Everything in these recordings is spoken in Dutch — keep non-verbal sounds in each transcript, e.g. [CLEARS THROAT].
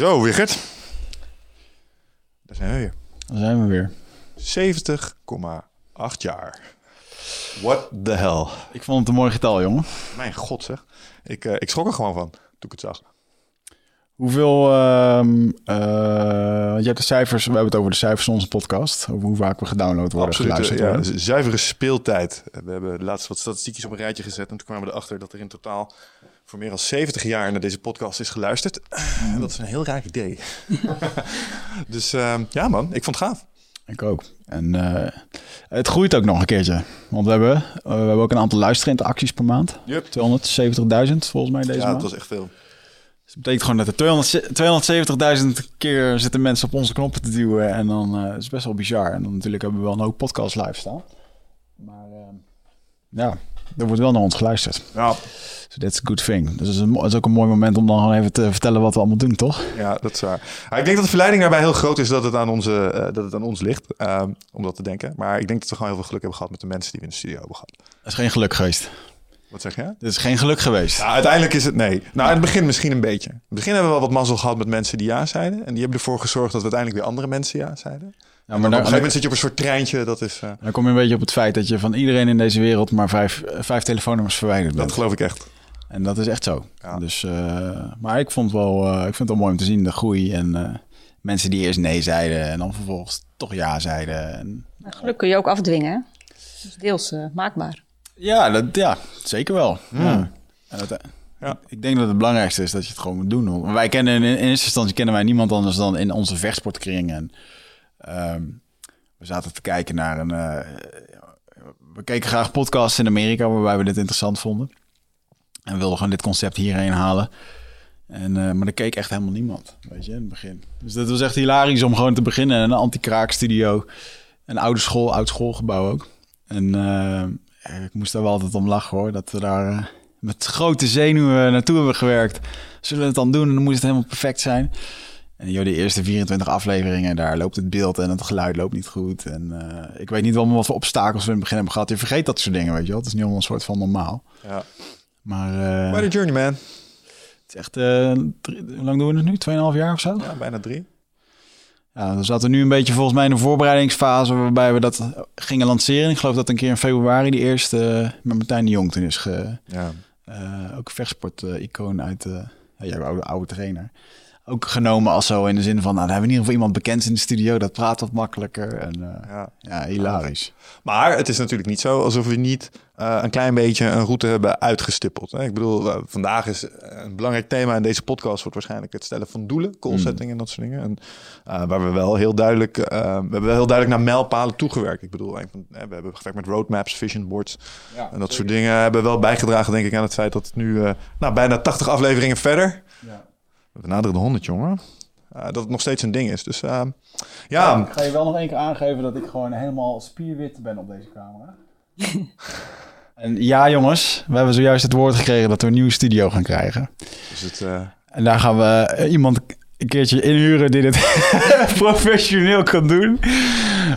Zo, Wigert. Daar zijn we weer. Dan zijn we weer. 70,8 jaar. What the hell? Ik vond het een mooi getal, jongen. Mijn god zeg. Ik, eh, ik schrok er gewoon van toen ik het zag. Hoeveel, ehm eh, je hebt de cijfers, we hebben het over de cijfers van onze podcast. Over hoe vaak we gedownload worden, Absoluut. geluisterd Ja, worden. zuivere speeltijd. Eh, We hebben laatst wat statistiekjes op een rijtje gezet. En toen kwamen we erachter dat er in totaal voor meer dan 70 jaar naar deze podcast is geluisterd. En dat is een heel raar idee. [LAUGHS] [LAUGHS] dus ehm, ja man, ik vond het gaaf. Ik ook. En eh, het groeit ook nog een keertje. Want we hebben, eh, we hebben ook een aantal luisterinteracties per maand. Yep. 270.000 volgens mij deze Ja, maand. dat was echt veel. Dus dat betekent gewoon dat er 200 270.000 keer zitten mensen op onze knoppen te duwen. En dan eh, is het best wel bizar. En dan natuurlijk hebben we wel een hoop podcasts live staan. Maar eh, ja, er wordt wel naar ons geluisterd. Ja, So that's a good thing. Dus het is, het ook een mooi moment om dan gewoon even te vertellen wat we allemaal doen, toch? Ja, dat is waar. Maar ik denk dat de verleiding daarbij heel groot is dat het aan, onze, eh, dat het aan ons ligt. ehm, om dat te denken. Maar ik denk dat we gewoon heel veel geluk hebben gehad met de mensen die we in de studio hebben gehad. Dat is geen geluk geweest. Wat zeg je? Dit is geen geluk geweest. Ja, uiteindelijk is het nee. Nou, in het begin misschien een beetje. In het begin hebben we wel wat mazzel gehad met mensen die ja zeiden. En die hebben ervoor gezorgd dat we uiteindelijk weer andere mensen ja zeiden. Ja, maar maar op een dan, gegeven moment zit je op een soort treintje. Dat is, eh, dan kom je een beetje op het feit dat je van iedereen in deze wereld maar vijf, eh, vijf telefoonnummers verwijderd bent. dat geloof ik echt. En dat is echt zo. Ja. Dus, eh, maar ik vond, wel, eh, ik vind het wel mooi om te zien, de groei. En eh, mensen die eerst nee zeiden en dan vervolgens toch ja zeiden. En, Maar geluk kun je ook afdwingen. hè? Dus deels maakbaar. ja, dat, ja, zeker wel. Ja. En dat, Ja. Ik denk dat het belangrijkste is dat je het gewoon moet doen. Wij kennen in, in eerste instantie kennen wij niemand anders dan in onze vechtsportkring. Ehm, we zaten te kijken naar een. eh, we keken graag podcasts in Amerika waarbij we dit interessant vonden. En we wilden gewoon dit concept hierheen halen. En, eh, maar er keek echt helemaal niemand, weet je, in het begin. Dus dat was echt hilarisch om gewoon te beginnen. Een anti-kraakstudio, een oude school, oud schoolgebouw ook. En eh, ik moest daar wel altijd om lachen hoor, dat we daar met grote zenuwen naartoe hebben gewerkt. Zullen we het dan doen en dan moet het helemaal perfect zijn. En joh, de eerste 24 afleveringen, daar loopt het beeld en het geluid loopt niet goed. En eh, ik weet niet wel wat voor obstakels we in het begin hebben gehad. Je vergeet dat soort dingen, weet je wel. Het is niet allemaal een soort van normaal. Ja. Maar eh, By the journey, man. het is echt... eh, drie- hoe lang doen we het nu? Tweeënhalf jaar of zo? Ja, bijna drie. Ja, we zaten nu een beetje volgens mij in een voorbereidingsfase waarbij we dat gingen lanceren. Ik geloof dat een keer in februari die eerste met Martijn de Jong toen is ge, Ja. ook vechtsport-icoon uit de ja, jij oude, oude trainer. Ook genomen als zo in de zin van, nou, dan hebben we in ieder geval iemand bekend in de studio, dat praat wat makkelijker. En eh, ja. ja, hilarisch. Maar het is natuurlijk niet zo alsof we niet eh, een klein beetje een route hebben uitgestippeld. Hè? Ik bedoel, eh, vandaag is een belangrijk thema in deze podcast wordt waarschijnlijk het stellen van doelen, goal setting en dat soort dingen. En eh, waar we wel heel duidelijk, we hebben wel heel duidelijk naar mijlpalen toegewerkt. Ik bedoel, we hebben gewerkt met roadmaps, vision boards en dat soort dingen hebben wel bijgedragen, denk ik, aan het feit dat het nu eh, nou, bijna 80 afleveringen verder. Ja. We benaderen de 100, jongen. Eh, dat het nog steeds een ding is. Dus eh, ja, Ik ga je wel nog één keer aangeven dat ik gewoon helemaal spierwit ben op deze camera. [LAUGHS] en ja, jongens, we hebben zojuist het woord gekregen dat we een nieuwe studio gaan krijgen. dus het, eh, En daar gaan we iemand een keertje inhuren die dit [LAUGHS] professioneel kan doen.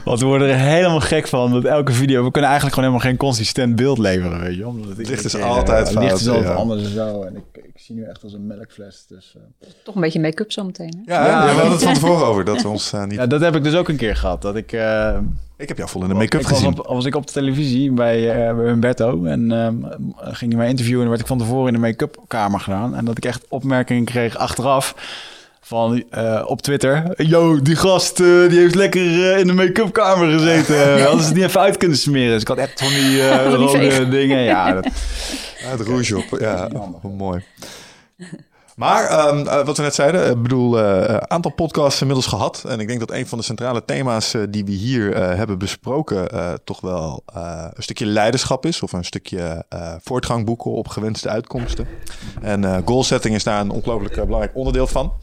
Want we worden er helemaal gek van. Dat elke video... We kunnen eigenlijk gewoon helemaal geen consistent beeld leveren, weet je. Omdat het licht is altijd eh, licht is fout, altijd ja. anders en zo. En ik, ik zie nu echt als een melkfles. Dus, eh. Toch een beetje make-up zometeen. Hè? ja, Ja. ja, we hadden het van tevoren over dat we ons eh, niet Ja, dat heb ik dus ook een keer gehad. Dat ik... eh, Ik heb jou vol in de make-up ik was, gezien. op, was ik op de televisie bij, eh, bij Humberto. En ehm, ging hij mij interviewen. En werd ik van tevoren in de make-up kamer gedaan. En dat ik echt opmerkingen kreeg achteraf. Van eh, op Twitter. Yo, die gast eh, die heeft lekker eh, in de make-up kamer gezeten. [LAUGHS] Hadden ze het niet even uit kunnen smeren. Dus ik had echt van die eh [LAUGHS] rode dingen. Ja, [LAUGHS] dat, Ja, het rouge op. Ja, oh, mooi. Maar ehm, eh, wat we net zeiden, ik bedoel, een aantal podcasts inmiddels gehad. En ik denk dat een van de centrale thema's die we hier eh, hebben besproken, eh, toch wel eh, een stukje leiderschap is. Of een stukje eh, voortgang boeken op gewenste uitkomsten. En eh goalsetting is daar een ongelooflijk belangrijk onderdeel van.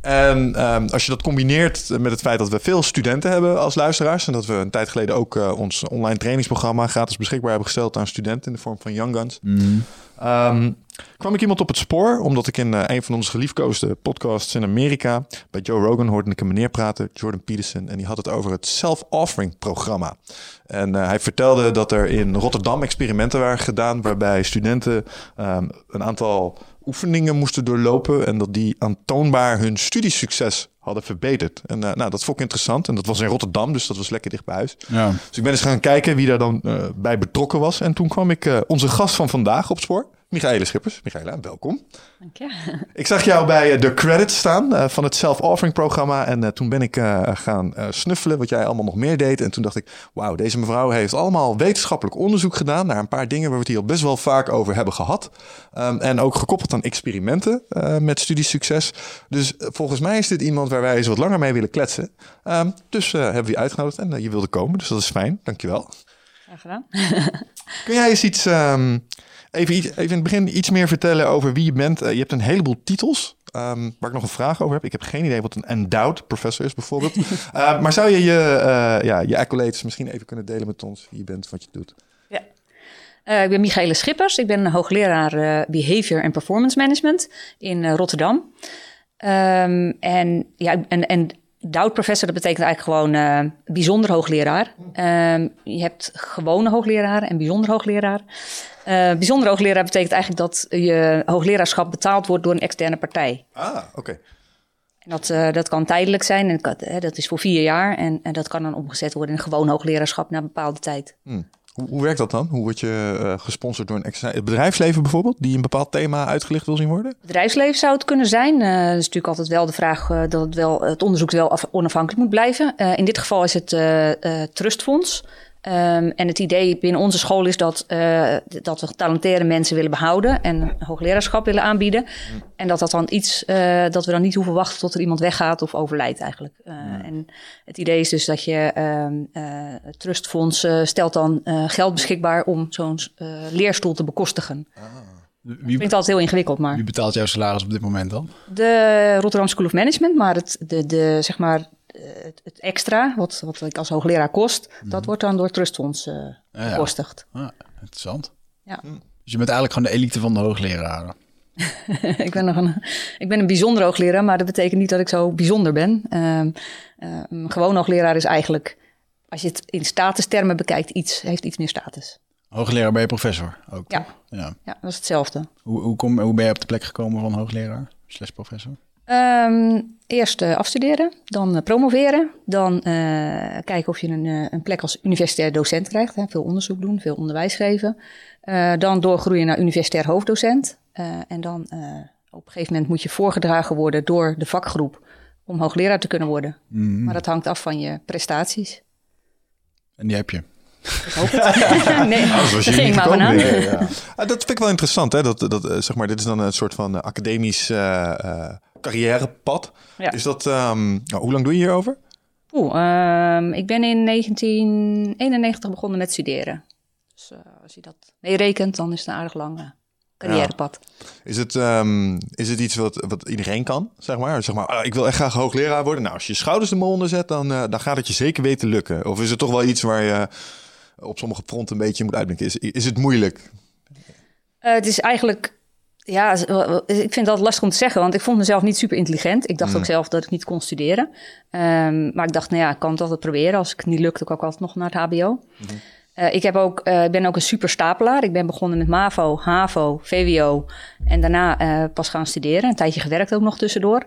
En ehm, als je dat combineert met het feit dat we veel studenten hebben als luisteraars. En dat we een tijd geleden ook eh, ons online trainingsprogramma gratis beschikbaar hebben gesteld aan studenten in de vorm van Young Guns. mm, Ehm, kwam ik iemand op het spoor, omdat ik in eh, een van onze geliefkoosde podcasts in Amerika bij Joe Rogan hoorde ik een meneer praten, Jordan Peterson, en die had het over het self-offering programma. En eh, hij vertelde dat er in Rotterdam experimenten waren gedaan waarbij studenten ehm, een aantal oefeningen moesten doorlopen en dat die aantoonbaar hun studiesucces hadden verbeterd. En eh, nou, dat vond ik interessant en dat was in Rotterdam, dus dat was lekker dicht bij huis. ja. Dus ik ben eens gaan kijken wie daar dan eh, bij betrokken was. En toen kwam ik eh, onze gast van vandaag op spoor, Michaela Schippers. Michaela, welkom. Dank je. Ik zag jou bij eh, de credits staan eh, van het self-offering programma. En eh, toen ben ik gaan snuffelen wat jij allemaal nog meer deed. En toen dacht ik, wauw, deze mevrouw heeft allemaal wetenschappelijk onderzoek gedaan naar een paar dingen waar we het hier al best wel vaak over hebben gehad. Ehm, en ook gekoppeld aan experimenten met studiesucces. Dus volgens mij is dit iemand waar wij eens wat langer mee willen kletsen. Ehm, dus hebben we je uitgenodigd en je wilde komen, dus dat is fijn. Dankjewel. Graag gedaan. Kun jij eens iets, ehm, even, iets- even in het begin iets meer vertellen over wie je bent? Eh, je hebt een heleboel titels ehm, waar ik nog een vraag over heb. Ik heb geen idee wat een endowed professor is bijvoorbeeld. [LAUGHS] Eh, maar zou je je, eh, ja, je accolades misschien even kunnen delen met ons? Wie je bent, wat je doet. Ja. Eh, ik ben Michaela Schippers. Ik ben hoogleraar eh, Behavior en Performance Management in Rotterdam. Ehm, en ja, en, en Doud professor, dat betekent eigenlijk gewoon bijzonder hoogleraar. Ehm, je hebt gewone hoogleraar en bijzonder hoogleraar. Eh, bijzonder hoogleraar betekent eigenlijk dat je hoogleraarschap betaald wordt door een externe partij. Ah, oké. En dat, eh, dat kan tijdelijk zijn, en dat, kan- hè, dat is voor vier jaar. En, en dat kan dan omgezet worden in gewoon hoogleraarschap na een bepaalde tijd. Hm. Hoe, hoe werkt dat dan? Hoe word je eh, gesponsord door een extra... Het bedrijfsleven bijvoorbeeld, die een bepaald thema uitgelicht wil zien worden? Bedrijfsleven zou het kunnen zijn. Dat is natuurlijk altijd wel de vraag dat het, wel, het onderzoek wel af- onafhankelijk moet blijven. In dit geval is het Trustfonds. Ehm, en het idee binnen onze school is dat, eh, dat we getalenteerde mensen willen behouden en hoogleraarschap willen aanbieden. En dat, dat, dan iets, eh, dat we dan niet hoeven wachten tot er iemand weggaat of overlijdt eigenlijk. Eh, En het idee is dus dat je ehm, eh, het Trustfonds eh, stelt dan eh, geld beschikbaar om zo'n eh, leerstoel te bekostigen. Wie, Klinkt altijd heel ingewikkeld, maar... wie betaalt jouw salaris op dit moment dan? De Rotterdam School of Management, maar het, de, de, zeg maar, het, het extra, wat, wat ik als hoogleraar kost, dat wordt dan door Trustfonds eh Ja, bekostigd. Ah, interessant. Ja. Dus je bent eigenlijk gewoon de elite van de hoogleraren. [LAUGHS] ik, ben nog een, ik ben een bijzonder hoogleraar, maar dat betekent niet dat ik zo bijzonder ben. Ehm, eh, een gewoon hoogleraar is eigenlijk, als je het in statustermen bekijkt, iets, heeft iets meer status. Hoogleraar ben je professor ook? Ja. Ja, dat is hetzelfde. Hoe, hoe, kom, hoe ben je op de plek gekomen van hoogleraar slash professor? Ehm, eerst eh, afstuderen, dan eh, promoveren, dan eh, kijken of je een, een plek als universitair docent krijgt. Hè, veel onderzoek doen, veel onderwijs geven. Dan doorgroeien naar universitair hoofddocent. En dan op een gegeven moment moet je voorgedragen worden door de vakgroep om hoogleraar te kunnen worden. Mhm. Maar dat hangt af van je prestaties. En die heb je. Ik hoop het. [LAUGHS] nee, daar hier ging maar gekomen, van denk aan. ik. Ah, dat vind ik wel interessant. Hè? Dat, dat, zeg maar, dit is dan een soort van academisch carrièrepad. Ja. Is dat, ehm, nou, hoe lang doe je hierover? Oeh, ehm, ik ben in 1991 begonnen met studeren. Dus eh, als je dat meerekent, dan is het een aardig lang eh, carrièrepad. Is het, ehm, is het iets wat, wat iedereen kan, zeg maar? Zeg maar, ah, ik wil echt graag hoogleraar worden. Nou, als je je schouders er maar onder zet, dan, eh, dan gaat het je zeker weten lukken. Of is het toch wel iets waar je op sommige fronten een beetje moet uitdenken? Is, is het moeilijk? Het is eigenlijk, ja, ik vind dat lastig om te zeggen, want ik vond mezelf niet super intelligent. Ik dacht ook zelf dat ik niet kon studeren. Ehm, maar ik dacht, nou ja, ik kan het altijd proberen. Als het niet lukt, dan kan ik altijd nog naar het HBO. Eh, ik heb ook, ik ben ook een super stapelaar. Ik ben begonnen met MAVO, HAVO, VWO en daarna eh, pas gaan studeren. Een tijdje gewerkt ook nog tussendoor.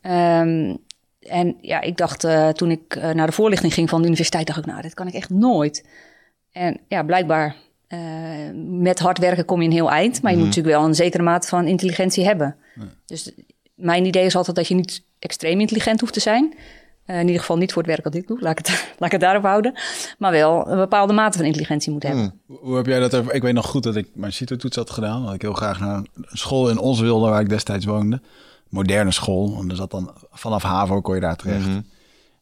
Ehm, en ja, ik dacht toen ik naar de voorlichting ging van de universiteit, dacht ik, nou, dit kan ik echt nooit. En ja, blijkbaar eh, met hard werken kom je een heel eind. Maar je moet natuurlijk wel een zekere mate van intelligentie hebben. Dus mijn idee is altijd dat je niet extreem intelligent hoeft te zijn. Uh, in ieder geval niet voor het werk dat ik doe, laat ik, het, [LAUGHS] laat ik het daarop houden. Maar wel een bepaalde mate van intelligentie moet hebben. Hmm. Hoe heb jij dat? Even? Ik weet nog goed dat ik mijn CITO-toets had gedaan. Dat ik heel graag naar een school in ons wilde, waar ik destijds woonde. Moderne school. En er zat dan vanaf HAVO kon je daar terecht. Mhm.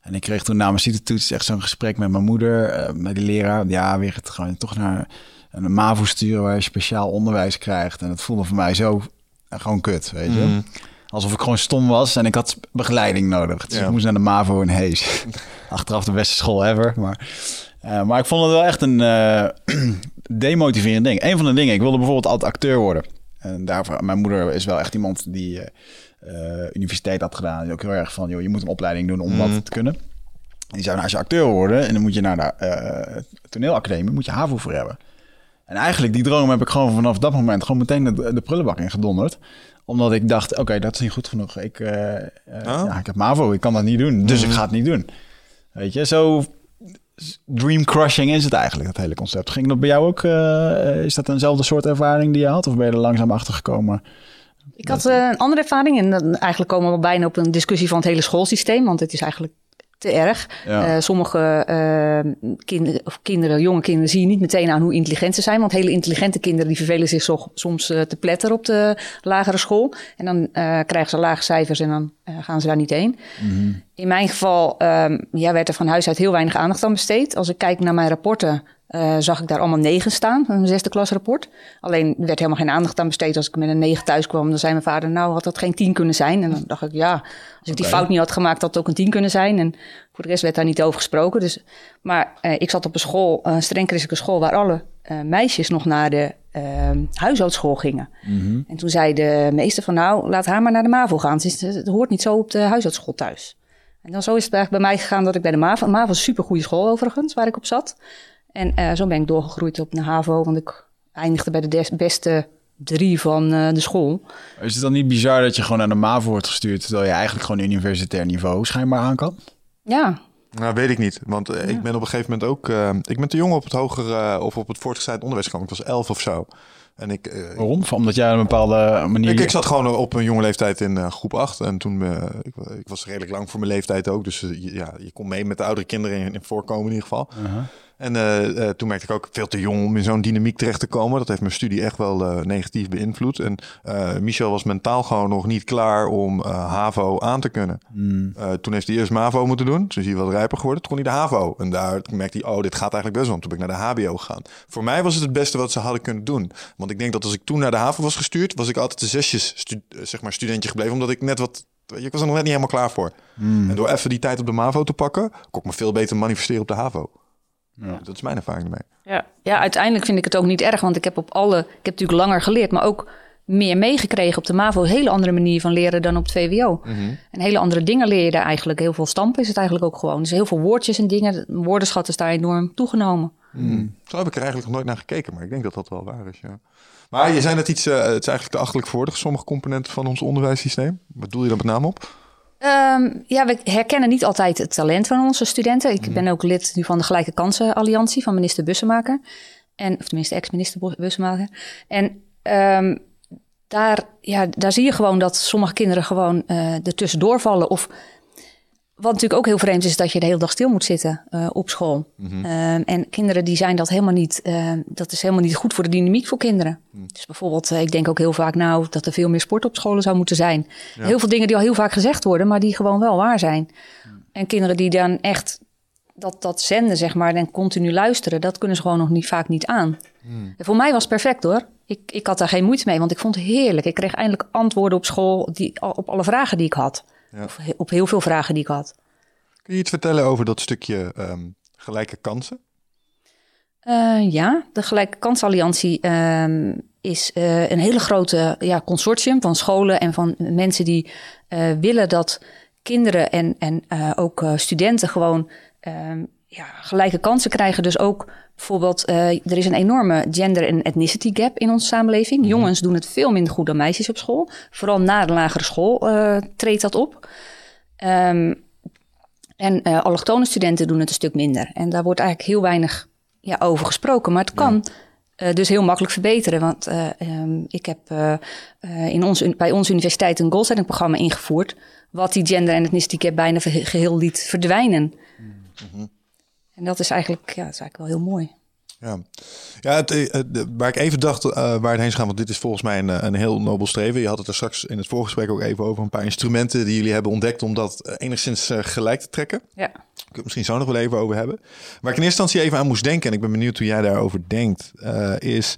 En ik kreeg toen na mijn CITO-toets echt zo'n gesprek met mijn moeder, uh, met die leraar. Ja, weer het gewoon toch naar een MAVO sturen waar je speciaal onderwijs krijgt. En het voelde voor mij zo gewoon kut, weet je. Mhm. Alsof ik gewoon stom was en ik had begeleiding nodig. Dus ik moest naar de MAVO in Hees. [LAUGHS] Achteraf de beste school ever. Maar, uh, maar ik vond het wel echt een uh, [CLEARS THROAT] demotiverend ding. Een van de dingen, ik wilde bijvoorbeeld altijd acteur worden. En daarvoor, mijn moeder is wel echt iemand die uh, universiteit had gedaan. Die ook heel erg van, joh, je moet een opleiding doen om mm. dat te kunnen. En die zei, nou, als je acteur wil worden en dan moet je naar de toneelacademie, moet je HAVO voor hebben. En eigenlijk die droom heb ik gewoon vanaf dat moment gewoon meteen de, de prullenbak in gedonderd omdat ik dacht, oké, dat is niet goed genoeg. Ik, uh, ja, ik heb MAVO, ik kan dat niet doen. Dus ik mhm. ga het niet doen. Weet je, zo dream crushing is het eigenlijk, dat hele concept. Ging dat bij jou ook? Uh, is dat eenzelfde soort ervaring die je had? Of ben je er langzaam achter gekomen? Ik had een andere ervaring. En eigenlijk komen we bijna op een discussie van het hele schoolsysteem. Want het is eigenlijk te erg. Eh, sommige uh, kinderen, of kinderen, jonge kinderen, zie je niet meteen aan hoe intelligent ze zijn. Want hele intelligente kinderen die vervelen zich zo, soms uh, te pletteren op de lagere school. En dan krijgen ze lage cijfers en dan gaan ze daar niet heen. Mhm. In mijn geval um, ja, werd er van huis uit heel weinig aandacht aan besteed. Als ik kijk naar mijn rapporten, uh, zag ik daar allemaal negen staan, een zesde klasrapport. Alleen er werd helemaal geen aandacht aan besteed. Als ik met een negen thuis kwam, dan zei mijn vader, nou had dat geen tien kunnen zijn. En dan dacht ik, ja, als ik die fout niet had gemaakt, had het ook een tien kunnen zijn. En voor de rest werd daar niet over gesproken. Dus, maar uh, ik zat op een school, een streng christelijke school, waar alle uh, meisjes nog naar de ehm, huishoudschool gingen. Mm -hmm. En toen zei de meester van, nou, laat haar maar naar de MAVO gaan. Het, het hoort niet zo op de huishoudschool thuis. En dan zo is het eigenlijk bij mij gegaan dat ik bij de MAVO... MAVO is een supergoeie school overigens, waar ik op zat... En uh, zo ben ik doorgegroeid op een HAVO, want ik eindigde bij de beste drie van uh, de school. Is het dan niet bizar dat je gewoon naar de MAVO wordt gestuurd... terwijl je eigenlijk gewoon universitair niveau schijnbaar aan kan? Ja. Nou, weet ik niet. Want uh, ik ben op een gegeven moment ook... ik ben te jong op het hoger of op het voortgezet onderwijs gekomen. Ik was elf of zo. En ik, uh, Waarom? Omdat jij een bepaalde manier... Ik, ik zat gewoon op een jonge leeftijd in uh, groep 8. En toen, uh, ik, ik, was redelijk lang voor mijn leeftijd ook. Dus ja, je kon mee met de oudere kinderen in, in voorkomen in ieder geval. -huh. En uh, toen merkte ik ook veel te jong om in zo'n dynamiek terecht te komen. Dat heeft mijn studie echt wel uh, negatief beïnvloed. En Michel was mentaal gewoon nog niet klaar om HAVO aan te kunnen. Mm. toen heeft hij eerst MAVO moeten doen. Toen is hij wat rijper geworden. Toen kon hij de HAVO. En daar merkte hij, oh, dit gaat eigenlijk best wel. Toen ben ik naar de HBO gegaan. Voor mij was het het beste wat ze hadden kunnen doen. Want ik denk dat als ik toen naar de HAVO was gestuurd, was ik altijd de zesjes zeg maar studentje gebleven. Omdat ik net wat ik was er nog net niet helemaal klaar voor. Mm. En door even die tijd op de MAVO te pakken, kon ik me veel beter manifesteren op de HAVO. Ja. Dat is mijn ervaring ermee. Ja. ja, uiteindelijk vind ik het ook niet erg, want ik heb op alle, ik heb natuurlijk langer geleerd, maar ook meer meegekregen op de MAVO. Een hele andere manier van leren dan op het VWO. Mm -hmm. En hele andere dingen leer je daar eigenlijk. Heel veel stampen is het eigenlijk ook gewoon. Dus heel veel woordjes en dingen. Woordenschat is daar enorm toegenomen. Mm. Zo heb ik er eigenlijk nog nooit naar gekeken, maar ik denk dat dat wel waar is, ja. Maar je zei net iets, uh, het is eigenlijk te achtelijk voor sommige componenten van ons onderwijssysteem. Wat doe je dan met name op? Um, ja, we herkennen niet altijd het talent van onze studenten. Ik mm. ben ook lid nu van de Gelijke Kansen Alliantie van minister Bussemaker. En, of tenminste, ex-minister Bussemaker. En um, daar, ja, daar zie je gewoon dat sommige kinderen gewoon uh, er tussendoor vallen. Of wat natuurlijk ook heel vreemd is, dat je de hele dag stil moet zitten uh, op school. Mm -hmm. um, en kinderen die zijn dat helemaal niet, uh, dat is helemaal niet goed voor de dynamiek voor kinderen. Mm. Dus bijvoorbeeld, uh, ik denk ook heel vaak nou dat er veel meer sport op scholen zou moeten zijn. Ja. Heel veel dingen die al heel vaak gezegd worden, maar die gewoon wel waar zijn. Mm. En kinderen die dan echt dat, dat zenden, zeg maar, en continu luisteren, dat kunnen ze gewoon nog niet, vaak niet aan. En voor mij was het perfect hoor. Ik, ik had daar geen moeite mee, want ik vond het heerlijk. Ik kreeg eindelijk antwoorden op school die, op alle vragen die ik had. Ja. Op heel veel vragen die ik had. Kun je iets vertellen over dat stukje um, gelijke kansen? Uh, ja, de Gelijke Kansalliantie um, is uh, een hele grote ja, consortium van scholen en van mensen die uh, willen dat kinderen en, en ook studenten gewoon um, ja, gelijke kansen krijgen. Dus ook bijvoorbeeld, er is een enorme gender- en ethnicity gap in onze samenleving. Mm -hmm. Jongens doen het veel minder goed dan meisjes op school. Vooral na de lagere school treedt dat op. Um, en uh, allochtone studenten doen het een stuk minder. En daar wordt eigenlijk heel weinig ja, over gesproken. Maar het kan ja. Dus heel makkelijk verbeteren. Want um, ik heb in ons, bij onze universiteit een goalsetting programma ingevoerd. Wat die gender en ethnicity gap bijna geheel liet verdwijnen. Mm -hmm. En dat is eigenlijk, ja, dat is eigenlijk wel heel mooi. Ja, ja het, het, waar ik even dacht uh, waar het heen gaan, want dit is volgens mij een, een heel nobel streven. Je had het er straks in het voorgesprek ook even over een paar instrumenten die jullie hebben ontdekt om dat enigszins uh, gelijk te trekken. Ja. Ik het misschien zo nog wel even over hebben. Waar ik in eerste instantie even aan moest denken, en ik ben benieuwd hoe jij daarover denkt, uh, is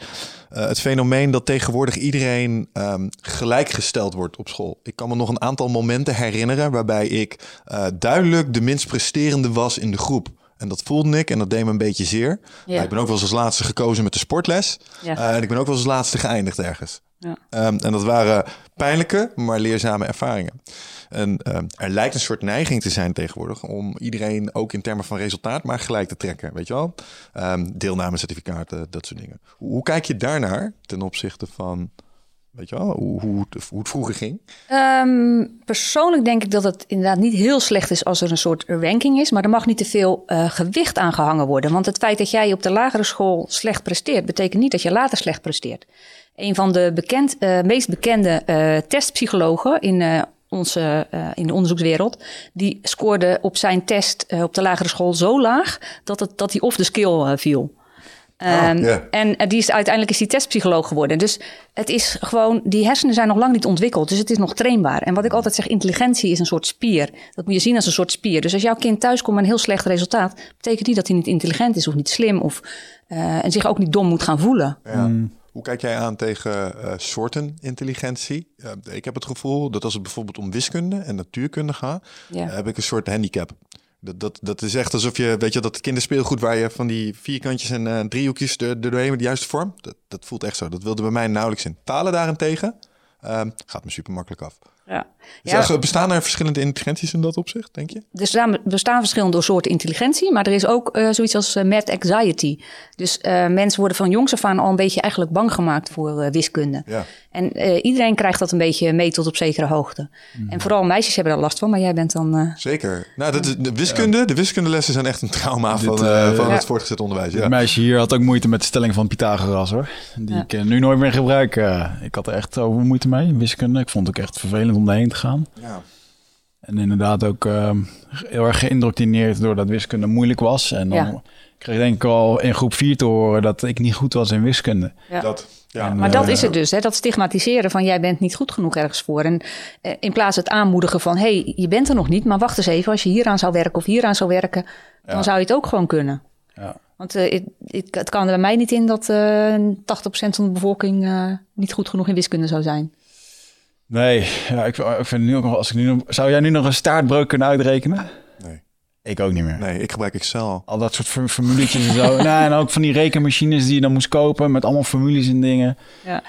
het fenomeen dat tegenwoordig iedereen um, gelijkgesteld wordt op school. Ik kan me nog een aantal momenten herinneren waarbij ik duidelijk de minst presterende was in de groep. En dat voelde ik en dat deed me een beetje zeer. Ja. ik ben ook wel eens als laatste gekozen met de sportles. Ja. Uh, en ik ben ook wel eens als laatste geëindigd ergens. Ja. Um, en dat waren pijnlijke, maar leerzame ervaringen. En um, er lijkt een soort neiging te zijn tegenwoordig om iedereen ook in termen van resultaat maar gelijk te trekken. Weet je wel? Um, deelnamecertificaten, dat soort dingen. Hoe, hoe kijk je daarnaar ten opzichte van Weet je wel, hoe, hoe, het, vroeger ging? Um, persoonlijk denk ik dat het inderdaad niet heel slecht is als er een soort ranking is. Maar er mag niet te veel uh, gewicht aan gehangen worden. Want het feit dat jij op de lagere school slecht presteert, betekent niet dat je later slecht presteert. Een van de bekend, uh, meest bekende uh, testpsychologen in onze, in de onderzoekswereld, die scoorde op zijn test op de lagere school zo laag dat, het, dat hij off de skill viel. Um, oh, yeah. En die is, uiteindelijk is die testpsycholoog geworden. Dus het is gewoon, die hersenen zijn nog lang niet ontwikkeld. Dus het is nog trainbaar. En wat ik altijd zeg, intelligentie is een soort spier. Dat moet je zien als een soort spier. Dus als jouw kind thuis komt met een heel slecht resultaat, betekent niet dat hij niet intelligent is of niet slim of uh, en zich ook niet dom moet gaan voelen. Ja. Mm. Hoe kijk jij aan tegen uh, soorten intelligentie? Uh, ik heb het gevoel dat als het bijvoorbeeld om wiskunde en natuurkunde gaat, ja. heb ik een soort handicap. Dat, dat, dat is echt alsof je, weet je, dat kinderspeelgoed waar je van die vierkantjes en uh, driehoekjes er, doorheen met de juiste vorm. Dat, dat voelt echt zo. Dat wilde bij mij nauwelijks in. Talen daarentegen um, gaat me super makkelijk af. Ja. Ja. bestaan er verschillende intelligenties in dat opzicht, denk je? Er bestaan verschillende soorten intelligentie, maar er is ook uh, zoiets als uh, mad anxiety. Dus uh, mensen worden van jongs af aan al een beetje eigenlijk bang gemaakt voor wiskunde. Ja. En iedereen krijgt dat een beetje mee tot op zekere hoogte. Mm. En vooral meisjes hebben daar last van, maar jij bent dan... Zeker. Nou, dat is, de wiskunde, de wiskundelessen zijn echt een trauma Dit, van, van het voortgezet onderwijs. Ja. Het meisje hier had ook moeite met de stelling van Pythagoras, hoor. Die ik nu nooit meer gebruik. ik had er echt over moeite mee, wiskunde. Ik vond het ook echt vervelend om daarheen te gaan. Ja. En inderdaad ook uh, heel erg geïndoctrineerd doordat wiskunde moeilijk was. En dan ja. kreeg ik denk ik al in groep 4 te horen dat ik niet goed was in wiskunde. Ja. Dat, ja. En, maar dat uh, is het dus, hè? dat stigmatiseren van jij bent niet goed genoeg ergens voor. En uh, in plaats het aanmoedigen van hé, hey, je bent er nog niet, maar wacht eens even, als je hieraan zou werken of hieraan zou werken, dan zou je het ook gewoon kunnen. Ja. Want uh, het, het, kan er bij mij niet in dat 80% van de bevolking niet goed genoeg in wiskunde zou zijn. Nee, ja, ik, ik vind nu ook nog, als ik nu zou jij nu nog een staartbreuk kunnen uitrekenen? Nee. Ik ook niet meer. Nee, ik gebruik Excel. Al dat soort formuletjes en zo. [LAUGHS] nou, en ook van die rekenmachines die je dan moest kopen met allemaal formules en dingen. Ja.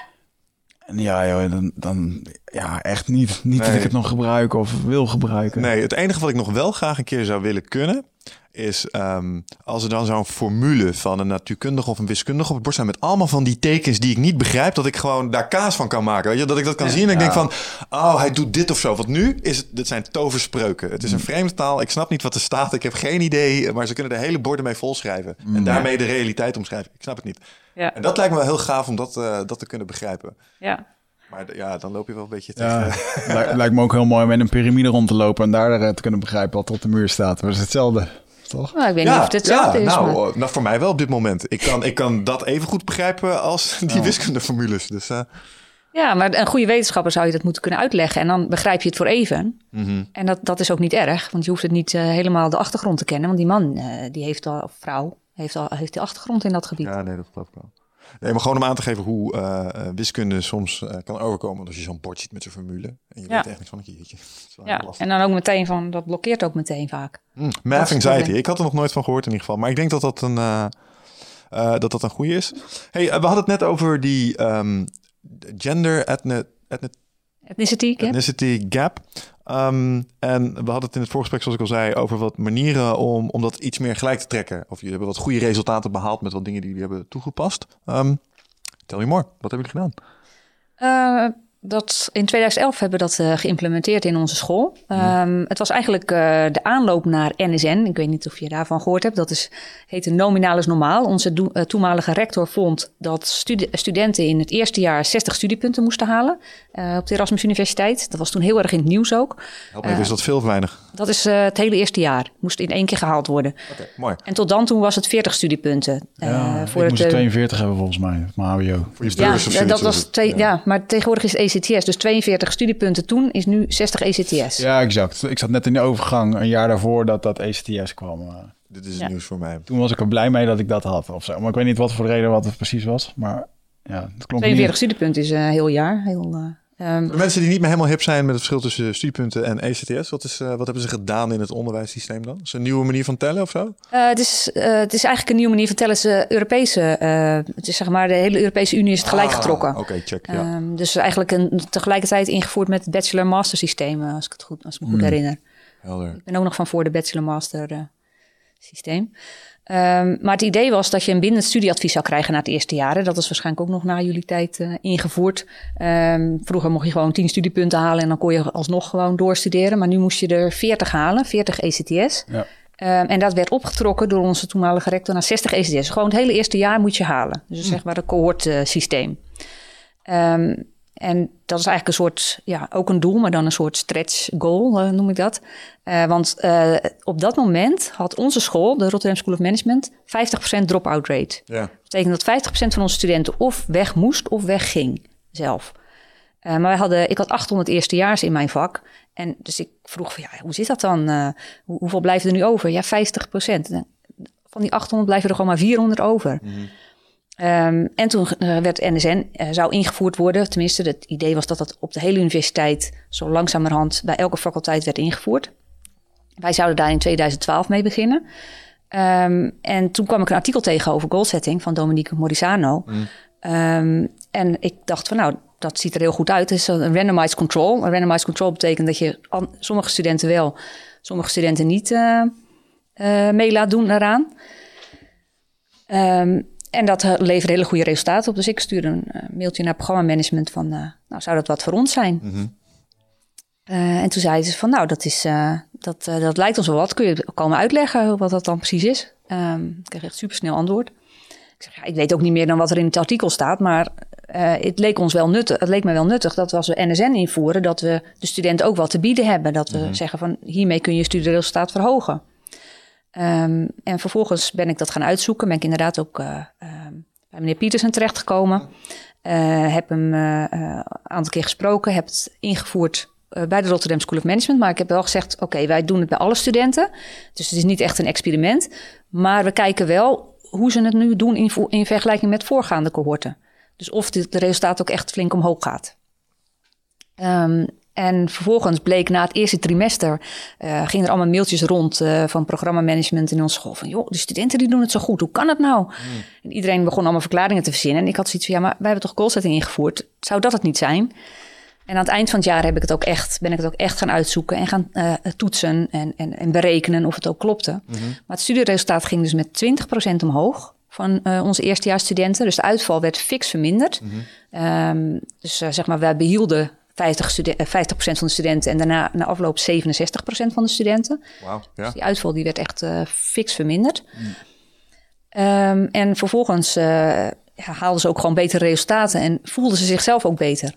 Ja, joh, dan, dan ja, echt niet, niet nee. dat ik het nog gebruik of wil gebruiken. Nee, het enige wat ik nog wel graag een keer zou willen kunnen, is um, als er dan zo'n formule van een natuurkundige of een wiskundige op het bord staat met allemaal van die tekens die ik niet begrijp, dat ik gewoon daar kaas van kan maken. Weet je, dat ik dat kan ja, zien en ik ja. denk van, oh, hij doet dit of zo. Want nu is het, dit zijn toverspreuken. Het is een vreemde taal. Ik snap niet wat er staat. Ik heb geen idee, maar ze kunnen er hele borden mee volschrijven mm. en daarmee de realiteit omschrijven. Ik snap het niet. Ja. En dat lijkt me wel heel gaaf om dat, uh, dat te kunnen begrijpen. Ja. Maar ja, dan loop je wel een beetje tegen. [LAUGHS] Ja, lijkt me ook heel mooi om met een piramide rond te lopen en daar eh, te kunnen begrijpen wat op de muur staat. Maar het is hetzelfde toch? Nou, ik weet ja, niet of het hetzelfde ja, is. Nou, maar... nou, voor mij wel op dit moment. Ik kan, ik kan dat even goed begrijpen als die oh. wiskundeformules. Dus, uh... Ja, maar een goede wetenschapper zou je dat moeten kunnen uitleggen. En dan begrijp je het voor even. Mm -hmm. En dat, dat is ook niet erg, want je hoeft het niet uh, helemaal de achtergrond te kennen. Want die man, uh, die heeft al, of vrouw, heeft al heeft de achtergrond in dat gebied. Ja, nee, dat geloof ik wel. Nee, maar gewoon om aan te geven hoe uh, wiskunde soms uh, kan overkomen als je zo'n bord ziet met zo'n formule. En je ja. weet echt niet van een keertje. [LAUGHS] Ja, en dan ook meteen van, dat blokkeert ook meteen vaak. Mm, math anxiety, ik had er nog nooit van gehoord in ieder geval. Maar ik denk dat dat een, uh, dat dat een goede is. hey, we hadden het net over die um, gender ethnic, ethnic, ethnicity. Ethnicity gap. Um, en we hadden het in het voorgesprek, zoals ik al zei, over wat manieren om, om dat iets meer gelijk te trekken. Of jullie hebben wat goede resultaten behaald met wat dingen die jullie hebben toegepast. Um, tel je more, wat hebben jullie gedaan? Uh, dat in 2011 hebben we dat uh, geïmplementeerd in onze school. Um, het was eigenlijk uh, de aanloop naar NSN. Ik weet niet of je daarvan gehoord hebt. Dat is, heet een nominalis normaal. Onze do, uh, toenmalige rector vond dat studi studenten in het eerste jaar 60 studiepunten moesten halen op de Erasmus Universiteit. Dat was toen heel erg in het nieuws ook. Help me, is dat veel of weinig? Dat is het hele eerste jaar. Moest in één keer gehaald worden. Oké, okay, mooi. En tot dan toen was het 40 studiepunten. Ja, voor ik het, moest 42 hebben volgens mij, mijn HBO. Voor je ja, dat was twee, ja. ja, maar tegenwoordig is ECTS. Dus 42 studiepunten toen is nu 60 ECTS. Ja, exact. Ik zat net in de overgang een jaar daarvoor dat dat ECTS kwam. Dit is ja. nieuws voor mij. Toen was ik er blij mee dat ik dat had of zo. Maar ik weet niet wat voor reden wat het precies was. Maar ja, het klonk 42 niet. studiepunten is een uh, heel jaar. Heel, uh, Um, Voor mensen die niet meer helemaal hip zijn met het verschil tussen studiepunten en ECTS, wat, is, uh, wat hebben ze gedaan in het onderwijssysteem dan? Is het een nieuwe manier van tellen of zo? Uh, het, is, uh, het is eigenlijk een nieuwe manier van tellen. Het is, Europese, het is zeg maar de hele Europese Unie is het gelijk ah, getrokken. Oké, okay, check. Ja. Um, dus eigenlijk een, tegelijkertijd ingevoerd met het bachelor-master systeem, als ik het goed, als ik me goed Hmm. herinner. Helder. Ik ben ook nog van voor de bachelor-master systeem. Um, maar het idee was dat je een bindend studieadvies zou krijgen na het eerste jaar. Dat is waarschijnlijk ook nog na jullie tijd uh, ingevoerd. Um, vroeger mocht je gewoon 10 studiepunten halen en dan kon je alsnog gewoon doorstuderen. Maar nu moest je er 40 halen, 40 ECTS. Ja. Um, en dat werd opgetrokken door onze toenmalige rector naar 60 ECTS. Gewoon het hele eerste jaar moet je halen. Dus zeg maar een cohort uh, systeem. En dat is eigenlijk een soort, ja, ook een doel, maar dan een soort stretch goal, uh, noem ik dat. Uh, want uh, op dat moment had onze school, de Rotterdam School of Management, 50% drop-out rate. Ja. Dat betekent dat 50% van onze studenten of weg moest of wegging zelf. maar wij hadden, ik had 800 eerstejaars in mijn vak. En dus ik vroeg van, ja, hoe zit dat dan? Hoe, hoeveel blijven er nu over? Ja, 50%. Van die 800 blijven er gewoon maar 400 over. Mm Um, en toen uh, werd NSN, uh, zou ingevoerd worden. Tenminste, het idee was dat dat op de hele universiteit zo langzamerhand bij elke faculteit werd ingevoerd. Wij zouden daar in 2012 mee beginnen. Um, en toen kwam ik een artikel tegen over goalsetting van Dominique Morisano. Mm. Um, en ik dacht van nou, dat ziet er heel goed uit. Het is een randomized control. Een randomized control betekent dat je sommige studenten wel, sommige studenten niet uh, mee laat doen daaraan. Um, en dat leverde hele goede resultaten op. Dus ik stuurde een uh, mailtje naar programmamanagement van... Uh, nou, zou dat wat voor ons zijn? Mm -hmm. uh, en toen zeiden ze van... nou, dat, is, dat, dat lijkt ons wel wat. Kun je komen uitleggen wat dat dan precies is? Um, ik kreeg echt supersnel antwoord. Ik zeg, ja, ik weet ook niet meer dan wat er in het artikel staat... maar het leek ons wel nuttig. Het leek me wel nuttig dat we als we NSN invoeren... dat we de studenten ook wat te bieden hebben. Dat we mm -hmm. zeggen van hiermee kun je je studieresultaat verhogen. Um, en vervolgens ben ik dat gaan uitzoeken. Ben ik inderdaad ook uh, uh, bij meneer Pietersen terechtgekomen. Uh, heb hem een aantal keer gesproken. Heb het ingevoerd bij de Rotterdam School of Management. Maar ik heb wel gezegd, oké, wij doen het bij alle studenten. Dus het is niet echt een experiment. Maar we kijken wel hoe ze het nu doen in, in vergelijking met voorgaande cohorten. Dus of de resultaat ook echt flink omhoog gaat. Um, en vervolgens bleek na het eerste trimester, uh, gingen er allemaal mailtjes rond uh, van programmamanagement in onze school. Van joh, de studenten die doen het zo goed, hoe kan het nou? Mm. En iedereen begon allemaal verklaringen te verzinnen. En ik had zoiets van, ja, maar wij hebben toch goalsetting ingevoerd? Zou dat het niet zijn? En aan het eind van het jaar heb ik het ook echt, ben ik het ook echt gaan uitzoeken en gaan uh, toetsen en, en, en, berekenen of het ook klopte. Mm -hmm. Maar het studieresultaat ging dus met 20% omhoog van uh, onze eerstejaarsstudenten. Dus de uitval werd fix verminderd. Mm -hmm. um, dus uh, zeg maar, wij behielden 50, studen 50 van de studenten en daarna na afloop 67% van de studenten. Wow, ja. Dus die uitval die werd echt uh, fix verminderd. Mm. Um, en vervolgens uh, haalden ze ook gewoon betere resultaten en voelden ze zichzelf ook beter.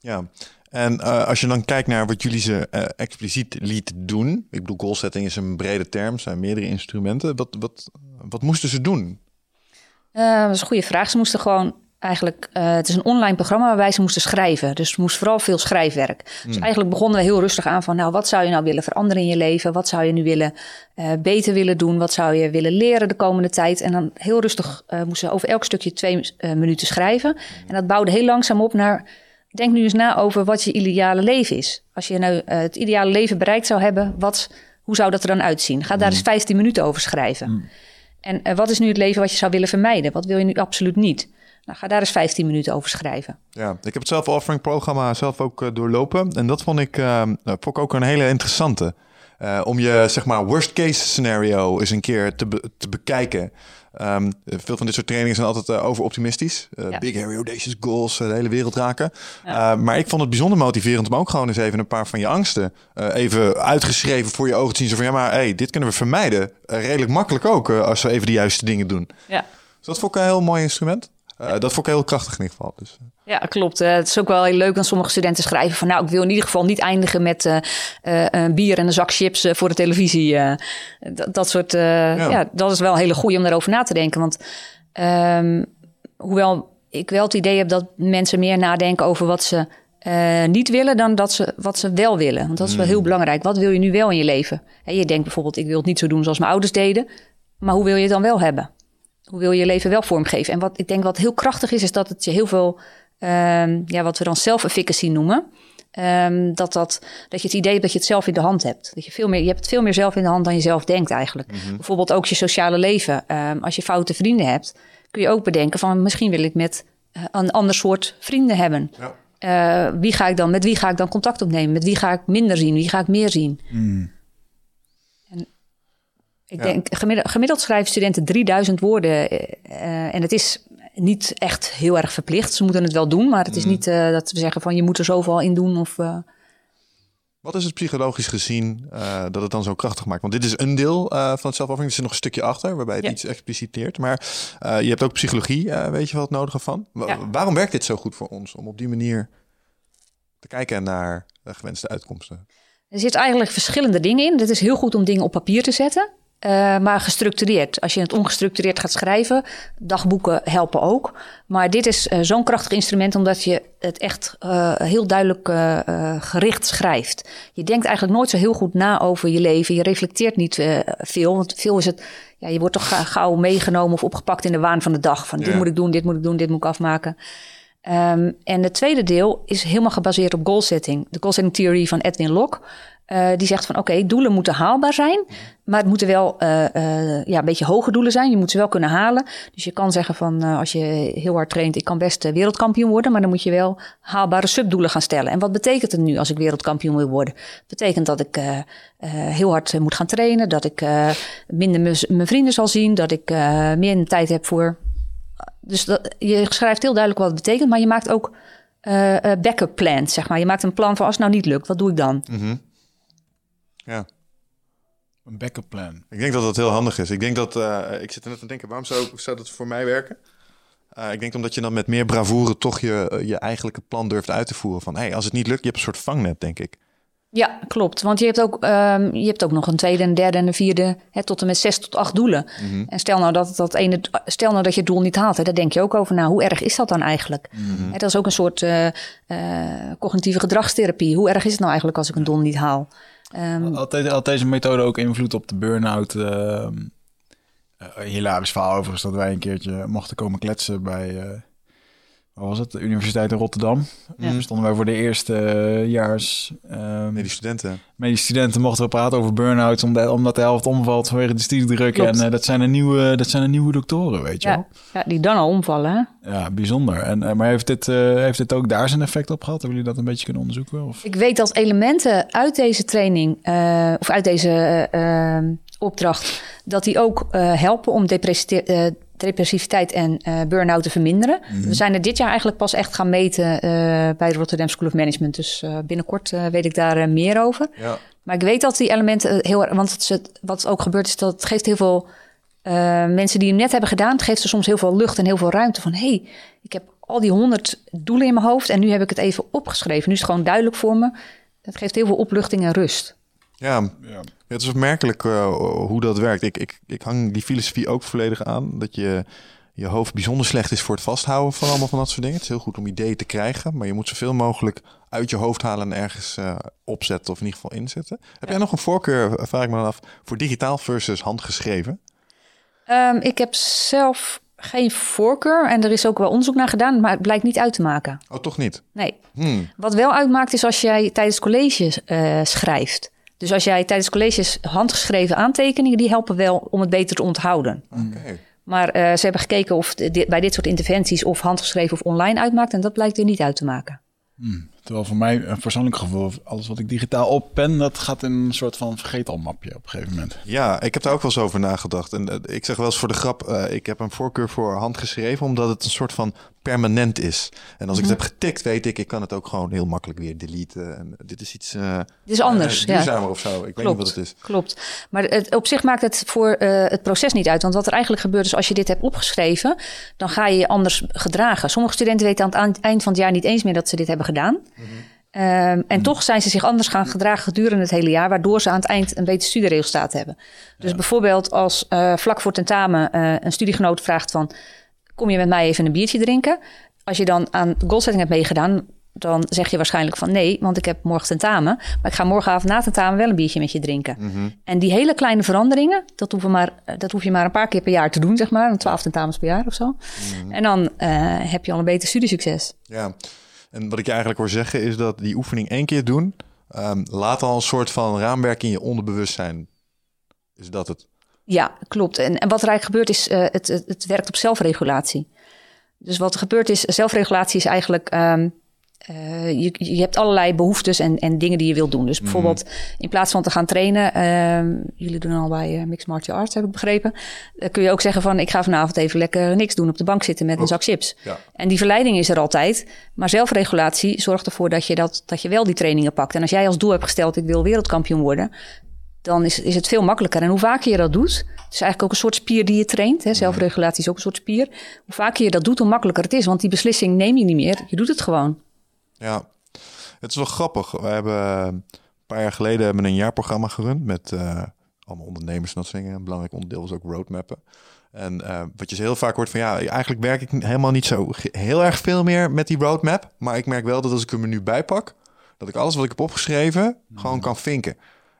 Ja, en uh, als je dan kijkt naar wat jullie ze uh, expliciet liet doen. Ik bedoel, goalsetting is een brede term, zijn meerdere instrumenten. Wat, wat, wat moesten ze doen? Uh, dat is een goede vraag. Ze moesten gewoon eigenlijk, uh, het is een online programma waarbij ze moesten schrijven. Dus er moest vooral veel schrijfwerk. Mm. Dus eigenlijk begonnen we heel rustig aan van, nou, wat zou je nou willen veranderen in je leven? Wat zou je nu willen uh, beter willen doen? Wat zou je willen leren de komende tijd? En dan heel rustig uh, moesten ze over elk stukje twee minuten schrijven. Mm. En dat bouwde heel langzaam op naar, denk nu eens na over wat je ideale leven is. Als je nou het ideale leven bereikt zou hebben, wat, hoe zou dat er dan uitzien? Ga daar mm. eens 15 minuten over schrijven. En wat is nu het leven wat je zou willen vermijden? Wat wil je nu absoluut niet? Nou, ga daar eens 15 minuten over schrijven. Ja, ik heb het zelf offering programma zelf ook uh, doorlopen. En dat vond ik, uh, vond ik ook een hele interessante. Uh, om je zeg maar worst case scenario eens een keer te, be te bekijken. Um, veel van dit soort trainingen zijn altijd uh, over optimistisch. Uh, ja. Big hairy audacious goals, de hele wereld raken. Ja. maar ik vond het bijzonder motiverend om ook gewoon eens even een paar van je angsten even uitgeschreven voor je ogen te zien. Zo van ja, maar hey, dit kunnen we vermijden. redelijk makkelijk ook als we even de juiste dingen doen. Ja. Dus dat vond ik een heel mooi instrument. Dat vond ik heel krachtig in ieder geval. Dus. Ja, klopt. Uh, het is ook wel heel leuk dat sommige studenten schrijven van... nou, ik wil in ieder geval niet eindigen met uh, een bier en een zak chips voor de televisie. Dat, dat, soort... Ja. ja. dat is wel een hele goeie om daarover na te denken. Want um, hoewel ik wel het idee heb dat mensen meer nadenken over wat ze niet willen... dan dat ze, wat ze wel willen. Want dat is wel heel hmm. belangrijk. Wat wil je nu wel in je leven? He, je denkt bijvoorbeeld, ik wil het niet zo doen zoals mijn ouders deden. Maar hoe wil je het dan wel hebben? Hoe wil je je leven wel vormgeven? En wat ik denk wat heel krachtig is, is dat het je heel veel um, ja, wat we dan self-efficacy noemen. Um, dat, dat, dat je het idee hebt dat je het zelf in de hand hebt. Dat je, veel meer, je hebt het veel meer zelf in de hand dan je zelf denkt eigenlijk. Mm -hmm. Bijvoorbeeld ook je sociale leven. Um, als je foute vrienden hebt, kun je ook bedenken van misschien wil ik met uh, een ander soort vrienden hebben. Ja. Uh, wie ga ik dan, met wie ga ik dan contact opnemen? Met wie ga ik minder zien? Wie ga ik meer zien? Mm. Ik ja. denk, gemiddeld, gemiddeld schrijven studenten 3000 woorden. Uh, en het is niet echt heel erg verplicht. Ze moeten het wel doen, maar het is mm. niet uh, dat we zeggen van je moet er zoveel in doen. Of, uh... Wat is het psychologisch gezien dat het dan zo krachtig maakt? Want dit is een deel van het zelfopoffering. Er zit nog een stukje achter waarbij het ja. iets expliciteert. Maar je hebt ook psychologie, weet je wat nodig van? Ja. Waarom werkt dit zo goed voor ons om op die manier te kijken naar de gewenste uitkomsten? Er zitten eigenlijk verschillende dingen in. Het is heel goed om dingen op papier te zetten. Uh, maar gestructureerd. Als je het ongestructureerd gaat schrijven, dagboeken helpen ook. Maar dit is uh, zo'n krachtig instrument omdat je het echt uh, heel duidelijk gericht schrijft. Je denkt eigenlijk nooit zo heel goed na over je leven. Je reflecteert niet veel, want veel is het... Ja, je wordt toch gauw meegenomen of opgepakt in de waan van de dag. Van dit moet ik doen, dit moet ik doen, dit moet ik afmaken. Um, en het tweede deel is helemaal gebaseerd op goal setting. De goal setting theory van Edwin Locke. Uh, die zegt van oké, doelen moeten haalbaar zijn, maar het moeten wel uh, uh, ja, een beetje hoge doelen zijn. Je moet ze wel kunnen halen. Dus je kan zeggen van als je heel hard traint, ik kan best wereldkampioen worden, maar dan moet je wel haalbare subdoelen gaan stellen. En wat betekent het nu als ik wereldkampioen wil worden? betekent dat ik heel hard moet gaan trainen, dat ik minder mijn vrienden zal zien, dat ik meer tijd heb voor. Dus dat, je schrijft heel duidelijk wat het betekent, maar je maakt ook backup plans, zeg maar. Je maakt een plan van als het nou niet lukt, wat doe ik dan? Mm. Ja. Een backup plan. Ik denk dat dat heel handig is. Ik denk dat, uh, ik zit er net te denken, waarom zou, zou dat voor mij werken? Uh, ik denk omdat je dan met meer bravoure toch je, je eigenlijke plan durft uit te voeren. Van, hey, als het niet lukt, je hebt een soort vangnet, denk ik. Ja, klopt. Want je hebt ook, um, je hebt ook nog een tweede, een derde en een vierde, hè, tot en met zes tot acht doelen. Mm -hmm. En stel nou dat, dat ene, stel nou dat je het doel niet haalt, hè, daar denk je ook over na. Hoe erg is dat dan eigenlijk? Mm -hmm. hè, dat is ook een soort uh, cognitieve gedragstherapie. Hoe erg is het nou eigenlijk als ik een doel niet haal? Um, had, deze methode ook invloed op de burn-out? Uh, hilarisch verhaal overigens dat wij een keertje mochten komen kletsen bij... Wat was het? De Universiteit in Rotterdam. Ja. Stonden wij voor de eerste uh, jaars... Um, medische studenten. Medische studenten mochten we praten over burn-out... Omdat, omdat de helft omvalt vanwege de studiedruk. En uh, dat, zijn de nieuwe, dat zijn de nieuwe doktoren, weet je ja. wel. Ja, die dan al omvallen, hè? Ja, bijzonder. En, uh, maar heeft dit, heeft dit ook daar zijn effect op gehad? Hebben jullie dat een beetje kunnen onderzoeken? Of? Ik weet dat elementen uit deze training... of uit deze ehm, opdracht... dat die ook helpen om depressie depressiviteit en uh, burn-out te verminderen. Mm. We zijn er dit jaar eigenlijk pas echt gaan meten uh, bij de Rotterdam School of Management. Dus uh, binnenkort weet ik daar meer over. Ja. Maar ik weet dat die elementen heel Want het, wat ook gebeurt is dat het geeft heel veel mensen die hem net hebben gedaan... het geeft ze soms heel veel lucht en heel veel ruimte van... hé, hey, ik heb al die honderd doelen in mijn hoofd... en nu heb ik het even opgeschreven. Nu is het gewoon duidelijk voor me. Het geeft heel veel opluchting en rust. Ja, ja. Het is opmerkelijk uh, hoe dat werkt. Ik, ik, ik hang die filosofie ook volledig aan. Dat je je hoofd bijzonder slecht is voor het vasthouden van allemaal van dat soort dingen. Het is heel goed om ideeën te krijgen, maar je moet zoveel mogelijk uit je hoofd halen en ergens uh, opzetten of in ieder geval inzetten. Heb ja. jij nog een voorkeur, vraag ik me af, voor digitaal versus handgeschreven? Um, ik heb zelf geen voorkeur en er is ook wel onderzoek naar gedaan, maar het blijkt niet uit te maken. Oh, toch niet? Nee. Hmm. Wat wel uitmaakt is als jij tijdens college uh, schrijft. Dus als jij tijdens colleges handgeschreven aantekeningen, die helpen wel om het beter te onthouden. Okay. Maar uh, ze hebben gekeken of dit, bij dit soort interventies of handgeschreven of online uitmaakt. En dat blijkt er niet uit te maken. Hmm. Terwijl voor mij een persoonlijk gevoel, alles wat ik digitaal oppen, dat gaat in een soort van vergeetalmapje op een gegeven moment. Ja, ik heb daar ook wel eens over nagedacht. En eh, ik zeg wel eens voor de grap, eh, ik heb een voorkeur voor handgeschreven, omdat het een soort van permanent is. En als ik Mhm. het heb getikt, weet ik, ik kan het ook gewoon heel makkelijk weer deleten. En dit is iets eh Dit is anders, eh, ja. duurzamer of zo. Ik weet niet wat het is. Klopt. Maar het, op zich maakt het voor eh, het proces niet uit. Want wat er eigenlijk gebeurt is als je dit hebt opgeschreven, dan ga je je anders gedragen. Sommige studenten weten aan het eind van het jaar niet eens meer dat ze dit hebben gedaan. Ehm, en toch zijn ze zich anders gaan gedragen gedurende het hele jaar, waardoor ze aan het eind een beter studieresultaat hebben. Dus bijvoorbeeld als eh, vlak voor tentamen eh, een studiegenoot vraagt van, kom je met mij even een biertje drinken? Als je dan aan de goalsetting hebt meegedaan, dan zeg je waarschijnlijk van nee, want ik heb morgen tentamen. Maar ik ga morgenavond na tentamen wel een biertje met je drinken. En die hele kleine veranderingen, dat, hoeven maar, eh, dat hoef je maar een paar keer per jaar te doen, zeg maar. Een twaalf tentamens per jaar of zo. En dan eh, heb je al een beter studiesucces. Ja, en wat ik je eigenlijk hoor zeggen is dat die oefening één keer doen, ehm, laat al een soort van raamwerk in je onderbewustzijn. Is dat het? Ja, klopt. En, en wat er eigenlijk gebeurt is, eh, het, het, het werkt op zelfregulatie. Dus wat er gebeurt is, zelfregulatie is eigenlijk... ehm, eh, je, je hebt allerlei behoeftes en, en dingen die je wilt doen. Dus bijvoorbeeld in plaats van te gaan trainen... ehm, jullie doen al bij eh, Mixed Martial Arts, heb ik begrepen... dan kun je ook zeggen van... ik ga vanavond even lekker niks doen op de bank zitten met een zak chips. Ja. En die verleiding is er altijd. Maar zelfregulatie zorgt ervoor dat je, dat, dat je wel die trainingen pakt. En als jij als doel hebt gesteld... ik wil wereldkampioen worden dan is, is het veel makkelijker. En hoe vaker je dat doet, het is eigenlijk ook een soort spier die je traint. Hè? Zelfregulatie is ook een soort spier. Hoe vaker je dat doet, hoe makkelijker het is. Want die beslissing neem je niet meer. Je doet het gewoon. Ja, het is wel grappig. We hebben eh, een paar jaar geleden hebben een jaarprogramma gerund met eh, allemaal ondernemers en. Een belangrijk onderdeel was ook roadmappen. En eh, wat je heel vaak hoort van ja, eigenlijk werk ik helemaal niet zo heel erg veel meer met die roadmap. Maar ik merk wel dat als ik hem nu bijpak, dat ik alles wat ik heb opgeschreven gewoon kan vinken.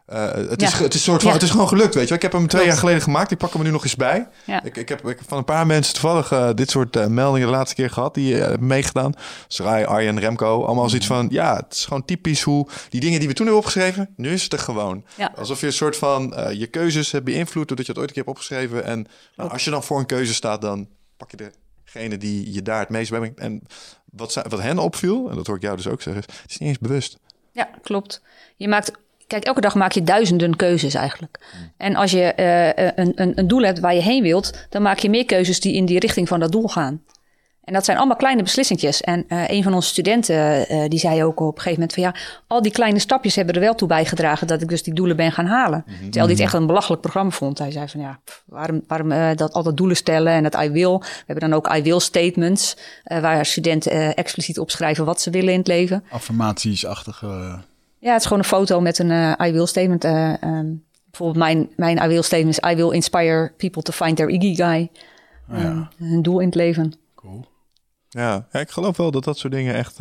Eh, het, is, Ja. het, is soort van, Ja. het is gewoon gelukt, weet je. wel. Ik heb hem twee Klopt. jaar geleden gemaakt. Ik pak hem er nu nog eens bij. Ja. Ik, ik, heb, ik heb van een paar mensen toevallig eh, dit soort eh, meldingen de laatste keer gehad. Die hebben meegedaan. Sarai, Arjen, Remco. Allemaal zoiets van, ja, het is gewoon typisch hoe... Die dingen die we toen hebben opgeschreven, nu is het er gewoon. Alsof je een soort van je keuzes hebt beïnvloed... doordat je het ooit een keer hebt opgeschreven. En nou, als je dan voor een keuze staat, dan pak je degene die je daar het meest bij brengt. En wat, wat hen opviel, en dat hoor ik jou dus ook zeggen... is, het is niet eens bewust. Ja, klopt. Je maakt, kijk, elke dag maak je duizenden keuzes eigenlijk. En als je eh, een, een, een doel hebt waar je heen wilt, dan maak je meer keuzes die in die richting van dat doel gaan. En dat zijn allemaal kleine beslissingjes. En eh, een van onze studenten eh, die zei ook op een gegeven moment van ja, al die kleine stapjes hebben er wel toe bijgedragen dat ik dus die doelen ben gaan halen. Terwijl hij het echt een belachelijk programma vond. Hij zei van ja, pff, waarom, waarom eh, dat altijd doelen stellen en dat I will. We hebben dan ook I will statements, eh, waar studenten eh, expliciet opschrijven wat ze willen in het leven. Affirmatiesachtige. Ja, het is gewoon een foto met een eh, I will statement. eh, ehm, bijvoorbeeld mijn, mijn I will statement is I will inspire people to find their ikigai. Oh ja, Eh, hun doel in het leven. cool. Ja, ja, ik geloof wel dat dat soort dingen echt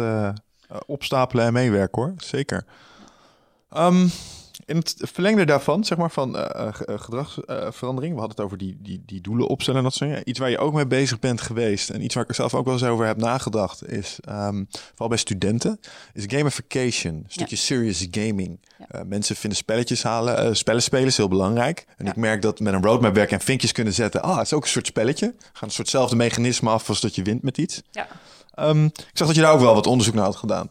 opstapelen en meewerken hoor. Zeker. Ehm, in het verlengde daarvan, zeg maar, van eh, gedragsverandering. we hadden het over die, die, die doelen opstellen en dat soort dingen. Iets waar je ook mee bezig bent geweest. En iets waar ik er zelf ook wel eens over heb nagedacht. Is, ehm, vooral bij studenten, is gamification. Een stukje serious gaming. Ja. Mensen vinden spelletjes halen, eh, spellen spelen is heel belangrijk. En ik merk dat met een roadmap werken en vinkjes kunnen zetten. Ah, het is ook een soort spelletje. Gaan een soortzelfde mechanisme af als dat je wint met iets. Ja. Ehm, ik zag dat je daar ook wel wat onderzoek naar had gedaan.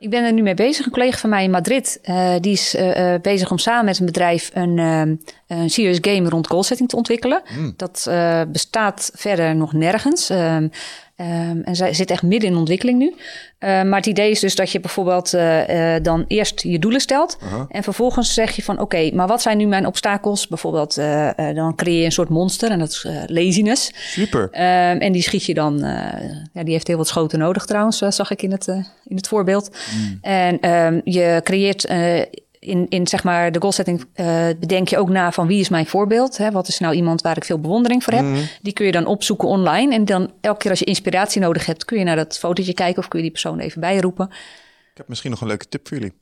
Ik ben er nu mee bezig. Een collega van mij in Madrid, eh, die is eh, eh, bezig om samen met een bedrijf een, ehm, een serious game rond goalsetting te ontwikkelen. Dat eh, bestaat verder nog nergens. Ehm, ehm, en zij zit echt midden in ontwikkeling nu. Eh, maar het idee is dus dat je bijvoorbeeld eh, eh, dan eerst je doelen stelt. En vervolgens zeg je van oké, maar wat zijn nu mijn obstakels? Bijvoorbeeld eh, dan creëer je een soort monster en dat is laziness. Super. Ehm, en die schiet je dan, ja, die heeft heel wat schoten nodig trouwens, zag ik in het, in het voorbeeld. En ehm, je creëert in, in zeg maar de goalsetting, eh bedenk je ook na van wie is mijn voorbeeld? Hè? Wat is nou iemand waar ik veel bewondering voor heb? Die kun je dan opzoeken online. En dan elke keer als je inspiratie nodig hebt, kun je naar dat fotootje kijken of kun je die persoon even bijroepen. Ik heb misschien nog een leuke tip voor jullie.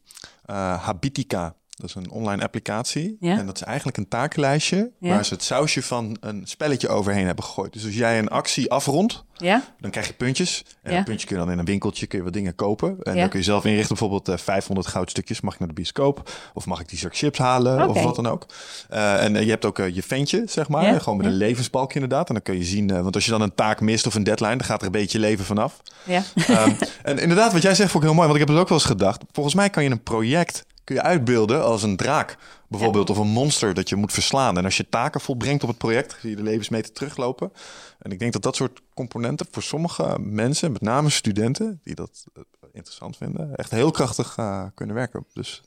Eh, Habitica Dat is een online applicatie. Ja. En dat is eigenlijk een takenlijstje Ja. waar ze het sausje van een spelletje overheen hebben gegooid. Dus als jij een actie afrondt, Ja? dan krijg je puntjes. En dat puntje kun je dan in een winkeltje kun je wat dingen kopen. En dan kun je zelf inrichten, bijvoorbeeld eh, 500 goudstukjes. Mag ik naar de bioscoop? Of mag ik die zak chips halen? Of wat dan ook. Eh, en eh, je hebt ook je ventje, zeg maar. Gewoon met een levensbalk inderdaad. En dan kun je zien, want als je dan een taak mist of een deadline, dan gaat er een beetje leven vanaf. Ja. Ehm, en inderdaad, wat jij zegt vond ik heel mooi, want ik heb het ook wel eens gedacht. Volgens mij kan je een project kun je uitbeelden als een draak, bijvoorbeeld, of een monster dat je moet verslaan. En als je taken volbrengt op het project, zie je de levensmeter teruglopen. En ik denk dat dat soort componenten voor sommige mensen, met name studenten, die dat eh, interessant vinden, echt heel krachtig eh, kunnen werken. Dus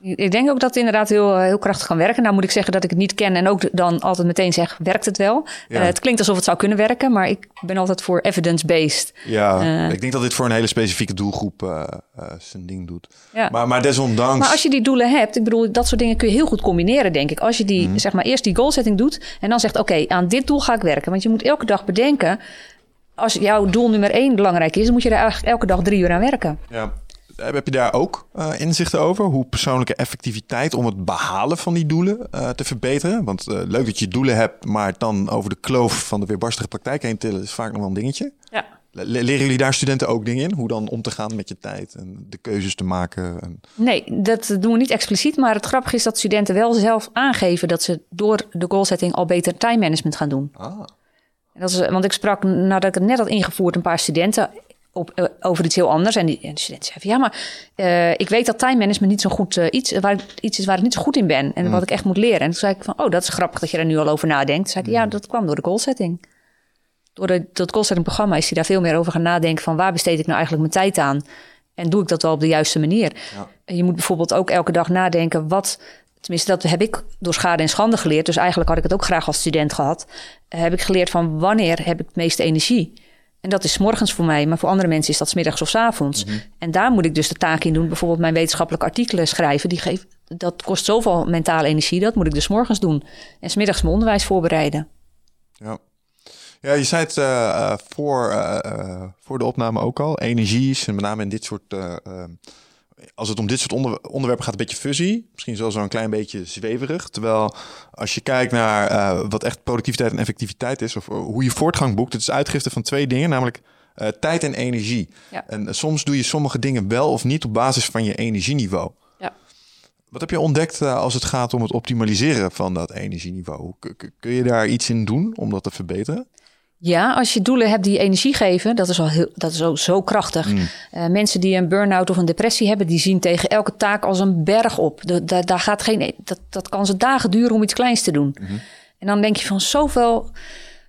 Ik denk ook dat het inderdaad heel, eh, heel krachtig kan werken. Nou moet ik zeggen dat ik het niet ken en ook dan altijd meteen zeg, werkt het wel? Ja. Eh, het klinkt alsof het zou kunnen werken, maar ik ben altijd voor evidence-based. ja, Eh. ik denk dat dit voor een hele specifieke doelgroep zijn ding doet. Ja. Maar, maar desondanks. Maar als je die doelen hebt, ik bedoel, dat soort dingen kun je heel goed combineren, denk ik. Als je die, Mhm. zeg maar, eerst die goalsetting doet en dan zegt, oké, aan dit doel ga ik werken. Want je moet elke dag bedenken, als jouw doel nummer één belangrijk is, dan moet je daar eigenlijk elke dag drie uur aan werken. Ja. Heb je daar ook eh, inzichten over? Hoe persoonlijke effectiviteit om het behalen van die doelen eh, te verbeteren? Want eh, leuk dat je doelen hebt, maar het dan over de kloof van de weerbarstige praktijk heen tillen is vaak nog wel een dingetje. Ja. Le- leren jullie daar studenten ook dingen in? Hoe dan om te gaan met je tijd en de keuzes te maken? En... Nee, dat doen we niet expliciet. Maar het grappige is dat studenten wel zelf aangeven dat ze door de goalsetting al beter time management gaan doen. Ah. En dat is, want ik sprak nadat ik het net had ingevoerd een paar studenten op, eh, over iets heel anders. En die, en de studenten van, ja, maar eh, ik weet dat time management niet zo goed eh, iets, waar, iets is waar ik niet zo goed in ben. En wat ik echt moet leren. En toen zei ik van, oh, dat is grappig dat je er nu al over nadenkt. Zei ik, ja, dat kwam door de goalsetting. Door de, dat goalsetting programma is hij daar veel meer over gaan nadenken van waar besteed ik nou eigenlijk mijn tijd aan? En doe ik dat wel op de juiste manier? Ja. En je moet bijvoorbeeld ook elke dag nadenken wat. Tenminste, dat heb ik door schade en schande geleerd. Dus eigenlijk had ik het ook graag als student gehad. Eh, heb ik geleerd van wanneer heb ik het meeste energie. En dat is 's morgens voor mij, maar voor andere mensen is dat 's middags of 's avonds. En daar moet ik dus de taak in doen. Bijvoorbeeld mijn wetenschappelijke artikelen schrijven. Die geeft, dat kost zoveel mentale energie. Dat moet ik dus 's morgens doen. En 's middags mijn onderwijs voorbereiden. Ja. Ja, je zei het eh, eh, voor, eh, voor de opname ook al. Energie is met name in dit soort... als het om dit soort onder- onderwerpen gaat, een beetje fuzzy. Misschien zelfs wel een klein beetje zweverig. Terwijl als je kijkt naar eh, wat echt productiviteit en effectiviteit is... of eh, hoe je voortgang boekt, het is uitgifte van twee dingen. Namelijk eh, tijd en energie. Ja. En soms doe je sommige dingen wel of niet op basis van je energieniveau. Ja. Wat heb je ontdekt als het gaat om het optimaliseren van dat energieniveau? Kun je daar iets in doen om dat te verbeteren? Ja, als je doelen hebt die energie geven, dat is al heel, dat is ook zo krachtig. Eh, mensen die een burn-out of een depressie hebben, die zien tegen elke taak als een berg op. De, daar gaat geen, dat, dat kan ze dagen duren om iets kleins te doen. En dan denk je van zoveel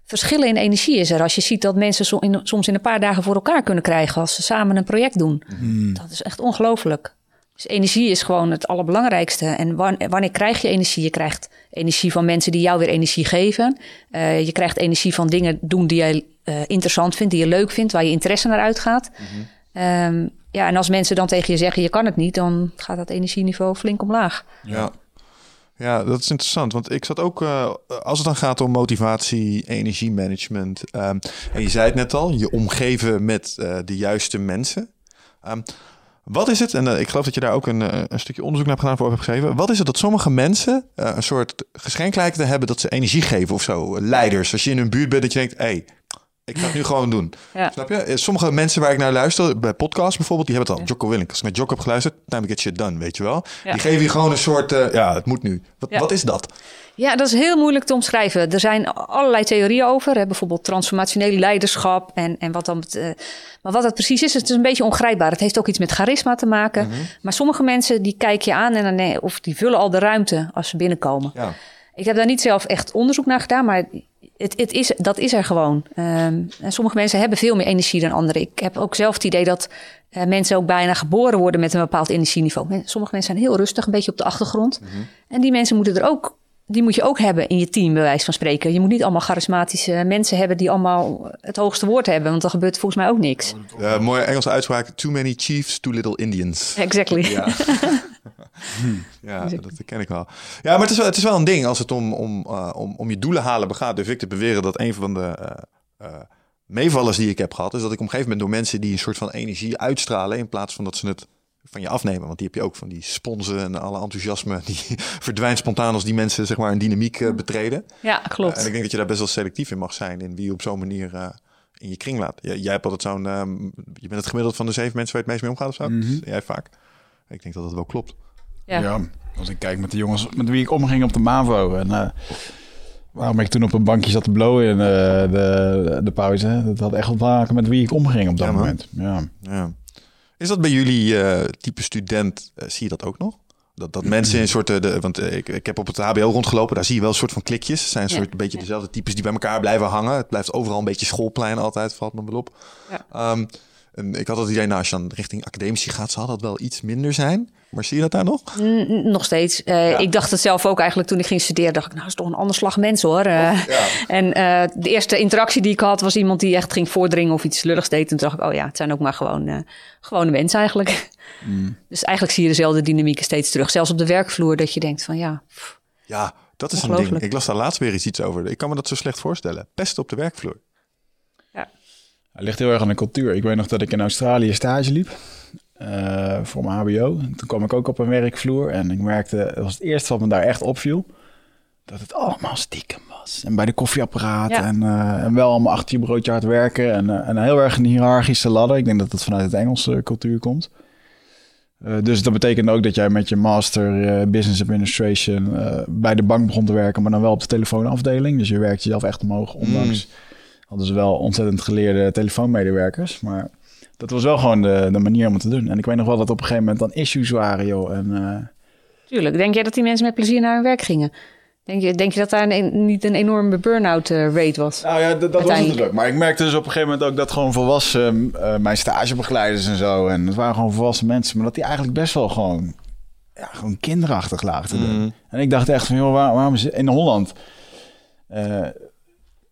verschillen in energie is er. Als je ziet dat mensen so- in- soms in een paar dagen voor elkaar kunnen krijgen als ze samen een project doen. Dat is echt ongelooflijk. Dus energie is gewoon het allerbelangrijkste. En wan- wanneer krijg je energie? Je krijgt energie van mensen die jou weer energie geven. Eh, je krijgt energie van dingen doen die jij eh, interessant vindt, die je leuk vindt, waar je interesse naar uitgaat. Ehm, ja, en als mensen dan tegen je zeggen je kan het niet, dan gaat dat energieniveau flink omlaag. Ja. Ja, dat is interessant. Want ik zat ook, eh, als het dan gaat om motivatie, energiemanagement. ehm, en je zei het net al, je omgeven met de juiste mensen. Ehm, wat is het, en eh, ik geloof dat je daar ook een, eh, een stukje onderzoek naar gedaan voor hebt geschreven. Wat is het dat sommige mensen eh, een soort te hebben dat ze energie geven of zo? Leiders, als je in hun buurt bent dat je denkt, hé, hey, ik ga het nu gewoon doen. Ja. Snap je? Eh, Sommige mensen waar ik naar luister, bij podcasts bijvoorbeeld, die hebben het al. Jocko Willink. Als ik naar Jocko heb geluisterd, time get shit done, weet je wel. Ja. Die geven je gewoon een soort, eh, ja, het moet nu. Wat, Ja. wat is dat? Ja, dat is heel moeilijk te omschrijven. Er zijn allerlei theorieën over, hè, bijvoorbeeld transformationeel leiderschap en, en wat dan. eh, maar wat dat precies is, het is een beetje ongrijpbaar. Het heeft ook iets met charisma te maken. Maar sommige mensen die kijken je aan en dan, nee, of die vullen al de ruimte als ze binnenkomen. Ja. Ik heb daar niet zelf echt onderzoek naar gedaan, maar het, het is, dat is er gewoon. Ehm, en sommige mensen hebben veel meer energie dan anderen. Ik heb ook zelf het idee dat eh, mensen ook bijna geboren worden met een bepaald energieniveau. Men- Sommige mensen zijn heel rustig, een beetje op de achtergrond. En die mensen moeten er ook, die moet je ook hebben in je team, bij wijze van spreken. Je moet niet allemaal charismatische mensen hebben die allemaal het hoogste woord hebben, want dan gebeurt volgens mij ook niks. Mooie Engelse uitspraak. Too many chiefs, too little Indians. Exactly. Ja, [LAUGHS] [LAUGHS] ja dat ken ik wel. Ja, maar het is wel, het is wel een ding als het om, om, eh, om, om je doelen halen begaat. Durf ik te beweren dat een van de eh, eh, meevallers die ik heb gehad... is dat ik omgeven ben door mensen die een soort van energie uitstralen... in plaats van dat ze het van je afnemen. Want die heb je ook van die sponsen en alle enthousiasme. [LAUGHS] Die verdwijnt spontaan als die mensen zeg maar een dynamiek uh, betreden. Ja, klopt. en ik denk dat je daar best wel selectief in mag zijn. In wie je op zo'n manier uh, in je kring laat. Jij, jij hebt altijd zo'n... Um, je bent het gemiddeld van de zeven mensen waar je het meest mee omgaat of zo. Mm -hmm. Jij vaak. Ik denk dat dat wel klopt. Ja. ja. als ik kijk met de jongens met wie ik omging op de MAVO. En uh, waarom ik toen op een bankje zat te blowen in de, de, de pauze. Dat had echt wat maken met wie ik omging op dat Ja, moment. Ja. Ja. Is dat bij jullie eh, type student, eh, zie je dat ook nog? Dat, dat mensen in soorten, de, want eh, ik, ik heb op het HBO rondgelopen, daar zie je wel een soort van klikjes. Het zijn een Ja. soort beetje dezelfde types die bij elkaar blijven hangen. Het blijft overal een beetje schoolplein altijd, valt me wel op. Ja. Ehm, ik had het idee, nou, als je dan richting academici gaat, zal dat wel iets minder zijn. Maar zie je dat daar nog? N- nog steeds. Eh, Ik dacht het zelf ook eigenlijk toen ik ging studeren. Dacht ik, nou, is toch een ander slag mensen hoor. Eh, [LAUGHS] En eh, de eerste interactie die ik had was iemand die echt ging voordringen of iets lulligs deed. En toen dacht ik, oh ja, het zijn ook maar gewoon gewone mensen eigenlijk. [LAUGHS] Dus eigenlijk zie je dezelfde dynamieken steeds terug. Zelfs op de werkvloer dat je denkt van ja, pff, Ja, dat is een ding. Ik las daar laatst weer eens iets over. Ik kan me dat zo slecht voorstellen. Pesten op de werkvloer. Het ligt heel erg aan de cultuur. Ik weet nog dat ik in Australië stage liep eh, voor mijn HBO. En toen kwam ik ook op een werkvloer en ik merkte, dat was het eerste wat me daar echt opviel, dat het allemaal stiekem was. En bij de koffieapparaat Ja. en, eh, en wel allemaal achter je broodje hard werken en, en heel erg een hiërarchische ladder. Ik denk dat dat vanuit het Engelse cultuur komt. Dus dat betekent ook dat jij met je master business administration bij de bank begon te werken, maar dan wel op de telefoonafdeling. Dus je werkt jezelf echt omhoog, ondanks hadden ze wel ontzettend geleerde telefoonmedewerkers. Maar dat was wel gewoon de, de manier om het te doen. En ik weet nog wel dat op een gegeven moment dan issues waren, joh. En eh, tuurlijk. Denk jij dat die mensen met plezier naar hun werk gingen? Denk je, denk je dat daar een, niet een enorme burn-out eh, rate was? Nou ja, dat, dat was het ook. Maar ik merkte dus op een gegeven moment ook dat gewoon volwassen, eh, mijn stagebegeleiders en zo, en het waren gewoon volwassen mensen, maar dat die eigenlijk best wel gewoon, ja, gewoon kinderachtig lagen te doen. En ik dacht echt van, joh, waar- waarom is in Holland eh,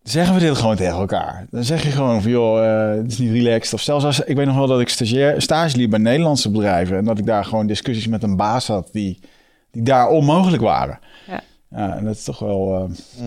zeggen we dit gewoon tegen elkaar? Dan zeg je gewoon van, joh, eh, het is niet relaxed. Of zelfs als, ik weet nog wel dat ik stagiair, stage liep bij Nederlandse bedrijven en dat ik daar gewoon discussies met een baas had die, die daar onmogelijk waren. Ja. Ja, en dat is toch wel... eh,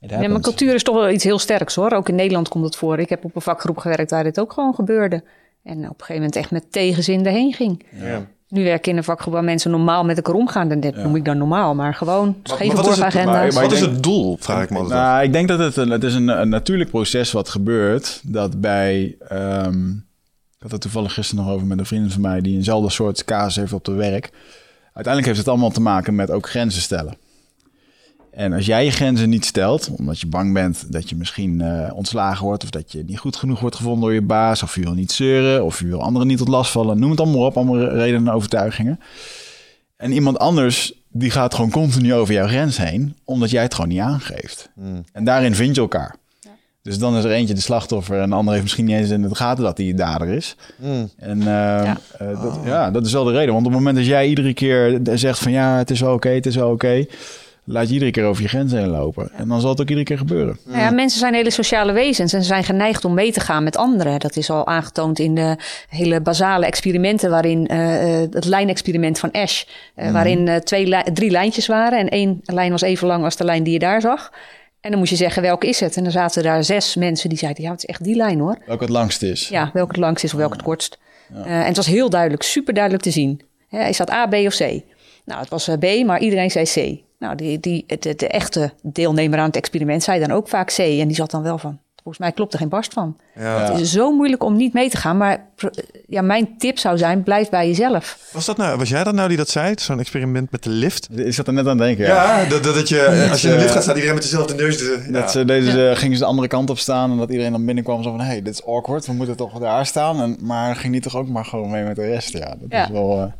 Ja, maar happens. cultuur is toch wel iets heel sterks hoor. Ook in Nederland komt het voor. Ik heb op een vakgroep gewerkt waar dit ook gewoon gebeurde. En op een gegeven moment echt met tegenzin erheen ging. Ja. Nu werk ik in een vakgroep waar mensen normaal met elkaar omgaan. En dat noem ik dan normaal. Maar gewoon scheve wat is het- borgagenda's. maar- Wat is het doel, vraag ik me altijd af. Nou, ik denk dat het een, het is een, een natuurlijk proces wat gebeurt. Dat bij. ehm, ik had het toevallig gisteren nog over met een vriend van mij die eenzelfde soort casus heeft op de werk. Uiteindelijk heeft het allemaal te maken met ook grenzen stellen. En als jij je grenzen niet stelt, omdat je bang bent dat je misschien eh, ontslagen wordt, of dat je niet goed genoeg wordt gevonden door je baas, of je wil niet zeuren, of je wil anderen niet tot last vallen, noem het allemaal op, allemaal redenen en overtuigingen. En iemand anders, die gaat gewoon continu over jouw grens heen, omdat jij het gewoon niet aangeeft. En daarin vind je elkaar. Dus dan is er eentje de slachtoffer en de ander heeft misschien niet eens in de gaten dat hij de dader is. En eh, eh, dat, ja, dat is wel de reden. Want op het moment dat jij iedere keer zegt van ja, het is wel oké, het is wel oké, laat je iedere keer over je grens heen lopen. En dan zal het ook iedere keer gebeuren. Nou ja, mensen zijn hele sociale wezens en ze zijn geneigd om mee te gaan met anderen. Dat is al aangetoond in de hele basale experimenten, waarin eh, eh, het lijnexperiment van Ash, eh, waarin eh, twee li- drie lijntjes waren en één lijn was even lang als de lijn die je daar zag. En dan moest je zeggen welke is het. En dan zaten daar zes mensen die zeiden ja, het is echt die lijn hoor. Welke het langst is. Ja, welke het langst is of welke het kortst. En het was heel duidelijk, super duidelijk te zien. Is dat A, B of C? Nou, het was eh, B, maar iedereen zei C. Nou, die, die, het- de, de echte deelnemer aan het experiment zei dan ook vaak C. En die zat dan wel van, volgens mij klopt er geen barst van. Ja. Het is zo moeilijk om niet mee te gaan. Maar pro- ja, mijn tip zou zijn, blijf bij jezelf. Was, dat nou, was jij dat nou die dat zei? Zo'n experiment met de lift? Ik zat er net aan het denken. Ja. Ja, dat, dat, dat je, als je in de lift gaat, staat iedereen met dezelfde neus. De, ja. Dat ze deze, gingen ze de andere kant op staan en dat iedereen dan binnenkwam zo van... hé, hey, dit is awkward, we moeten toch daar staan. En, maar ging niet toch ook maar gewoon mee met de rest. Ja, dat Ja. is wel... eh,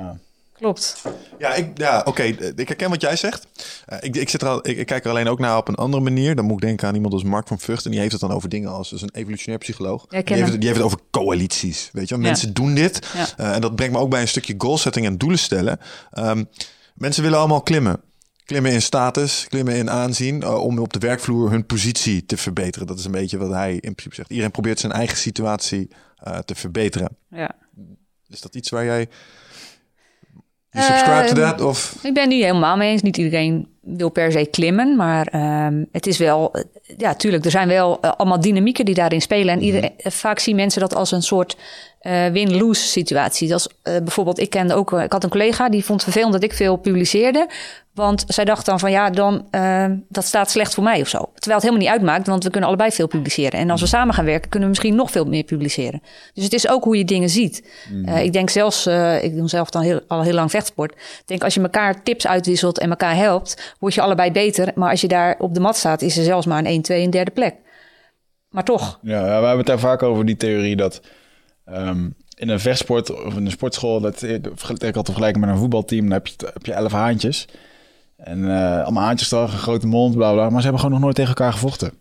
ja. Klopt. Ja, ik, ja oké. Ik herken wat jij zegt. Eh, ik, ik, zit er al, ik, ik kijk er alleen ook naar op een andere manier. Dan moet ik denken aan iemand als Mark van Vught. En die heeft het dan over dingen als... dus een evolutionair psycholoog. Ja, die, heeft die heeft het over coalities. Weet je? Ja. Mensen doen dit. Ja. Eh, en dat brengt me ook bij een stukje goalsetting en doelen stellen. Ehm, mensen willen allemaal klimmen. Klimmen in status, klimmen in aanzien. eh, om op de werkvloer hun positie te verbeteren. Dat is een beetje wat hij in principe zegt. Iedereen probeert zijn eigen situatie eh, te verbeteren. Ja. Is dat iets waar jij... You subscribe to that? Of... Ik ben niet helemaal mee eens. Niet iedereen wil per se klimmen. Maar ehm, het is wel, eh, ja, tuurlijk, er zijn wel eh, allemaal dynamieken die daarin spelen. En eh, vaak zien mensen dat als een soort eh, win-lose situatie. Dat is, eh, bijvoorbeeld, ik kende ook, eh, ik had een collega die vond het vervelend dat ik veel publiceerde. Want zij dacht dan van ja, dan dat staat slecht voor mij of zo. Terwijl het helemaal niet uitmaakt, want we kunnen allebei veel publiceren. En als we samen gaan werken, kunnen we misschien nog veel meer publiceren. Dus het is ook hoe je dingen ziet. Eh, ik denk zelfs, ik doe zelf dan heel, al heel lang vechtsport. Ik denk als je elkaar tips uitwisselt en elkaar helpt, word je allebei beter. Maar als je daar op de mat staat, is er zelfs maar een 1, 2 en derde plek. Maar toch, Ja, ja, we hebben het daar vaak over die theorie dat ehm, in een vechtsport of in een sportschool, dat ik altijd vergelijken met een voetbalteam, dan heb je, heb je elf haantjes. En eh, allemaal haantjes toch, een grote mond, bla bla. Maar ze hebben gewoon nog nooit tegen elkaar gevochten.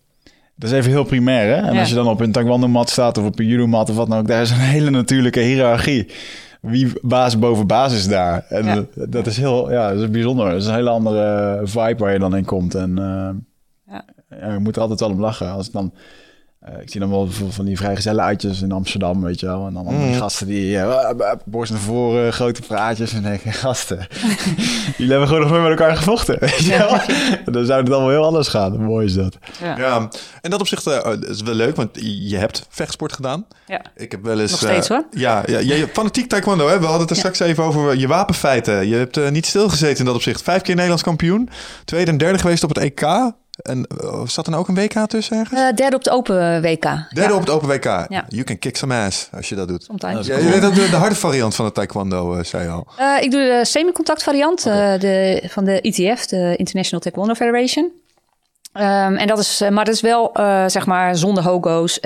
Dat is even heel primair, hè? En Ja. als je dan op een taekwondo-mat staat of op een judo-mat of wat dan ook, daar is een hele natuurlijke hiërarchie. Wie baas boven baas is daar. En Ja. eh, dat is heel, ja, dat is bijzonder. Dat is een hele andere vibe waar je dan in komt. En eh, Ja. je moet er altijd wel om lachen. Als ik dan, eh, ik zie dan wel bijvoorbeeld van die vrijgezellen uitjes in Amsterdam, weet je wel. En dan allemaal die gasten die uh, borst naar voren, grote praatjes. En dan denk ik, [LAUGHS] gasten, jullie hebben gewoon nog nooit met elkaar gevochten, [LAUGHS] weet je wel. Dan zou het allemaal heel anders gaan. Mooi is dat. ja. Ja, in dat opzicht eh, is wel leuk, want je hebt vechtsport gedaan. ja. Ik heb wel eens... Nog steeds, eh, hoor. Ja, ja, ja, je- fanatiek taekwondo. Hè? We hadden het er straks even over je wapenfeiten. Je hebt eh, niet stilgezeten in dat opzicht. Vijf keer Nederlands kampioen. Tweede en derde geweest op het EK. En eh, zat er nou ook een WK tussen ergens? Eh, derde op de open WK. Derde ja. op het Open WK. Ja. You can kick some ass als je dat doet. Sometimes. Ja, je weet ook de, de harde variant van het taekwondo, eh, zei je al. Eh, ik doe de semi-contact variant eh, de, van de ITF, de International Taekwondo Federation. Ehm, en dat is, maar dat is wel eh, zeg maar zonder hogo's,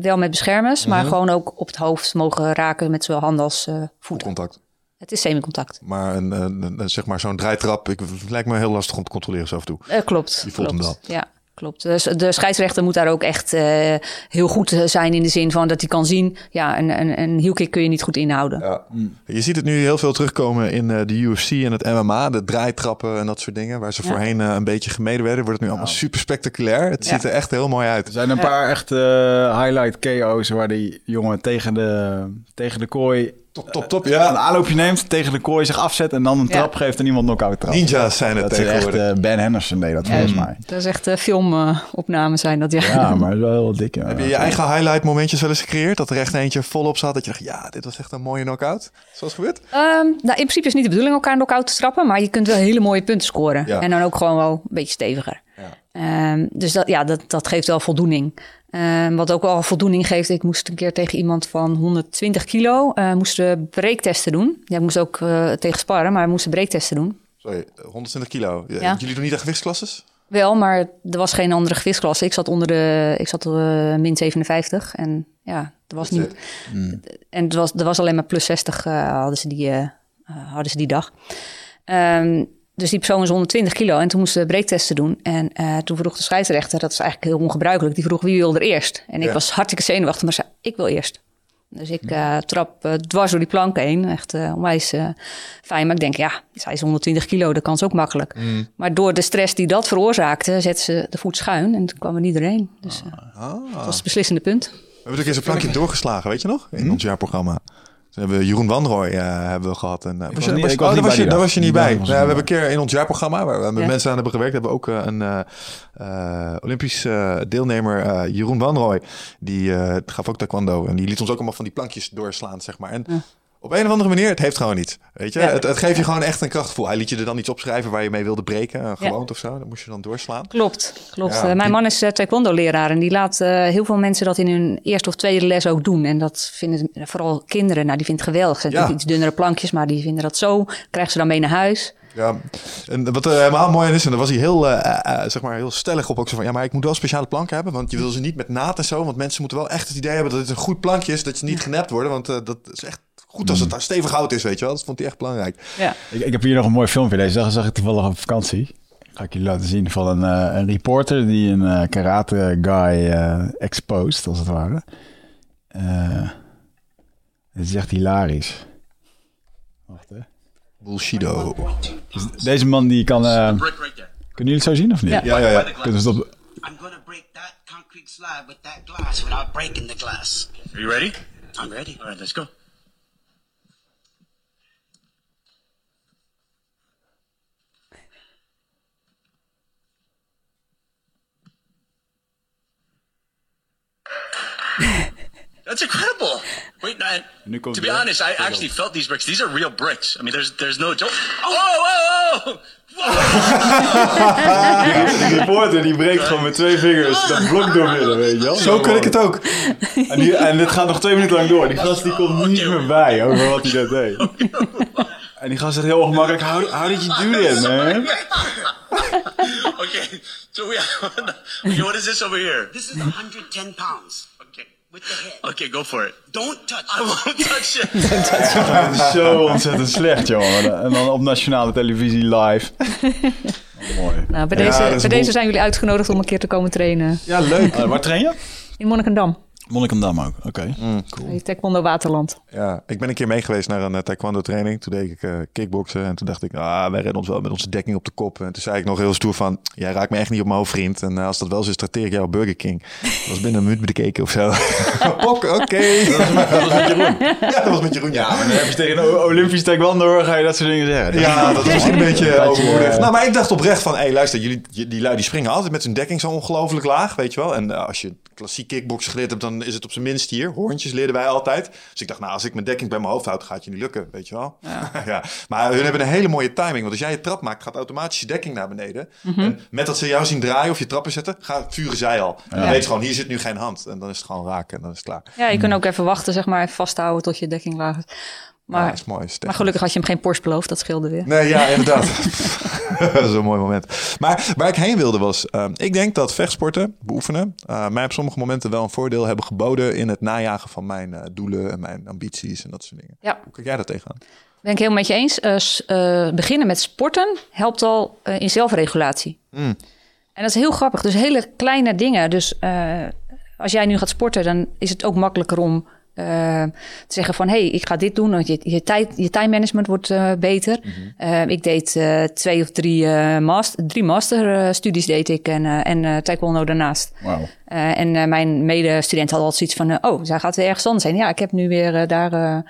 wel met beschermers, maar gewoon ook op het hoofd mogen raken met zowel handen als eh, voeten. Contact. Het is semi-contact. Maar een, een, een- zeg maar zo'n draaitrap, ik, het lijkt me heel lastig om te controleren zo af en toe. Eh, klopt. Je voelt hem klopt. Ja, klopt. Dus de scheidsrechter moet daar ook echt eh, heel goed zijn in de zin van dat hij kan zien, ja, een, een, een heel kick kun je niet goed inhouden. Ja. Je ziet het nu heel veel terugkomen in eh, de UFC en het MMA, de draaitrappen en dat soort dingen, waar ze Ja. voorheen een beetje gemeden werden, wordt het nu allemaal super spectaculair. Het Ja. ziet er echt heel mooi Er uit. zijn een paar echte eh, highlight KO's waar die jongen tegen de, tegen de kooi Top, top, top. een Ja, aanloopje neemt, tegen de kooi zich afzet en dan een Ja. trap geeft en iemand knock-out trapt. ninjas zijn het Dat is echt tegenwoordig. eh, Ben Henderson deed dat volgens mij. Dat is echt uh, filmopnames zijn dat, ja. Ja, maar wel heel dik. Heb je je eigen highlight momentjes wel eens gecreëerd? Dat er echt eentje volop zat, dat je dacht, ja, dit was echt een mooie knockout. Zoals gebeurd? Ehm, nou, in principe is niet de bedoeling elkaar knock-out te trappen, maar je kunt wel hele mooie punten scoren. Ja. En dan ook gewoon wel een beetje steviger. Ja. Ehm, dus dat, ja, dat, dat geeft wel voldoening. Ehm, wat ook wel voldoening geeft, ik moest een keer tegen iemand van 120 kilo, eh moesten breektesten doen. Ja, ik moest ook eh, tegen sparren, maar we moesten breektesten doen. Sorry, 120 kilo. Ja. Ja. Jullie doen niet aan gewichtsklasses? Wel, maar er was geen andere gewichtsklasse. Ik zat onder de, ik zat eh, min 57 en ja, er was niet. En het was, er was alleen maar plus 60 eh, hadden, ze die, hadden ze die dag. Ehm, dus die persoon was 120 kilo en toen moesten we breektesten doen. En eh, toen vroeg de scheidsrechter, dat is eigenlijk heel ongebruikelijk, die vroeg wie wil er eerst. En ik Ja. was hartstikke zenuwachtig, maar zei, ik wil eerst. Dus ik eh, trap eh, dwars door die plank heen. Echt eh, onwijs fijn. Maar ik denk, ja, zij is 120 kilo, dat kan ze ook makkelijk. Maar door de stress die dat veroorzaakte, zette ze de voet schuin. En toen kwam er niet doorheen. Dus Ah. dat was het beslissende punt. We hebben ook eens een plankje doorgeslagen, weet je nog? In ons jaarprogramma. Toen hebben we Jeroen Wanrooy eh, hebben we gehad. En, eh, was niet- oh, daar was je, die daar dag. was je niet bij. we hebben een keer in ons jaarprogramma, waar we met Ja. mensen aan hebben gewerkt, hebben we ook eh, een eh, Olympisch deelnemer, Jeroen Wanrooy. Die gaf ook taekwondo. En die liet ons ook allemaal van die plankjes doorslaan, zeg maar. En op een of andere manier, het heeft gewoon niet. Weet je, Ja. het, het geeft je gewoon echt een krachtgevoel. Hij liet je er dan iets opschrijven waar je mee wilde breken, een gewoonte of zo. Dat moest je dan doorslaan. Klopt, klopt. Ja, Eh, mijn man is eh, taekwondo-leraar en die laat eh, heel veel mensen dat in hun eerste of tweede les ook doen. En dat vinden vooral kinderen, nou die vinden het geweldig. Zijn Ja. iets dunnere plankjes, maar die vinden dat zo. Krijgen ze dan mee naar huis. Ja, en wat er helemaal mooi aan is, en daar was hij heel, eh, eh, zeg maar heel stellig op, ook zo van, ja, maar ik moet wel speciale planken hebben, want je wil ze niet met naad en zo, want mensen moeten wel echt het idee hebben dat het een goed plankje is, dat ze niet genept worden, want eh, dat is echt goed als het daar stevig hout is, weet je wel. Dat vond hij echt belangrijk. Ja. Ik, ik heb hier nog een mooi filmpje. Deze dag zag ik toevallig op vakantie. Ga ik jullie laten zien van een, eh, een reporter die een eh, karate guy eh exposed, als het ware. Eh dit is echt hilarisch. Wacht hè. Bullshido. Dus deze man die kan... Uh, kunnen jullie het zo zien of niet? Ja, ja, ja. Kunnen dat... I'm gonna break that concrete slab with that glass without breaking the glass. Are you ready? I'm ready. All right, let's go. [LAUGHS] That's incredible. Wait, no, to be honest, I actually felt these bricks. These are real bricks. I mean, there's there's no joke. Oh, oh, oh, Die reporter die breekt gewoon met twee vingers dat blok door midden, weet je wel. Zo kun ik het ook. En, die, en dit gaat nog twee minuten lang door. Die gast die komt niet meer bij over wat hij net deed. En die gast zegt heel ongemakkelijk, how, how did you do that, man? [LAUGHS] okay, so we [LAUGHS] okay, what is this over here? This is 110 pounds with the head. okay, go for it. Don't touch I it. won't touch it. [LAUGHS] Het [LAUGHS] is zo ontzettend slecht, jongen. En dan op nationale televisie live. [LAUGHS] Mooi. Nou, bij Ja, deze, dat bij deze zijn jullie uitgenodigd om een keer te komen trainen. Ja, leuk. Uh, waar train je? In Monnikendam, Monnikendam ook, oké. bij Taekwondo Waterland. Ja, ik ben een keer mee geweest naar een eh, taekwondo training. Toen deed ik eh kickboksen en toen dacht ik, ah, wij redden ons wel met onze dekking op de kop. En toen zei ik nog heel stoer van, jij raakt me echt niet op mijn hoofd, vriend. En eh, als dat wel zo is, trakteer ik jou Burger King. Dat was binnen een minuut bekeken of zo. [LAUGHS] Oké, oké. Dat was met Jeroen. Ja, dat was met Jeroen, ja. Maar dan heb je tegen Olympisch taekwondo, ga je dat soort dingen zeggen. Ja, dat is misschien een beetje [LAUGHS] Dat je, overmoedig. Nou, maar ik dacht oprecht van, hé, hey, luister, jullie, die lui die springen altijd met hun dekking zo ongelooflijk laag, weet je wel. En als je klassiek kickboksen geleerd hebt, dan is het op zijn minst hier. Hoorntjes leerden wij altijd. Dus ik dacht, nou, als ik mijn dekking bij mijn hoofd houd, gaat het je niet lukken, weet je wel. [LAUGHS] Ja. Maar hun hebben een hele mooie timing, want als jij je trap maakt, gaat automatisch je dekking naar beneden. En met dat ze jou zien draaien of je trappen zetten, gaan, vuren zij al. Dan weet je gewoon, hier zit nu geen hand. En dan is het gewoon raken en dan is het klaar. Ja, je kunt ook even wachten, zeg maar, even vasthouden tot je dekking laag is. Maar, Ja, is mooi. is maar gelukkig had je hem geen Porsche beloofd, dat scheelde weer. Nee, ja, inderdaad. [LAUGHS] [LAUGHS] dat is een mooi moment. Maar waar ik heen wilde was, eh, ik denk dat vechtsporten, beoefenen, eh, mij op sommige momenten wel een voordeel hebben geboden in het najagen van mijn eh, doelen en mijn ambities en dat soort dingen. Ja, Hoe kijk jij daar tegenaan? ben ik helemaal met je eens. Eh, beginnen met sporten helpt al in zelfregulatie. Mm. En dat is heel grappig. Dus hele kleine dingen. Dus als jij nu gaat sporten, dan is het ook makkelijker om eh, te zeggen van... hé, hey, ik ga dit doen, want je, je, tijd, je tijdmanagement wordt eh, beter. Eh, ik deed twee of drie, master, drie masterstudies deed ik en, en taekwondo daarnaast. Eh, en mijn medestudent had altijd zoiets van... oh, zij gaat weer ergens anders heen. Ja, ik heb nu weer daar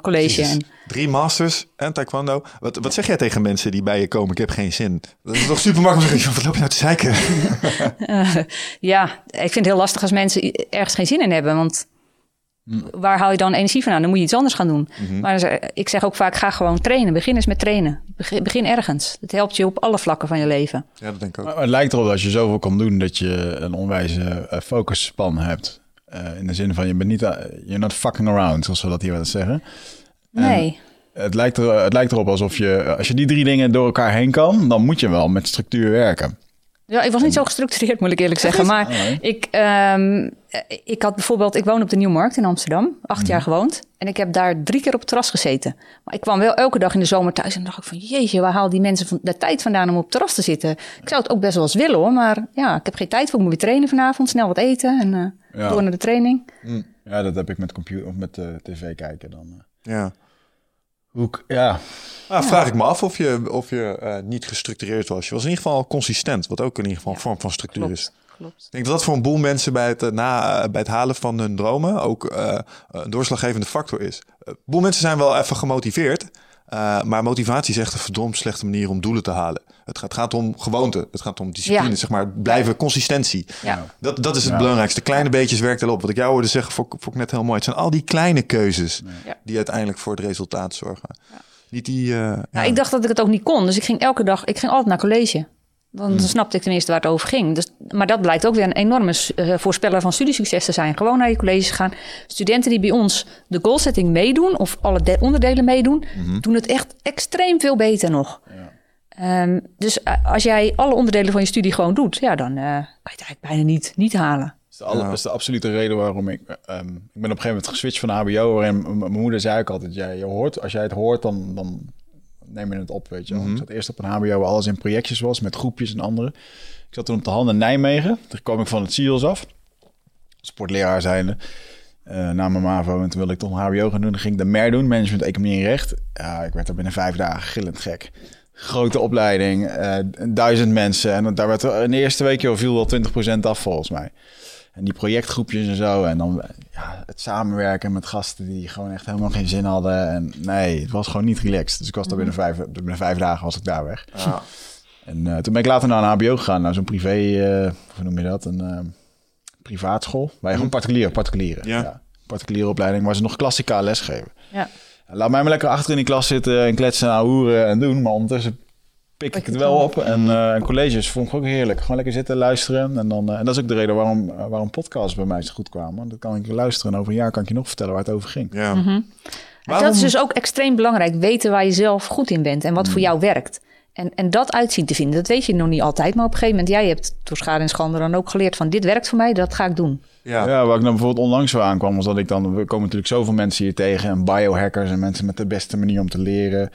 college. En, Drie masters en taekwondo. Wat, wat zeg jij tegen mensen die bij je komen? Ik heb geen zin. Dat is toch super makkelijk. [LAUGHS] Wat loop je nou te zeiken? [LAUGHS] Ja, ik vind het heel lastig als mensen ergens geen zin in hebben. Want waar haal je dan energie vandaan? Dan moet je iets anders gaan doen. Maar ze- ik zeg ook vaak, ga gewoon trainen. Begin eens met trainen. Begin, ergens. Het helpt je op alle vlakken van je leven. Ja, dat denk ik ook. Maar het lijkt erop dat als je zoveel kan doen dat je een onwijze eh, focusspan hebt. Eh, in de zin van je bent niet, eh, you're not fucking around, zoals we dat hier wel eens zeggen. Nee. Het lijkt, er, het lijkt erop alsof je, als je die drie dingen door elkaar heen kan, dan moet je wel met structuur werken. Ja, ik was niet zo gestructureerd, moet ik eerlijk zeggen. Maar ik, ehm, ik had bijvoorbeeld, ik woon op de Nieuwmarkt in Amsterdam, acht jaar gewoond. En ik heb daar drie keer op het terras gezeten. Maar ik kwam wel elke dag in de zomer thuis en dacht ik van, jeetje, waar halen die mensen van de tijd vandaan om op het terras te zitten? Ik zou het ook best wel eens willen hoor, maar ja, ik heb geen tijd voor. Ik moet weer trainen vanavond, snel wat eten en eh, Ja. door naar de training. Ja, dat heb ik met computer of met eh, tv kijken dan. eh. Ja. Hoe, ja, Nou, vraag ik me af of je, of je eh, niet gestructureerd was. Je was in ieder geval consistent, wat ook in ieder geval een vorm van structuur is. Klopt. Ik denk dat dat voor een boel mensen bij het, eh, na, eh, bij het halen van hun dromen ook eh, een doorslaggevende factor is. Een boel mensen zijn wel even gemotiveerd, eh, maar motivatie is echt een verdomd slechte manier om doelen te halen. Het gaat, het gaat om gewoonte, het gaat om discipline, Ja. zeg maar, blijven consistentie. Ja. Dat, dat is het Ja. belangrijkste. Kleine beetjes werkt al op. Wat ik jou hoorde zeggen, vond, ik- vond ik net heel mooi. Het zijn al die kleine keuzes die uiteindelijk voor het resultaat zorgen. Niet die... eh, ja. Nou, ik dacht dat ik het ook niet kon, dus ik ging elke dag, ik ging altijd naar college. Dan snapte ik tenminste waar het over ging. Dus, maar dat blijkt ook weer een enorme eh, voorspeller van studiesucces te zijn. Gewoon naar je college gaan. Studenten die bij ons de goalsetting meedoen, of alle de- onderdelen meedoen, doen het echt extreem veel beter nog. Ehm, dus eh, als jij alle onderdelen van je studie gewoon doet, ja, dan eh, kan je het eigenlijk bijna niet, niet halen. Dat is, de alle- dat is de absolute reden waarom ik... ehm, ik ben op een gegeven moment geswitcht van HBO. Waarin m- mijn moeder zei ook altijd... Ja, je hoort, als jij het hoort, dan, dan neem je het op, weet je wel. Ik zat eerst op een HBO waar alles in projectjes was... met groepjes en anderen. Ik zat toen op de hand in Nijmegen. Toen kwam ik van het SIOS af. Sportleraar zijnde. eh na mijn MAVO. En toen wilde ik toch een HBO gaan doen. Dan ging ik de MER doen. Management, Economie en Recht. Ja, ik werd er binnen vijf dagen gillend gek. Grote opleiding. eh, duizend mensen. En daar werd er in de eerste week joh, viel wel 20% af volgens mij. En die projectgroepjes en zo. En dan ja, het samenwerken met gasten die gewoon echt helemaal geen zin hadden. En nee, het was gewoon niet relaxed. Dus ik was daar binnen vijf, binnen vijf dagen was ik daar weg. En eh, toen ben ik later naar een HBO gegaan. Naar zo'n privé, eh, hoe noem je dat? Een eh, privaatschool. Wij gewoon particulieren, particulieren. Ja. Particuliere opleiding waar ze nog klassica les geven. Ja. Laat mij maar lekker achter in die klas zitten en kletsen en hoeren en doen. Maar ondertussen pik ik het wel op. En, eh, en colleges vond ik ook heerlijk. Gewoon lekker zitten, luisteren. En, dan, eh, en dat is ook de reden waarom, eh, waarom podcasts bij mij zo goed kwamen. Dan kan ik luisteren en over een jaar kan ik je nog vertellen waar het over ging. Ja. Mhm. Dat is dus ook extreem belangrijk. Weten waar je zelf goed in bent en wat voor jou werkt. En, en dat uitzien te vinden, dat weet je nog niet altijd. Maar op een gegeven moment, jij hebt door schade en schande dan ook geleerd van... dit werkt voor mij, dat ga ik doen. Ja. Ja, waar ik dan bijvoorbeeld onlangs zo aankwam, was dat ik dan... We komen natuurlijk zoveel mensen hier tegen en biohackers en mensen met de beste manier om te leren.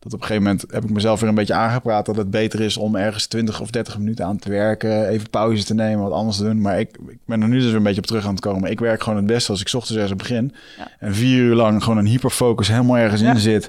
Dat op een gegeven moment heb ik mezelf weer een beetje aangepraat dat het beter is om ergens 20 of 30 minuten aan te werken. Even pauze te nemen, wat anders te doen. Maar ik, ik ben er nu dus weer een beetje op terug aan het komen. Ik werk gewoon het beste als ik 's ochtends ergens begin. En vier uur lang gewoon een hyperfocus helemaal ergens in zit.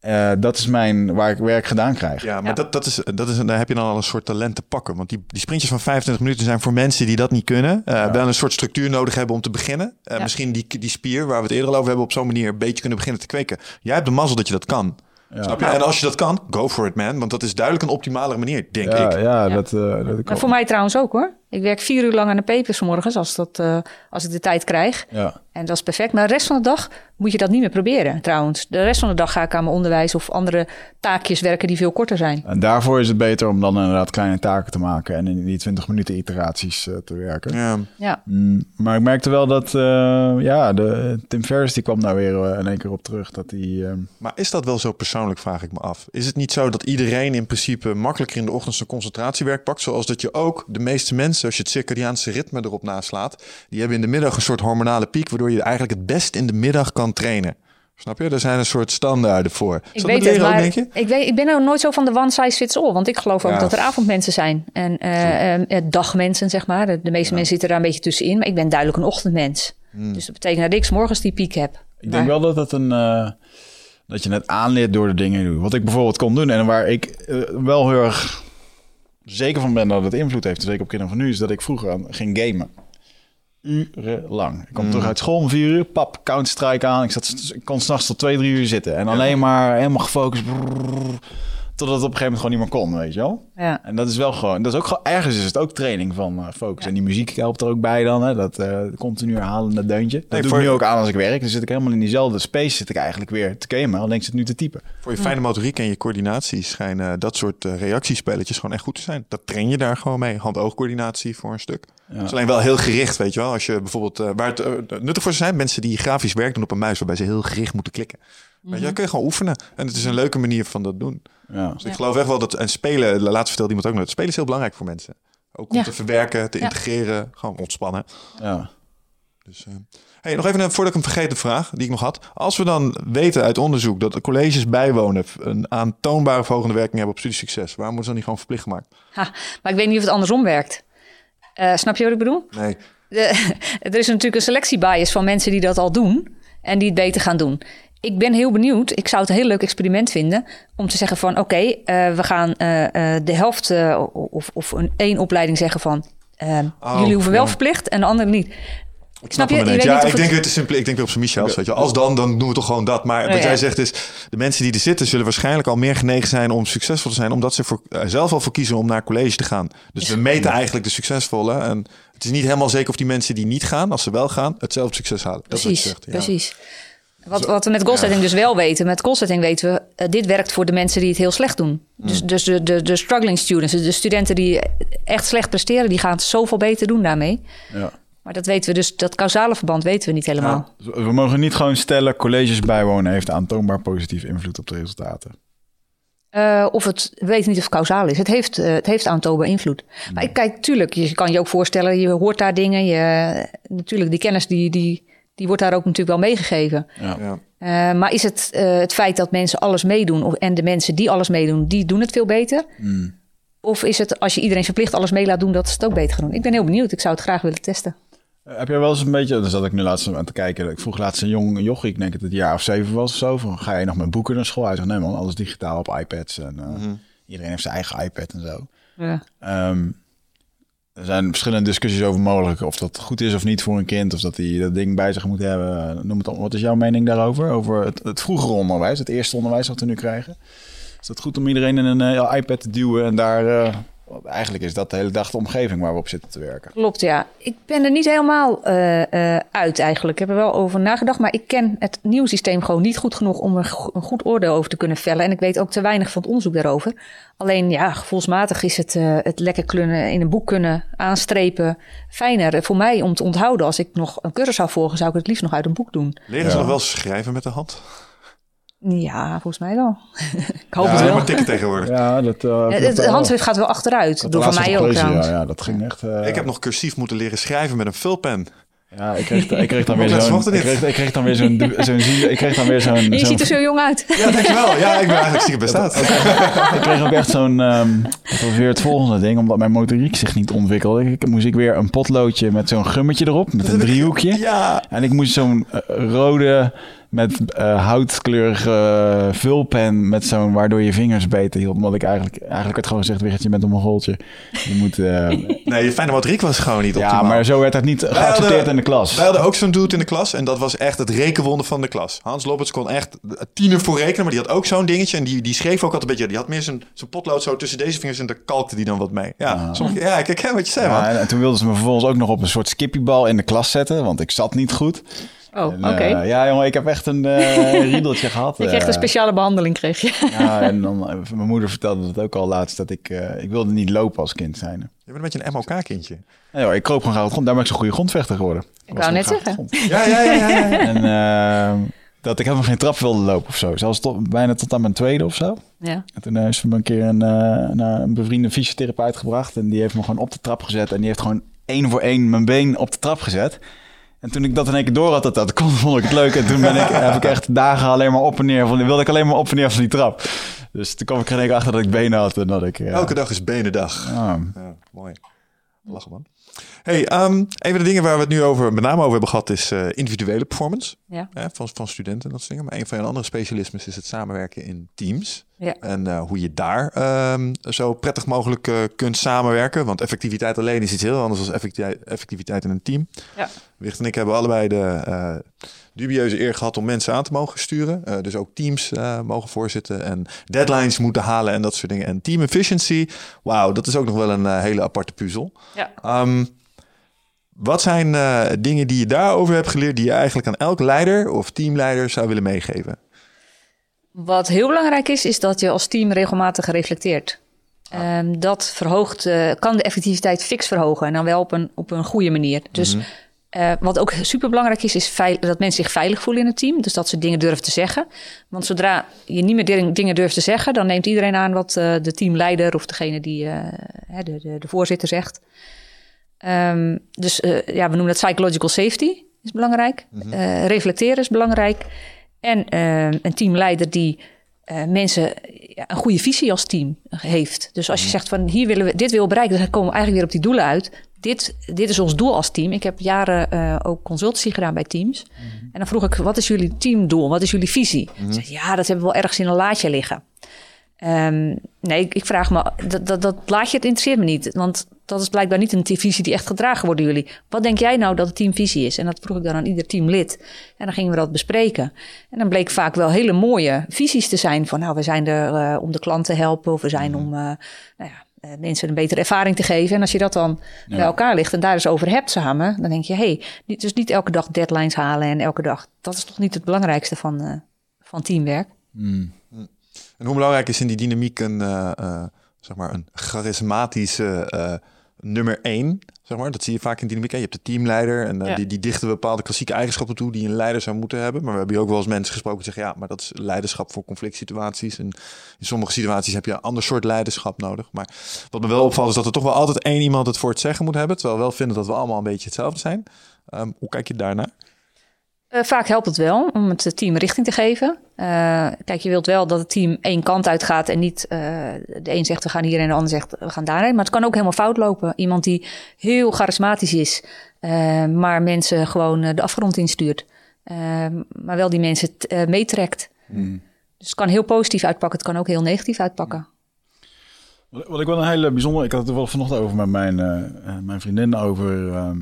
Eh, dat is mijn, waar ik werk gedaan krijg. Ja, maar Dat, dat is, dat is, daar heb je dan al een soort talent te pakken. Want die, die sprintjes van 25 minuten zijn voor mensen die dat niet kunnen. eh, Wel een soort structuur nodig hebben om te beginnen. Eh, Ja. Misschien die, die spier waar we het eerder al over hebben... op zo'n manier een beetje kunnen beginnen te kweken. Jij hebt de mazzel dat je dat kan. Snap je? En als je dat kan, go for it man. Want dat is duidelijk een optimale manier, denk Ja, ik. ja, dat, eh dat Maar voor mij trouwens ook hoor. Ik werk vier uur lang aan de papers 's morgens als, dat, eh, als ik de tijd krijg. Ja. En dat is perfect. Maar de rest van de dag moet je dat niet meer proberen trouwens. De rest van de dag ga ik aan mijn onderwijs of andere taakjes werken die veel korter zijn. En daarvoor is het beter om dan inderdaad kleine taken te maken en in die 20 minuten iteraties eh, te werken. Ja. Ja, Mm, maar ik merkte wel dat, eh, ja, de, Tim Ferriss die kwam daar weer in één keer op terug. Dat hij, eh, Maar is dat wel zo persoonlijk, vraag ik me af. Is het niet zo dat iedereen in principe makkelijker in de ochtend zijn concentratiewerk pakt? Zoals dat je ook de meeste mensen, als je het circadiaanse ritme erop naslaat, die hebben in de middag een soort hormonale piek, waardoor je eigenlijk het best in de middag kan trainen. Snap je? Er zijn een soort standaarden voor. ik Is dat weet het, ook, maar denk je? ik, weet, ik ben er nooit zo van de one size fits all. Want ik geloof ook Ja. dat er avondmensen zijn. En eh, eh, eh, dagmensen, zeg maar. De, de meeste mensen zitten daar een beetje tussenin. Maar ik ben duidelijk een ochtendmens. Hmm. Dus dat betekent dat ik 's morgens die piek heb. ik denk wel dat het een, eh, dat je het aanleert door de dingen te doen. Wat ik bijvoorbeeld kon doen en waar ik wel heel erg zeker van ben dat het invloed heeft, zeker op kinderen van nu, is dat ik vroeger aan ging gamen. Urenlang. Ik kwam terug uit school om vier uur, pap, Counter-Strike aan. Ik, zat, ik kon s'nachts tot twee, drie uur zitten. En alleen maar helemaal gefocust. brrr, totdat het op een gegeven moment gewoon niet meer kon, weet je wel. Ja. En dat is wel gewoon, dat is ook gewoon, ergens is het ook training van eh, focus. En die muziek helpt er ook bij dan, hè, dat eh continu herhalende deuntje. Dat Nee, doe ik nu ook aan als ik werk. Dan zit ik helemaal in diezelfde space, zit ik eigenlijk weer te gamen. Alleen ik zit nu te typen. Voor je fijne motoriek en je coördinatie schijnen dat soort eh, reactiespelletjes gewoon echt goed te zijn. Dat train je daar gewoon mee. Hand-oogcoördinatie voor een stuk. Het is alleen wel heel gericht, weet je wel. Als je bijvoorbeeld, waar het nuttig voor zijn, mensen die grafisch werk doen op een muis, waarbij ze heel gericht moeten klikken. Weet je, kun je gewoon oefenen. En het is een leuke manier van dat doen. Ja. Dus ik geloof echt wel dat, en spelen, laatst vertelde iemand ook nog, spelen is heel belangrijk voor mensen. Ook om Ja. te verwerken, te Ja. integreren, gewoon ontspannen. Ja. Dus, eh, hey, nog even een, voordat ik hem vergeet, de vraag die ik nog had. Als we dan weten uit onderzoek dat de colleges bijwonen een aantoonbare verhogende werking hebben op studiesucces, waarom wordt dat niet gewoon verplicht gemaakt? Ha, maar ik weet niet of het andersom werkt. Eh, snap je wat ik bedoel? Nee. De- [LAUGHS] er is natuurlijk een selectiebias van mensen die dat al doen en die het beter gaan doen. Ik ben heel benieuwd. Ik zou het een heel leuk experiment vinden om te zeggen van oké, eh, we gaan eh, eh, de helft of, of een één opleiding zeggen van Oh, jullie hoeven wel ja. verplicht en de andere niet. Ik Snap je? Ja, ik denk, het- het is simpel, ik denk weer op zijn Michels. Weet je. wel. Als dan, dan doen we toch gewoon dat. Maar wat Ja, ja. jij zegt is, de mensen die er zitten zullen waarschijnlijk al meer genegen zijn om succesvol te zijn, omdat ze voor, zelf al voor kiezen om naar college te gaan. Dus we meten eigenlijk de succesvolle. En het is niet helemaal zeker of die mensen die niet gaan, als ze wel gaan, hetzelfde succes halen. Dat is wat je Precies, zegt. Ja. precies. Wat, wat we met goalsetting dus wel weten. Met goalsetting weten we, eh, dit werkt voor de mensen die het heel slecht doen. Dus, Mm. dus de, de, de struggling students, de studenten die echt slecht presteren, die gaan het zoveel beter doen daarmee. Ja. Maar dat weten we dus, dat causale verband weten we niet helemaal. We mogen niet gewoon stellen, colleges bijwonen heeft aantoonbaar positieve invloed op de resultaten. Eh, of het, we weten niet of het causaal is. Het heeft, eh, het heeft aantoonbaar invloed. Maar ik kijk, tuurlijk, je kan je ook voorstellen, je hoort daar dingen. Je, natuurlijk, die kennis die, die, die wordt daar ook natuurlijk wel meegegeven. Ja. Ja. Eh, maar is het eh, het feit dat mensen alles meedoen of, en de mensen die alles meedoen, die doen het veel beter? Of is het als je iedereen verplicht alles mee laat doen, dat ze het ook beter gaan doen? Ik ben heel benieuwd. Ik zou het graag willen testen. Eh, Heb jij wel eens een beetje, daar zat ik nu laatst aan te kijken. Ik vroeg laatst een jong jochie, ik denk dat het een jaar of zeven was of zo. Van, ga je nog met boeken naar school? Hij zegt, nee man, alles digitaal op iPads. En eh, iedereen heeft zijn eigen iPad en zo. Ja. Ehm, er zijn verschillende discussies over mogelijk of dat goed is of niet voor een kind. Of dat hij dat ding bij zich moet hebben. Noem het op. Wat is jouw mening daarover? Over het, het vroegere onderwijs, het eerste onderwijs wat we nu krijgen. Is het goed om iedereen in een eh, iPad te duwen en daar eh, Want eigenlijk is dat de hele dag de omgeving waar we op zitten te werken. Klopt, ja. Ik ben er niet helemaal eh, eh, uit eigenlijk. Ik heb er wel over nagedacht, maar ik ken het nieuwe systeem gewoon niet goed genoeg om er go- een goed oordeel over te kunnen vellen. En ik weet ook te weinig van het onderzoek daarover. Alleen ja, gevoelsmatig is het, eh, het lekker kunnen in een boek kunnen aanstrepen fijner voor mij om te onthouden. Als ik nog een cursus zou volgen, zou ik het liefst nog uit een boek doen. Leren ze nog wel schrijven met de hand? Ja, volgens mij wel. [LAUGHS] ik hoop Ja, het wel. maar tikken tegenwoordig. Ja, dat... uh, Het, het handschrift gaat wel achteruit. Door van mij ook trouwens. Ja, ja, dat ging echt... eh, Ik heb nog cursief moeten leren schrijven met een vulpen. Ja, ik kreeg, ik kreeg dan weer [LAUGHS] zo'n... Ik kreeg, ik kreeg dan weer zo'n... [LAUGHS] ik kreeg dan weer zo'n... Je ziet er zo jong uit. Ja, dankjewel. Ja, ik ben eigenlijk stiekem bestaat. Ik kreeg ook echt zo'n... ehm, dat was weer het volgende ding, omdat mijn motoriek zich niet ontwikkelde. Ik, moest ik weer een potloodje met zo'n gummetje erop, met een driehoekje. Ja. En ik moest zo'n eh, rode met eh, houtkleurige vulpen met zo'n waardoor je vingers beter hield. Omdat ik eigenlijk, eigenlijk werd gewoon gezegd, Wigert, je bent een mongooltje. Je moet... eh, [LAUGHS] Nee, je fijne was gewoon niet optimaal. ja, maar zo werd dat niet geaccepteerd hadden- in de klas. Wij hadden ook zo'n dude in de klas en dat was echt het rekenwonder van de klas. Hans Lopperts kon echt tiener voor rekenen, maar die had ook zo'n dingetje en die, die schreef ook altijd een beetje, die had meer zijn, zijn potlood zo tussen deze vingers en daar kalkte die dan wat mee. Ja, sommige, ja ik wat je zei, man. Ja, en, en toen wilden ze me vervolgens ook nog op een soort skippybal in de klas zetten, want ik zat niet goed. Oh, oké. eh, ja, jongen, ik heb echt een eh [LAUGHS] riedeltje gehad. Je kreeg eh. een speciale behandeling, kreeg je. Ja, en dan, eh, mijn moeder vertelde dat ook al laatst, dat ik, eh, ik wilde niet lopen als kind zijn. Je bent een beetje een MLK-kindje. Nee, joh, ik kroop gewoon graag op de grond. Daar ben ik zo'n goede grondvechter geworden. Ik wou net zeggen. Ja, ja, ja, ja. ja. En eh, dat ik helemaal geen trap wilde lopen of zo. Zelfs tot, bijna tot aan mijn tweede of zo. Ja. En toen is me een keer een, eh, naar een bevriende fysiotherapeut gebracht. En die heeft me gewoon op de trap gezet. En die heeft gewoon één voor één mijn been op de trap gezet. En toen ik dat in één keer door had, dat dat kon, [LAUGHS] vond ik het leuk. En toen ben ik, heb ik echt dagen alleen maar op en neer. Van, wilde ik alleen maar op en neer van die trap. Dus toen kwam ik er in één keer achter dat ik benen had. En dat ik... eh, Elke dag is benendag. ja. Ja, mooi. Lachen, man. Hey, ehm, een van de dingen waar we het nu over, met name over hebben gehad, is eh, individuele performance Ja. hè, van, van studenten en dat soort dingen. Maar een van je andere specialismes is het samenwerken in teams. Ja. En eh, hoe je daar ehm, zo prettig mogelijk eh, kunt samenwerken. Want effectiviteit alleen is iets heel anders dan effectiviteit, effectiviteit in een team. Ja. Wicht en ik hebben allebei de dubieuze eer gehad om mensen aan te mogen sturen. Eh, dus ook teams eh, mogen voorzitten en deadlines moeten halen en dat soort dingen. En team efficiency, wauw, dat is ook nog wel een eh, hele aparte puzzel. Ja. Ehm, wat zijn dingen die je daarover hebt geleerd die je eigenlijk aan elk leider of teamleider zou willen meegeven? Wat heel belangrijk is, is dat je als team regelmatig reflecteert. Ehm, dat verhoogt, kan de effectiviteit fix verhogen en dan wel op een, op een goede manier. Dus eh, wat ook super belangrijk is, is dat mensen zich veilig voelen in het team. Dus dat ze dingen durven te zeggen. Want zodra je niet meer ding- dingen durft te zeggen, dan neemt iedereen aan wat eh, de teamleider of degene die eh, de, de, de voorzitter zegt. Ehm, dus ja, we noemen dat psychological safety, is belangrijk. Eh, reflecteren is belangrijk. En eh, een teamleider die mensen ja, een goede visie als team heeft. Dus als je zegt van hier willen we dit willen we bereiken, dan komen we eigenlijk weer op die doelen uit. Dit, dit is ons doel als team. Ik heb jaren eh, ook consultancy gedaan bij teams. En dan vroeg ik, wat is jullie teamdoel? Wat is jullie visie? Ze zei, ja, dat hebben we wel ergens in een laadje liggen. Ehm, nee, ik, ik vraag me, dat, dat, dat plaatje, het interesseert me niet. Want dat is blijkbaar niet een visie die echt gedragen wordt door jullie. Wat denk jij nou dat de teamvisie is? En dat vroeg ik dan aan ieder teamlid. En dan gingen we dat bespreken. En dan bleek vaak wel hele mooie visies te zijn. Van nou, we zijn er eh, om de klant te helpen. Of we zijn om eh, nou ja, mensen een betere ervaring te geven. En als je dat dan bij elkaar ligt en daar eens over hebt samen. Dan denk je, hé, hey, dus niet elke dag deadlines halen. En elke dag, dat is toch niet het belangrijkste van, eh, van teamwerk. En hoe belangrijk is in die dynamiek een, eh, eh, zeg maar een charismatische eh, nummer één? Zeg maar. Dat zie je vaak in dynamiek. hè. Je hebt de teamleider en eh, Ja. die, die dichten bepaalde klassieke eigenschappen toe die een leider zou moeten hebben. Maar we hebben hier ook wel eens mensen gesproken die zeggen ja, maar dat is leiderschap voor conflict situaties. En in sommige situaties heb je een ander soort leiderschap nodig. Maar wat me wel opvalt is dat er toch wel altijd één iemand het voor het zeggen moet hebben. Terwijl we wel vinden dat we allemaal een beetje hetzelfde zijn. Ehm, hoe kijk je daarnaar? Eh, vaak helpt het wel om het team richting te geven. Eh, kijk, je wilt wel dat het team één kant uit gaat en niet eh, de een zegt we gaan hier en de ander zegt we gaan daarheen. Maar het kan ook helemaal fout lopen. Iemand die heel charismatisch is, maar mensen gewoon de afgrond instuurt. Maar wel die mensen meetrekt. Dus het kan heel positief uitpakken, het kan ook heel negatief uitpakken. Wat wat ik wel een hele bijzondere... Ik had het er wel vanochtend over met mijn, mijn vriendin over ehm,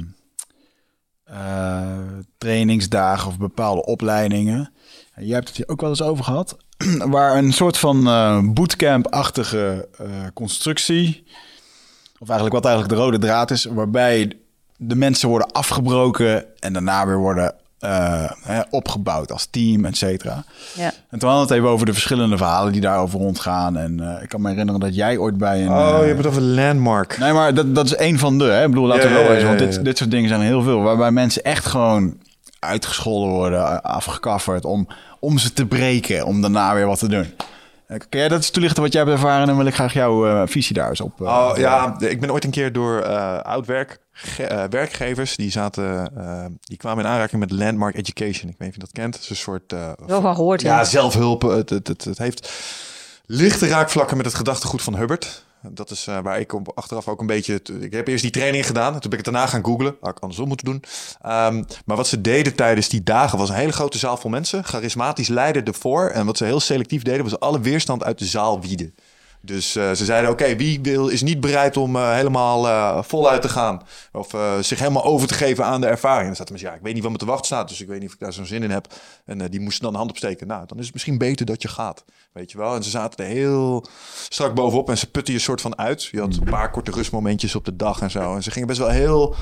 eh, trainingsdagen of bepaalde opleidingen. En jij hebt het hier ook wel eens over gehad. [CLEARS THROAT] waar een soort van eh, bootcamp-achtige eh, constructie of eigenlijk wat eigenlijk de rode draad is, waarbij de mensen worden afgebroken en daarna weer worden eh, hè, opgebouwd als team, et cetera. Ja. En toen hadden we het even over de verschillende verhalen die daarover rondgaan. En eh, ik kan me herinneren dat jij ooit bij een... Oh, eh, je hebt het over Landmark. Nee, maar dat, dat is één van de. Hè? Ik bedoel, laten we wel ja, wezen, want ja, dit, ja. dit soort dingen zijn er heel veel. Waarbij mensen echt gewoon uitgescholden worden, afgekafferd om, om ze te breken, om daarna weer wat te doen. Eh, Kun jij dat eens toelichten wat jij hebt ervaren? En dan wil ik graag jouw eh, visie daar eens op. eh, Oh ja, ik ben ooit een keer door eh oud-werk eh, werkgevers die zaten, eh, die kwamen in aanraking met Landmark Education. Ik weet niet of je dat kent. Het is een soort eh, Wel van gehoord, ja. ja, zelfhulp. Het, het, het, het heeft lichte raakvlakken met het gedachtegoed van Hubbard. Dat is waar ik op, achteraf ook een beetje... Ik heb eerst die training gedaan. Toen ben ik het daarna gaan googlen. Had ik andersom moeten doen. Ehm, maar wat ze deden tijdens die dagen was een hele grote zaal vol mensen. Charismatisch leiden ervoor. En wat ze heel selectief deden was alle weerstand uit de zaal wieden. Dus eh, ze zeiden, oké, wie wil, is niet bereid om eh, helemaal eh, voluit te gaan? Of zich helemaal over te geven aan de ervaring? En dan zaten mensen, ja, ik weet niet wat me te wachten staat, dus ik weet niet of ik daar zo'n zin in heb. En die moesten dan de hand opsteken. Nou, dan is het misschien beter dat je gaat, weet je wel. En ze zaten er heel strak bovenop en ze putten je soort van uit. Je had een paar korte rustmomentjes op de dag en zo. En ze gingen best wel heel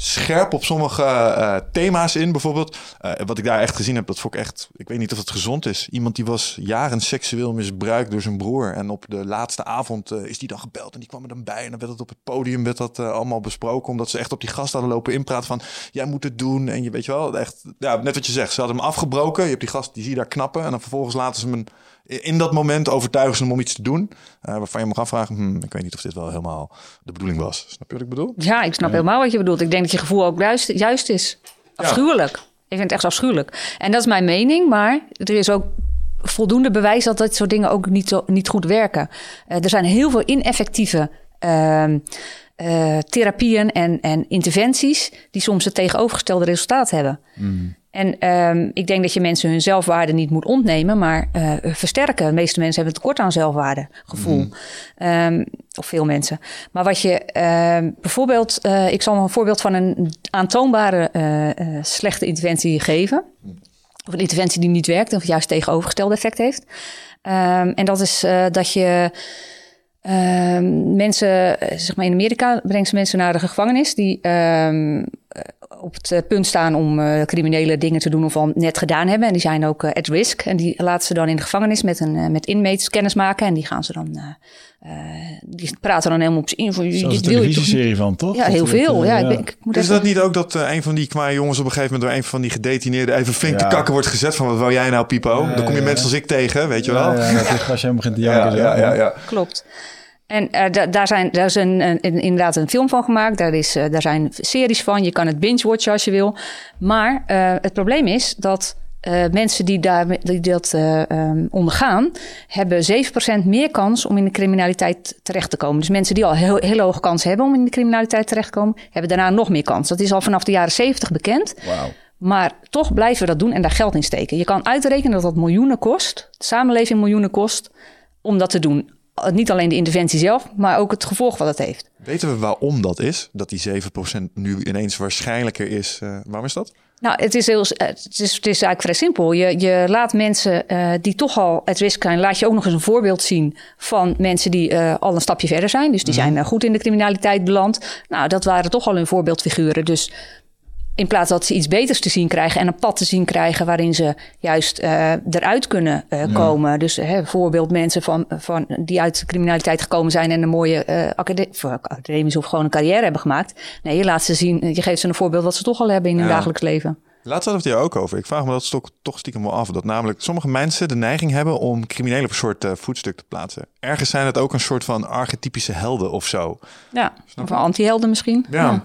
scherp op sommige eh, thema's in. Bijvoorbeeld, eh, wat ik daar echt gezien heb, dat vond ik echt... Ik weet niet of het gezond is. Iemand die was jaren seksueel misbruikt door zijn broer. En op de laatste avond eh, is die dan gebeld en die kwam er dan bij. En dan werd het op het podium werd dat, allemaal besproken. Omdat ze echt op die gast hadden lopen inpraten van... Jij moet het doen. En je weet je wel, echt... Ja, net wat je zegt. Ze hadden hem afgebroken. Je hebt die gast, die zie je daar knappen. En dan vervolgens laten ze hem... In dat moment overtuigen ze hem om iets te doen. eh, waarvan je hem gaat vragen... Hm, ik weet niet of dit wel helemaal de bedoeling was. Snap je wat ik bedoel? Ja, ik snap helemaal wat je bedoelt. Ik denk dat je gevoel ook juist, juist is. Afschuwelijk. Ik vind het echt afschuwelijk. En dat is mijn mening, maar er is ook voldoende bewijs dat dit soort dingen ook niet, zo, niet goed werken. Eh, er zijn heel veel ineffectieve ehm, eh, therapieën en, en interventies die soms het tegenovergestelde resultaat hebben. En ehm, ik denk dat je mensen hun zelfwaarde niet moet ontnemen, maar eh, versterken. De meeste mensen hebben tekort aan zelfwaardegevoel. Ehm, of veel mensen. Maar wat je ehm, bijvoorbeeld, eh, ik zal een voorbeeld van een aantoonbare eh, slechte interventie geven. Of een interventie die niet werkt, of juist tegenovergestelde effect heeft. Ehm, en dat is eh, dat je Ehm, mensen, zeg maar in Amerika, brengt ze mensen naar de gevangenis die op het eh, punt staan om eh, criminele dingen te doen of al net gedaan hebben. En die zijn ook eh, at risk. En die laten ze dan in de gevangenis met, een, met inmates kennis maken. En die gaan ze dan, eh, eh, die praten dan helemaal op in. Voor, Zoals dit een wil je televisieserie van, toch? Ja, heel veel. Ja, ik, ben- ik moet Is even- dat niet ook dat een van die kwaaie jongens op een gegeven moment door een van die gedetineerden even flink Ja. te kakken wordt gezet van wat wou jij nou, Pipo? Dan kom je ja. mensen als ik tegen, weet je wel? Ja, ja, dat is als je hem begint te [LAUGHS] janken. ja, ja. Klopt. En eh, da- daar, zijn, daar is een, inderdaad een film van gemaakt. Daar, is, eh, daar zijn series van. Je kan het binge-watchen als je wil. Maar eh, het probleem is dat mensen die, daar, die dat ehm, ondergaan... hebben 7% meer kans om in de criminaliteit terecht te komen. Dus mensen die al heel, heel hoge kans hebben om in de criminaliteit terecht te komen... hebben daarna nog meer kans. Dat is al vanaf de jaren 70 bekend. Wauw. Maar toch blijven we dat doen en daar geld in steken. Je kan uitrekenen dat dat miljoenen kost, de samenleving miljoenen kost, om dat te doen. Niet alleen de interventie zelf, maar ook het gevolg wat het heeft. Weten we waarom dat is? Dat die 7% nu ineens waarschijnlijker is. eh, waarom is dat? Nou, het is, heel, eh, het is, het is eigenlijk vrij simpel. Je, je laat mensen eh, die toch al het risk zijn, laat je ook nog eens een voorbeeld zien van mensen die eh, al een stapje verder zijn. Dus die zijn eh, goed in de criminaliteit beland. Nou, dat waren toch al hun voorbeeldfiguren. Dus in plaats dat ze iets beters te zien krijgen en een pad te zien krijgen waarin ze juist eh, eruit kunnen eh, komen. Dus hè, bijvoorbeeld mensen van, van, die uit de criminaliteit gekomen zijn en een mooie eh acade- of academische of gewoon een carrière hebben gemaakt. Nee, je laat ze zien, je geeft ze een voorbeeld wat ze toch al hebben in hun Ja. dagelijks leven. Laatst hadden we het hier ook over. Ik vraag me dat toch, toch stiekem wel af. Dat namelijk sommige mensen de neiging hebben om criminelen op een soort eh, voetstuk te plaatsen. Ergens zijn het ook een soort van archetypische helden of zo. Ja, of anti-helden misschien. Ja.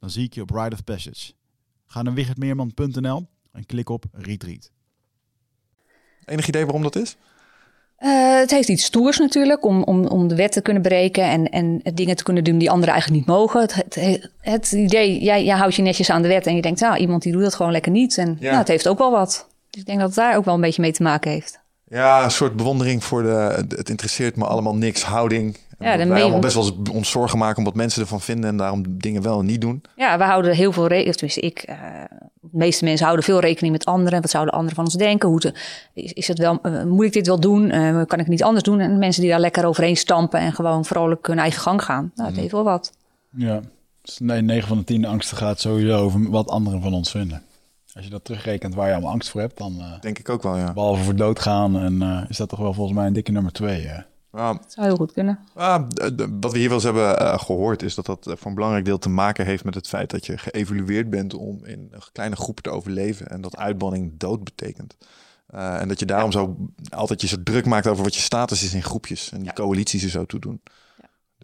Dan zie ik je op Ride of Passage. Ga naar wichertmeerman.nl en klik op Retreat. Enig idee waarom dat is? Uh, het heeft iets stoers natuurlijk, om, om, om de wet te kunnen breken en, en dingen te kunnen doen die anderen eigenlijk niet mogen. Het, het, het idee, jij, jij houdt je netjes aan de wet en je denkt, nou, iemand die doet dat gewoon lekker niet. En ja. nou, het heeft ook wel wat. Dus ik denk dat het daar ook wel een beetje mee te maken heeft. Ja, een soort bewondering voor de, het interesseert me allemaal niks houding. Ja, wij allemaal best wel eens ons zorgen maken om wat mensen ervan vinden en daarom dingen wel en niet doen. Ja, we houden heel veel rekening, tenminste ik, uh, de meeste mensen houden veel rekening met anderen. Wat zouden anderen van ons denken? Hoe te, is, is het wel, uh, moet ik dit wel doen? Uh, kan ik het niet anders doen? En mensen die daar lekker overheen stampen en gewoon vrolijk hun eigen gang gaan. Nou, het mm. heeft wel wat. Ja, dus nee, 9 van de 10 angsten gaat sowieso over wat anderen van ons vinden. Als je dat terugrekent waar je allemaal angst voor hebt, dan... Denk ik ook wel, ja. Behalve voor doodgaan en is dat toch wel volgens mij een dikke nummer 2, ja, dat zou heel goed kunnen. wat we hier wel eens hebben uh, gehoord, is dat dat voor een belangrijk deel te maken heeft met het feit dat je geëvalueerd bent om in een kleine groep te overleven. En dat uitbanning dood betekent. Uh, en dat je daarom zo altijd je zo druk maakt over wat je status is in groepjes. En die coalities er zo toe doen.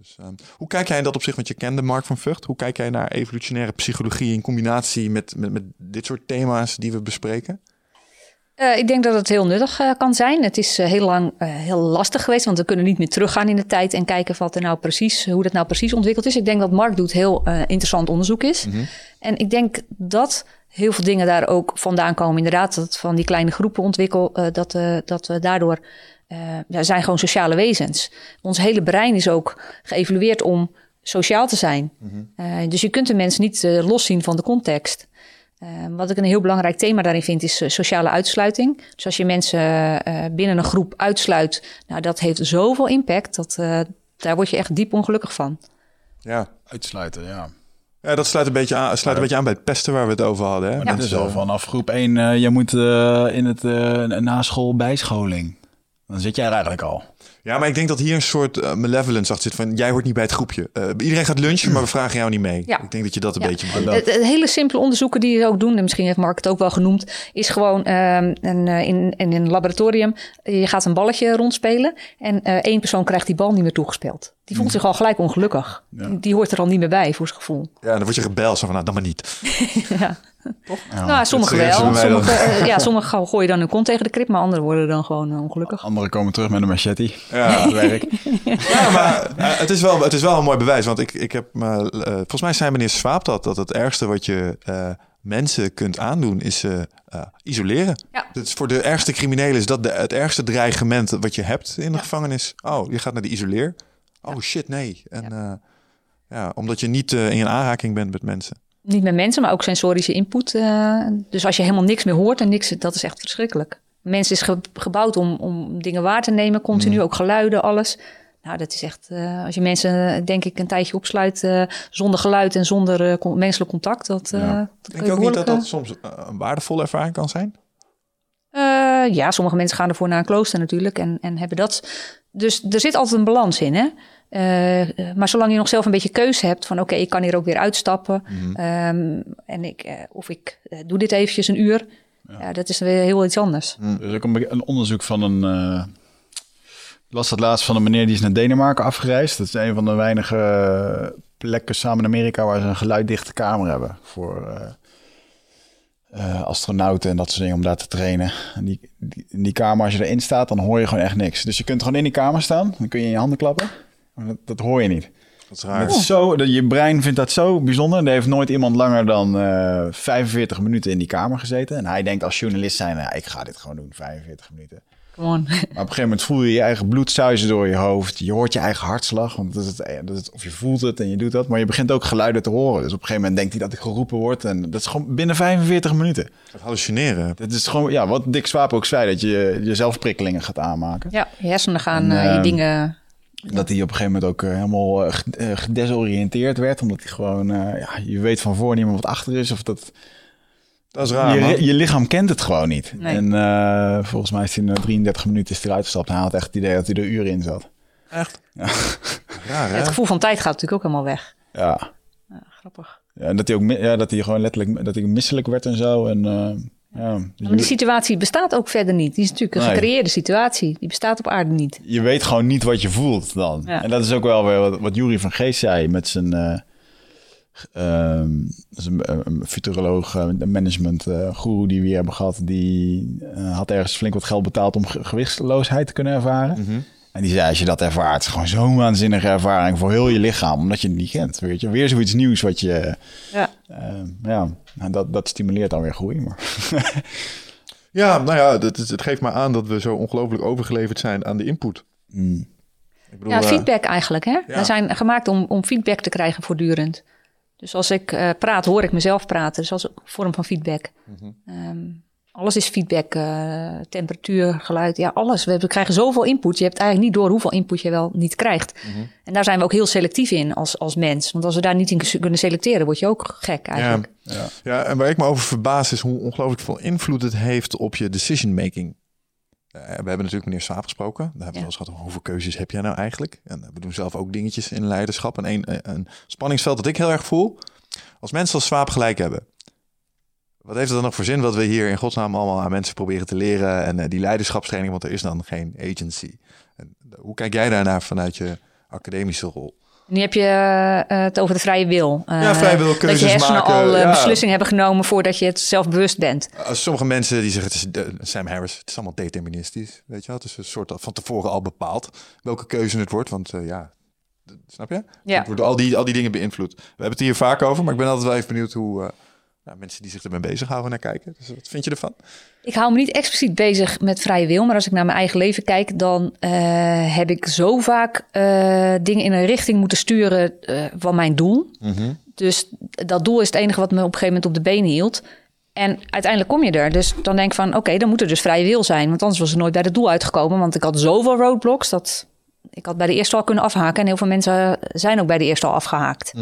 Dus, uh, hoe kijk jij in dat opzicht? Want je kende Mark van Vught. Hoe kijk jij naar evolutionaire psychologie in combinatie met, met, met dit soort thema's die we bespreken? Uh, ik denk dat het heel nuttig uh, kan zijn. Het is uh, heel lang heel lastig geweest, want we kunnen niet meer teruggaan in de tijd en kijken wat er nou precies, hoe dat nou precies ontwikkeld is. Ik denk dat Mark doet heel interessant onderzoek is. Mm -hmm. En ik denk dat heel veel dingen daar ook vandaan komen. Inderdaad, dat van die kleine groepen ontwikkel, dat, dat we daardoor ja, zijn gewoon sociale wezens. Ons hele brein is ook geëvalueerd om sociaal te zijn. Mm -hmm. dus je kunt de mensen niet loszien van de context. Uh, wat ik een heel belangrijk thema daarin vind, is uh, sociale uitsluiting. Dus als je mensen uh, binnen een groep uitsluit, nou, dat heeft zoveel impact, dat, daar word je echt diep ongelukkig van. Ja, uitsluiten, ja. Ja, dat sluit een beetje aan, sluit een beetje aan bij het pesten waar we het over hadden. Hè? Ja. Dat is al vanaf groep 1, je moet in het naschool bijscholing. Dan zit jij er eigenlijk al. Ja, maar ik denk dat hier een soort uh, malevolence achter zit van jij hoort niet bij het groepje. Uh, iedereen gaat lunchen, maar we vragen jou niet mee. Ja. Ik denk dat je dat een beetje... Het, het, hele simpele onderzoeken die je ook doen, en misschien heeft Mark het ook wel genoemd, is gewoon um, een, in, in een laboratorium, je gaat een balletje rondspelen en uh, één persoon krijgt die bal niet meer toegespeeld. Die voelt zich al gelijk ongelukkig. Ja. Die, die, hoort er al niet meer bij voor zijn gevoel. Ja, dan word je gebeld zo van, nou, dan maar niet. [LAUGHS] ja. [LAUGHS] Toch? Ja, nou, sommigen wel. Sommige, uh, ja, sommigen gooien dan hun kont tegen de krip, maar anderen worden dan gewoon uh, ongelukkig. Anderen komen terug met een machete. Ja, werk. [LAUGHS] ja, maar uh, het, is wel, het is wel een mooi bewijs. Want ik, ik heb, volgens mij zei meneer Swaap dat, dat het ergste wat je mensen kunt aandoen is isoleren. Ja. Dus voor de ergste criminelen is dat de, het ergste dreigement wat je hebt in de ja. gevangenis. Oh, je gaat naar de isoleer. Oh shit, nee. En ja. ja omdat je niet in een aanraking bent met mensen niet met mensen, maar ook sensorische input. Uh, dus als je helemaal niks meer hoort en niks, dat is echt verschrikkelijk. Mens is ge gebouwd om, om dingen waar te nemen, continu mm. ook geluiden, alles. Nou, dat is echt, uh, als je mensen, denk ik, een tijdje opsluit uh, zonder geluid en zonder menselijk contact. Dat, ja. dat denk je ook niet dat dat soms een waardevolle ervaring kan zijn? ja, sommige mensen gaan ervoor naar een klooster natuurlijk en, en hebben dat. Dus er zit altijd een balans in, hè? Uh, maar zolang je nog zelf een beetje keuze hebt van oké, okay, ik kan hier ook weer uitstappen. Mm -hmm. um, en ik, uh, of ik uh, doe dit eventjes een uur. Ja. ja. dat is weer heel iets anders. Mm. Er is ook een, een onderzoek van een... Ik las het laatst van een meneer die is naar Denemarken afgereisd. Dat is een van de weinige plekken samen in Amerika waar ze een geluiddichte kamer hebben voor astronauten en dat soort dingen om daar te trainen. En die, die, in die kamer, als je erin staat, dan hoor je gewoon echt niks. Dus je kunt gewoon in die kamer staan, dan kun je in je handen klappen. Dat, dat, hoor je niet. Dat is raar. zo, dat, je brein vindt dat zo bijzonder. Er heeft nooit iemand langer dan uh, eh, 45 minuten in die kamer gezeten. En hij denkt als journalist zijn, nou, ik ga dit gewoon doen, 45 minuten. come on. Maar op een gegeven moment voel je je eigen bloed zuizen door je hoofd. Je hoort je eigen hartslag, want dat is het, dat is het- of je voelt het en je doet dat. Maar je begint ook geluiden te horen. Dus op een gegeven moment denkt hij dat ik geroepen word. En dat is gewoon binnen 45 minuten. Het hallucineren. Dat is gewoon, ja, wat Dick Swaap ook zei, dat je jezelf prikkelingen gaat aanmaken. Ja, je hersenen gaan En, eh, je ehm, dingen... Dat hij op een gegeven moment ook eh, helemaal eh, eh, gedesoriënteerd werd. Omdat hij gewoon, ja, je weet van voor niet meer wat achter is. Of dat, Dat is raar, man. je, je lichaam kent het gewoon niet. Nee. En eh, volgens mij is hij na 33 minuten is eruit gestapt. En hij had echt het idee dat hij er uren in zat. Echt? Ja. [LAUGHS] Raar, hè? Het gevoel van tijd gaat natuurlijk ook helemaal weg. Ja. Ja, grappig. Ja, en dat hij ook ja, dat hij gewoon letterlijk dat hij misselijk werd en zo. En eh, ja, Maar die situatie bestaat ook verder niet. Die is natuurlijk een Nee. gecreëerde situatie. Die bestaat op aarde niet. je weet gewoon niet wat je voelt dan. Ja. En dat is ook wel weer wat, wat Jury van Geest zei met zijn eh ehm, dat is een, een futuroloog, eh, een management eh guru die we hier hebben gehad. Die eh, had ergens flink wat geld betaald om ge- gewichtsloosheid te kunnen ervaren. Mhm. En die zei, als je dat ervaart, gewoon zo'n waanzinnige ervaring voor heel je lichaam, omdat je het niet kent. Weet je, weer zoiets nieuws wat je, Ja. eh, ja, nou, dat, dat stimuleert dan weer groei. Maar [LAUGHS] Ja, nou ja, het, geeft maar aan dat we zo ongelooflijk overgeleverd zijn aan de input. Mm. Ik bedoel, Ja, eh, feedback eigenlijk. Hè? ja. We zijn gemaakt om, om feedback te krijgen voortdurend. Dus als ik eh, praat, hoor ik mezelf praten. Dus ook een vorm van feedback. Ehm, alles is feedback. eh, temperatuur, geluid, ja, alles. We, we krijgen zoveel input. Je hebt eigenlijk niet door hoeveel input je wel niet krijgt. Mhm. En daar zijn we ook heel selectief in als, als mens. Want als we daar niet in kunnen selecteren, word je ook gek eigenlijk. Ja. Ja, en waar ik me over verbaas is hoe ongelooflijk veel invloed het heeft op je decision making. Eh, we hebben natuurlijk meneer Swaap gesproken. Daar hebben we Ja. wel eens gehad over hoeveel keuzes heb jij nou eigenlijk? En eh, we doen zelf ook dingetjes in leiderschap. En een, een- een spanningsveld dat ik heel erg voel. Als mensen als Swaap gelijk hebben. Wat heeft het dan nog voor zin wat we hier in godsnaam allemaal aan mensen proberen te leren? En eh, die leiderschapstraining, want er is dan geen agency. En, eh, hoe kijk jij daarnaar vanuit je academische rol? Nu heb je eh, het over de vrije wil. Eh, Ja, vrije wil, Dat je keuzes maken, al ja. beslissingen hebben genomen voordat je het zelf bewust bent. Uh, sommige mensen die zeggen, het is uh, Sam Harris, het is allemaal deterministisch, weet je wel. Het is een soort van tevoren al bepaald welke keuze het wordt, want uh, ja, snap je? Ja. Het wordt al die, al die dingen beïnvloed. We hebben het hier vaak over, maar ik ben altijd wel even benieuwd hoe uh, nou, mensen die zich ermee bezighouden naar kijken. Dus wat vind je ervan? Ik hou me niet expliciet bezig met vrije wil, maar als ik naar mijn eigen leven kijk, dan eh, heb ik zo vaak eh, dingen in een richting moeten sturen eh, van mijn doel. Dus dat doel is het enige wat me op een gegeven moment op de been hield. En uiteindelijk kom je er. Dus dan denk ik van, oké, dan moet er dus vrije wil zijn. Want anders was het nooit bij het doel uitgekomen. Want ik had zoveel roadblocks dat ik had bij de eerste al kunnen afhaken. En heel veel mensen zijn ook bij de eerste al afgehaakt.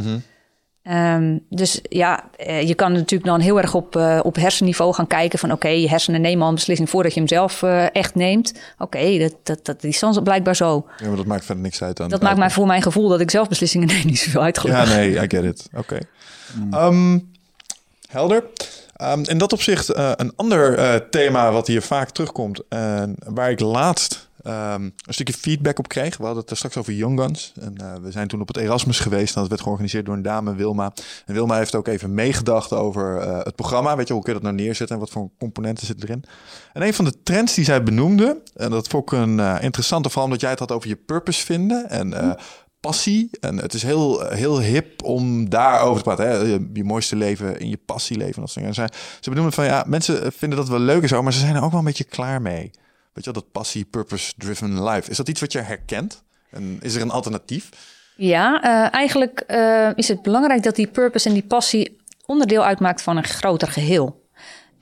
Ehm, dus ja, eh, je kan natuurlijk dan heel erg op, eh, op hersenniveau gaan kijken van oké, je hersenen nemen al een beslissing voordat je hem zelf eh, echt neemt. Oké, dat, dat, dat is dan blijkbaar zo. Ja, maar dat maakt verder niks uit. Aan Dat maakt mij voor mijn gevoel dat ik zelf beslissingen neem niet zoveel uit. Ja, nee, I get it. Oké. Ehm, helder. Ehm, in dat opzicht een ander thema wat hier vaak terugkomt, en waar ik laatst ehm, een stukje feedback op kreeg. We hadden het er straks over Young Guns. En eh, we zijn toen op het Erasmus geweest. En dat werd georganiseerd door een dame, Wilma. En Wilma heeft ook even meegedacht over eh, het programma. Weet je, hoe kun je dat nou neerzetten en wat voor componenten zitten erin? En een van de trends die zij benoemde, en dat vond ik een eh, interessante, vooral omdat jij het had over je purpose vinden. En eh, passie. En het is heel, heel hip om daarover te praten. Hè? Je, je mooiste leven in je passie leven. Dat soort dingen. Zij, ze benoemen van ja, mensen vinden dat wel leuk en zo, maar ze zijn er ook wel een beetje klaar mee. Dat passie, purpose-driven life. Is dat iets wat je herkent? En is er een alternatief? Ja, eh, eigenlijk eh, is het belangrijk dat die purpose en die passie onderdeel uitmaakt van een groter geheel.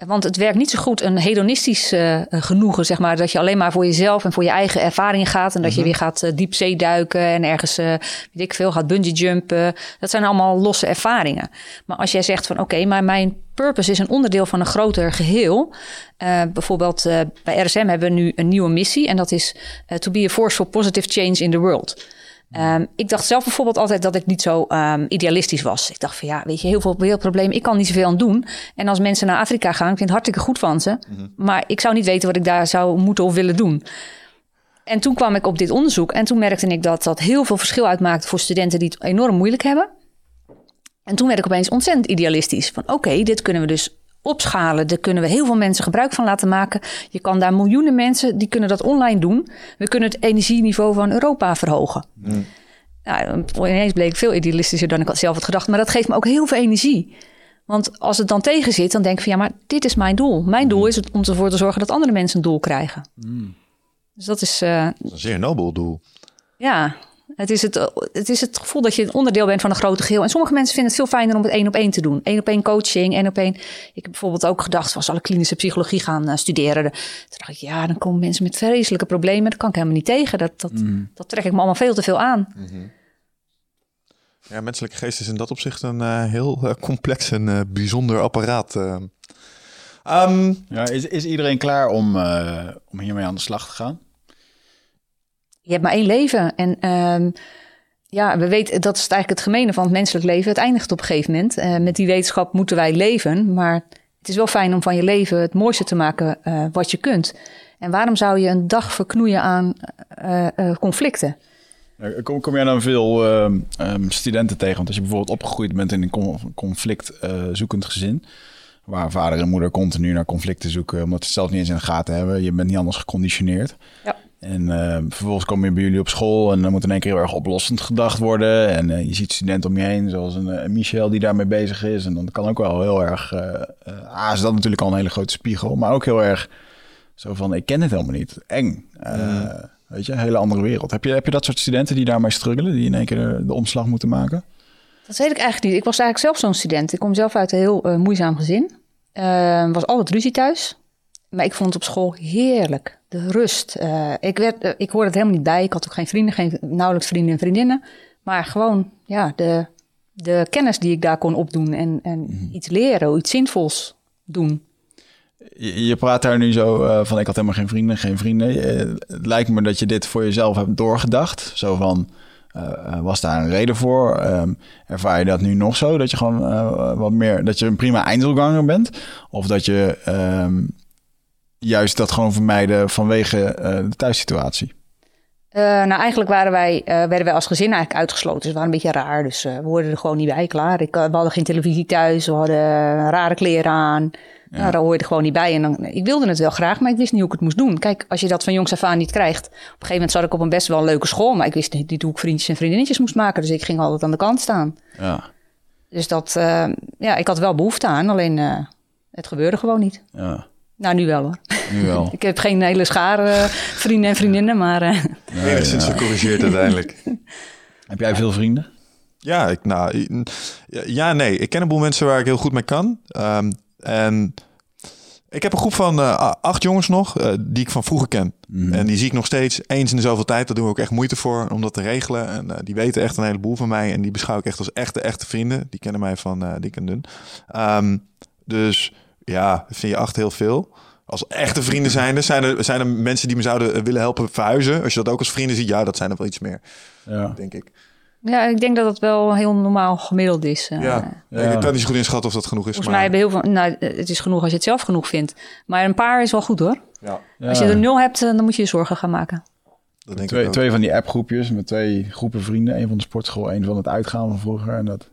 Want het werkt niet zo goed een hedonistisch eh, genoegen, zeg maar. Dat je alleen maar voor jezelf en voor je eigen ervaringen gaat. En dat je weer gaat uh, diepzee duiken en ergens, uh, weet ik veel, gaat bungee jumpen. Dat zijn allemaal losse ervaringen. Maar als jij zegt van oké, okay, maar mijn purpose is een onderdeel van een groter geheel. Bijvoorbeeld bij RSM hebben we nu een nieuwe missie. En dat is to be a force for positive change in the world. Um, ik dacht zelf bijvoorbeeld altijd dat ik niet zo um, idealistisch was. Ik dacht van ja, weet je, heel veel wereldproblemen. Ik kan niet zoveel aan doen. En als mensen naar Afrika gaan, ik vind het hartstikke goed van ze. Mm-hmm. Maar ik zou niet weten wat ik daar zou moeten of willen doen. En toen kwam ik op dit onderzoek. En toen merkte ik dat dat heel veel verschil uitmaakt voor studenten die het enorm moeilijk hebben. En toen werd ik opeens ontzettend idealistisch. Van oké, okay, dit kunnen we dus opschalen. Daar kunnen we heel veel mensen gebruik van laten maken. Je kan daar miljoenen mensen, die kunnen dat online doen. We kunnen het energieniveau van Europa verhogen. Mm. Nou, ineens bleek ik veel idealistischer dan ik zelf had gedacht. Maar dat geeft me ook heel veel energie. Want als het dan tegen zit, dan denk ik van ja, maar dit is mijn doel. Mijn doel is het om ervoor te zorgen dat andere mensen een doel krijgen. Mm. Dus dat is, eh, Dat is een zeer nobel doel. ja, het is het, het is het gevoel dat je een onderdeel bent van een grote geheel. En sommige mensen vinden het veel fijner om het één op één te doen. Eén op één coaching, één op één. Ik heb bijvoorbeeld ook gedacht, van zal ik klinische psychologie gaan eh, studeren? Toen dacht ik, ja, dan komen mensen met vreselijke problemen. Dat kan ik helemaal niet tegen. Dat, dat, dat trek ik me allemaal veel te veel aan. Ja, menselijke geest is in dat opzicht een eh, heel eh, complex en bijzonder apparaat. eh. Ehm, Ja, is, is iedereen klaar om, eh, om hiermee aan de slag te gaan? Je hebt maar één leven. En ehm, ja, we weten, dat is eigenlijk het gemene van het menselijk leven. Het eindigt op een gegeven moment. Eh, met die wetenschap moeten wij leven. Maar het is wel fijn om van je leven het mooiste te maken eh, wat je kunt. En waarom zou je een dag verknoeien aan eh, eh, conflicten? Kom, kom jij dan veel ehm, ehm, studenten tegen? Want als je bijvoorbeeld opgegroeid bent in een con- conflictzoekend gezin, waar vader en moeder continu naar conflicten zoeken, omdat ze het zelf niet eens in de gaten hebben, je bent niet anders geconditioneerd. Ja. En ehm, vervolgens kom je bij jullie op school en dan moet in één keer heel erg oplossend gedacht worden. En eh, je ziet studenten om je heen, zoals een, eh, een Michel die daarmee bezig is. En dan kan ook wel heel erg, eh eh, ah, is dat natuurlijk al een hele grote spiegel, maar ook heel erg zo van, ik ken het helemaal niet. Eng. Eh, Weet je, een hele andere wereld. Heb je, heb je dat soort studenten die daarmee struggelen, die in één keer de, de omslag moeten maken? Dat weet ik eigenlijk niet. Ik was eigenlijk zelf zo'n student. Ik kom zelf uit een heel eh, moeizaam gezin. Eh was altijd ruzie thuis. Maar ik vond het op school heerlijk. De rust. Eh, ik, werd, eh, ik hoorde het helemaal niet bij. Ik had ook geen vrienden, geen, nauwelijks vrienden en vriendinnen. Maar gewoon ja, de, de kennis die ik daar kon opdoen. En, en iets leren, iets zinvols doen. Je, je praat daar nu zo eh, van, ik had helemaal geen vrienden, geen vrienden. Het lijkt me dat je dit voor jezelf hebt doorgedacht. Zo van, was daar een reden voor? Ehm, ervaar je dat nu nog zo? Dat je gewoon wat meer, dat je een prima eindselganger bent? Of dat je ehm, juist dat gewoon vermijden vanwege eh, de thuissituatie? Eh, nou, eigenlijk waren wij, eh, werden wij als gezin eigenlijk uitgesloten. Dus we waren een beetje raar. Dus we hoorden er gewoon niet bij, klaar. Ik, we hadden geen televisie thuis. We hadden rare kleren aan. Nou, daar hoorde er gewoon niet bij. En dan, ik wilde het wel graag, maar ik wist niet hoe ik het moest doen. Kijk, als je dat van jongs af aan niet krijgt. Op een gegeven moment zat ik op een best wel leuke school. Maar ik wist niet, niet hoe ik vriendjes en vriendinnetjes moest maken. Dus ik ging altijd aan de kant staan. Ja, Dus dat, ja, ik had wel behoefte aan. Alleen, het gebeurde gewoon niet. ja, Nou, nu wel hoor. nu wel. [LAUGHS] Ik heb geen hele schaar eh, vrienden en vriendinnen, maar... eh, enigszins gecorrigeerd uiteindelijk. [LAUGHS] Heb jij veel vrienden? Ja, ik, nou, ja, nee. Ik ken een boel mensen waar ik heel goed mee kan. Ehm, en ik heb een groep van eh, acht jongens nog, die ik van vroeger ken. En die zie ik nog steeds eens in de zoveel tijd. Daar doen we ook echt moeite voor om dat te regelen. En die weten echt een heleboel van mij. En die beschouw ik echt als echte, echte vrienden. Die kennen mij van eh, dik en dun. Ehm, dus ja, vind je acht heel veel. Als echte vrienden zijn er, zijn er, zijn er mensen die me zouden eh, willen helpen verhuizen. Als je dat ook als vrienden ziet, ja, dat zijn er wel iets meer, Ja. denk ik. Ja, ik denk dat het wel heel normaal gemiddeld is. eh. Ja, Ja. ik kan niet zo goed inschatten of dat genoeg is. Volgens mij hebben heel veel... Nou, het is genoeg als je het zelf genoeg vindt. Maar een paar is wel goed hoor. ja, Als je er nul hebt, eh, dan moet je je zorgen gaan maken. dat denk ik Twee, ook. twee van die appgroepjes met twee groepen vrienden. Een van de sportschool, één van het uitgaan van vroeger. En dat,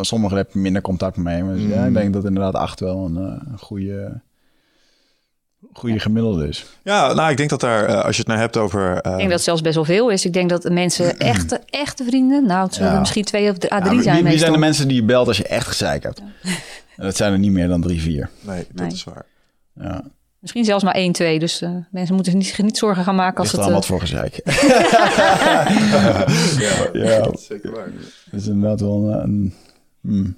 sommigen heb je minder contact mee. Maar ja, ik denk dat inderdaad acht wel een, eh, een goede, goede gemiddelde is. Ja, nou, ik denk dat daar, eh, als je het nou hebt over... eh, Ik denk dat het zelfs best wel veel is. Ik denk dat de mensen [CLEARS THROAT] echte, echte vrienden... Nou, het zullen Ja. er misschien twee of drie, ah, Ja, drie zijn wie zijn de mensen die je belt als je echt gezeik hebt? [LAUGHS] En dat zijn er niet meer dan drie, vier. Nee, dat Nee. is waar. Ja, Misschien zelfs maar één, twee. Dus mensen moeten zich niet, niet zorgen gaan maken als ligt het... er aan eh, wat voor gezeik. [LAUGHS] ja, [LAUGHS] Zeker waar. dat is inderdaad wel een... een hmm.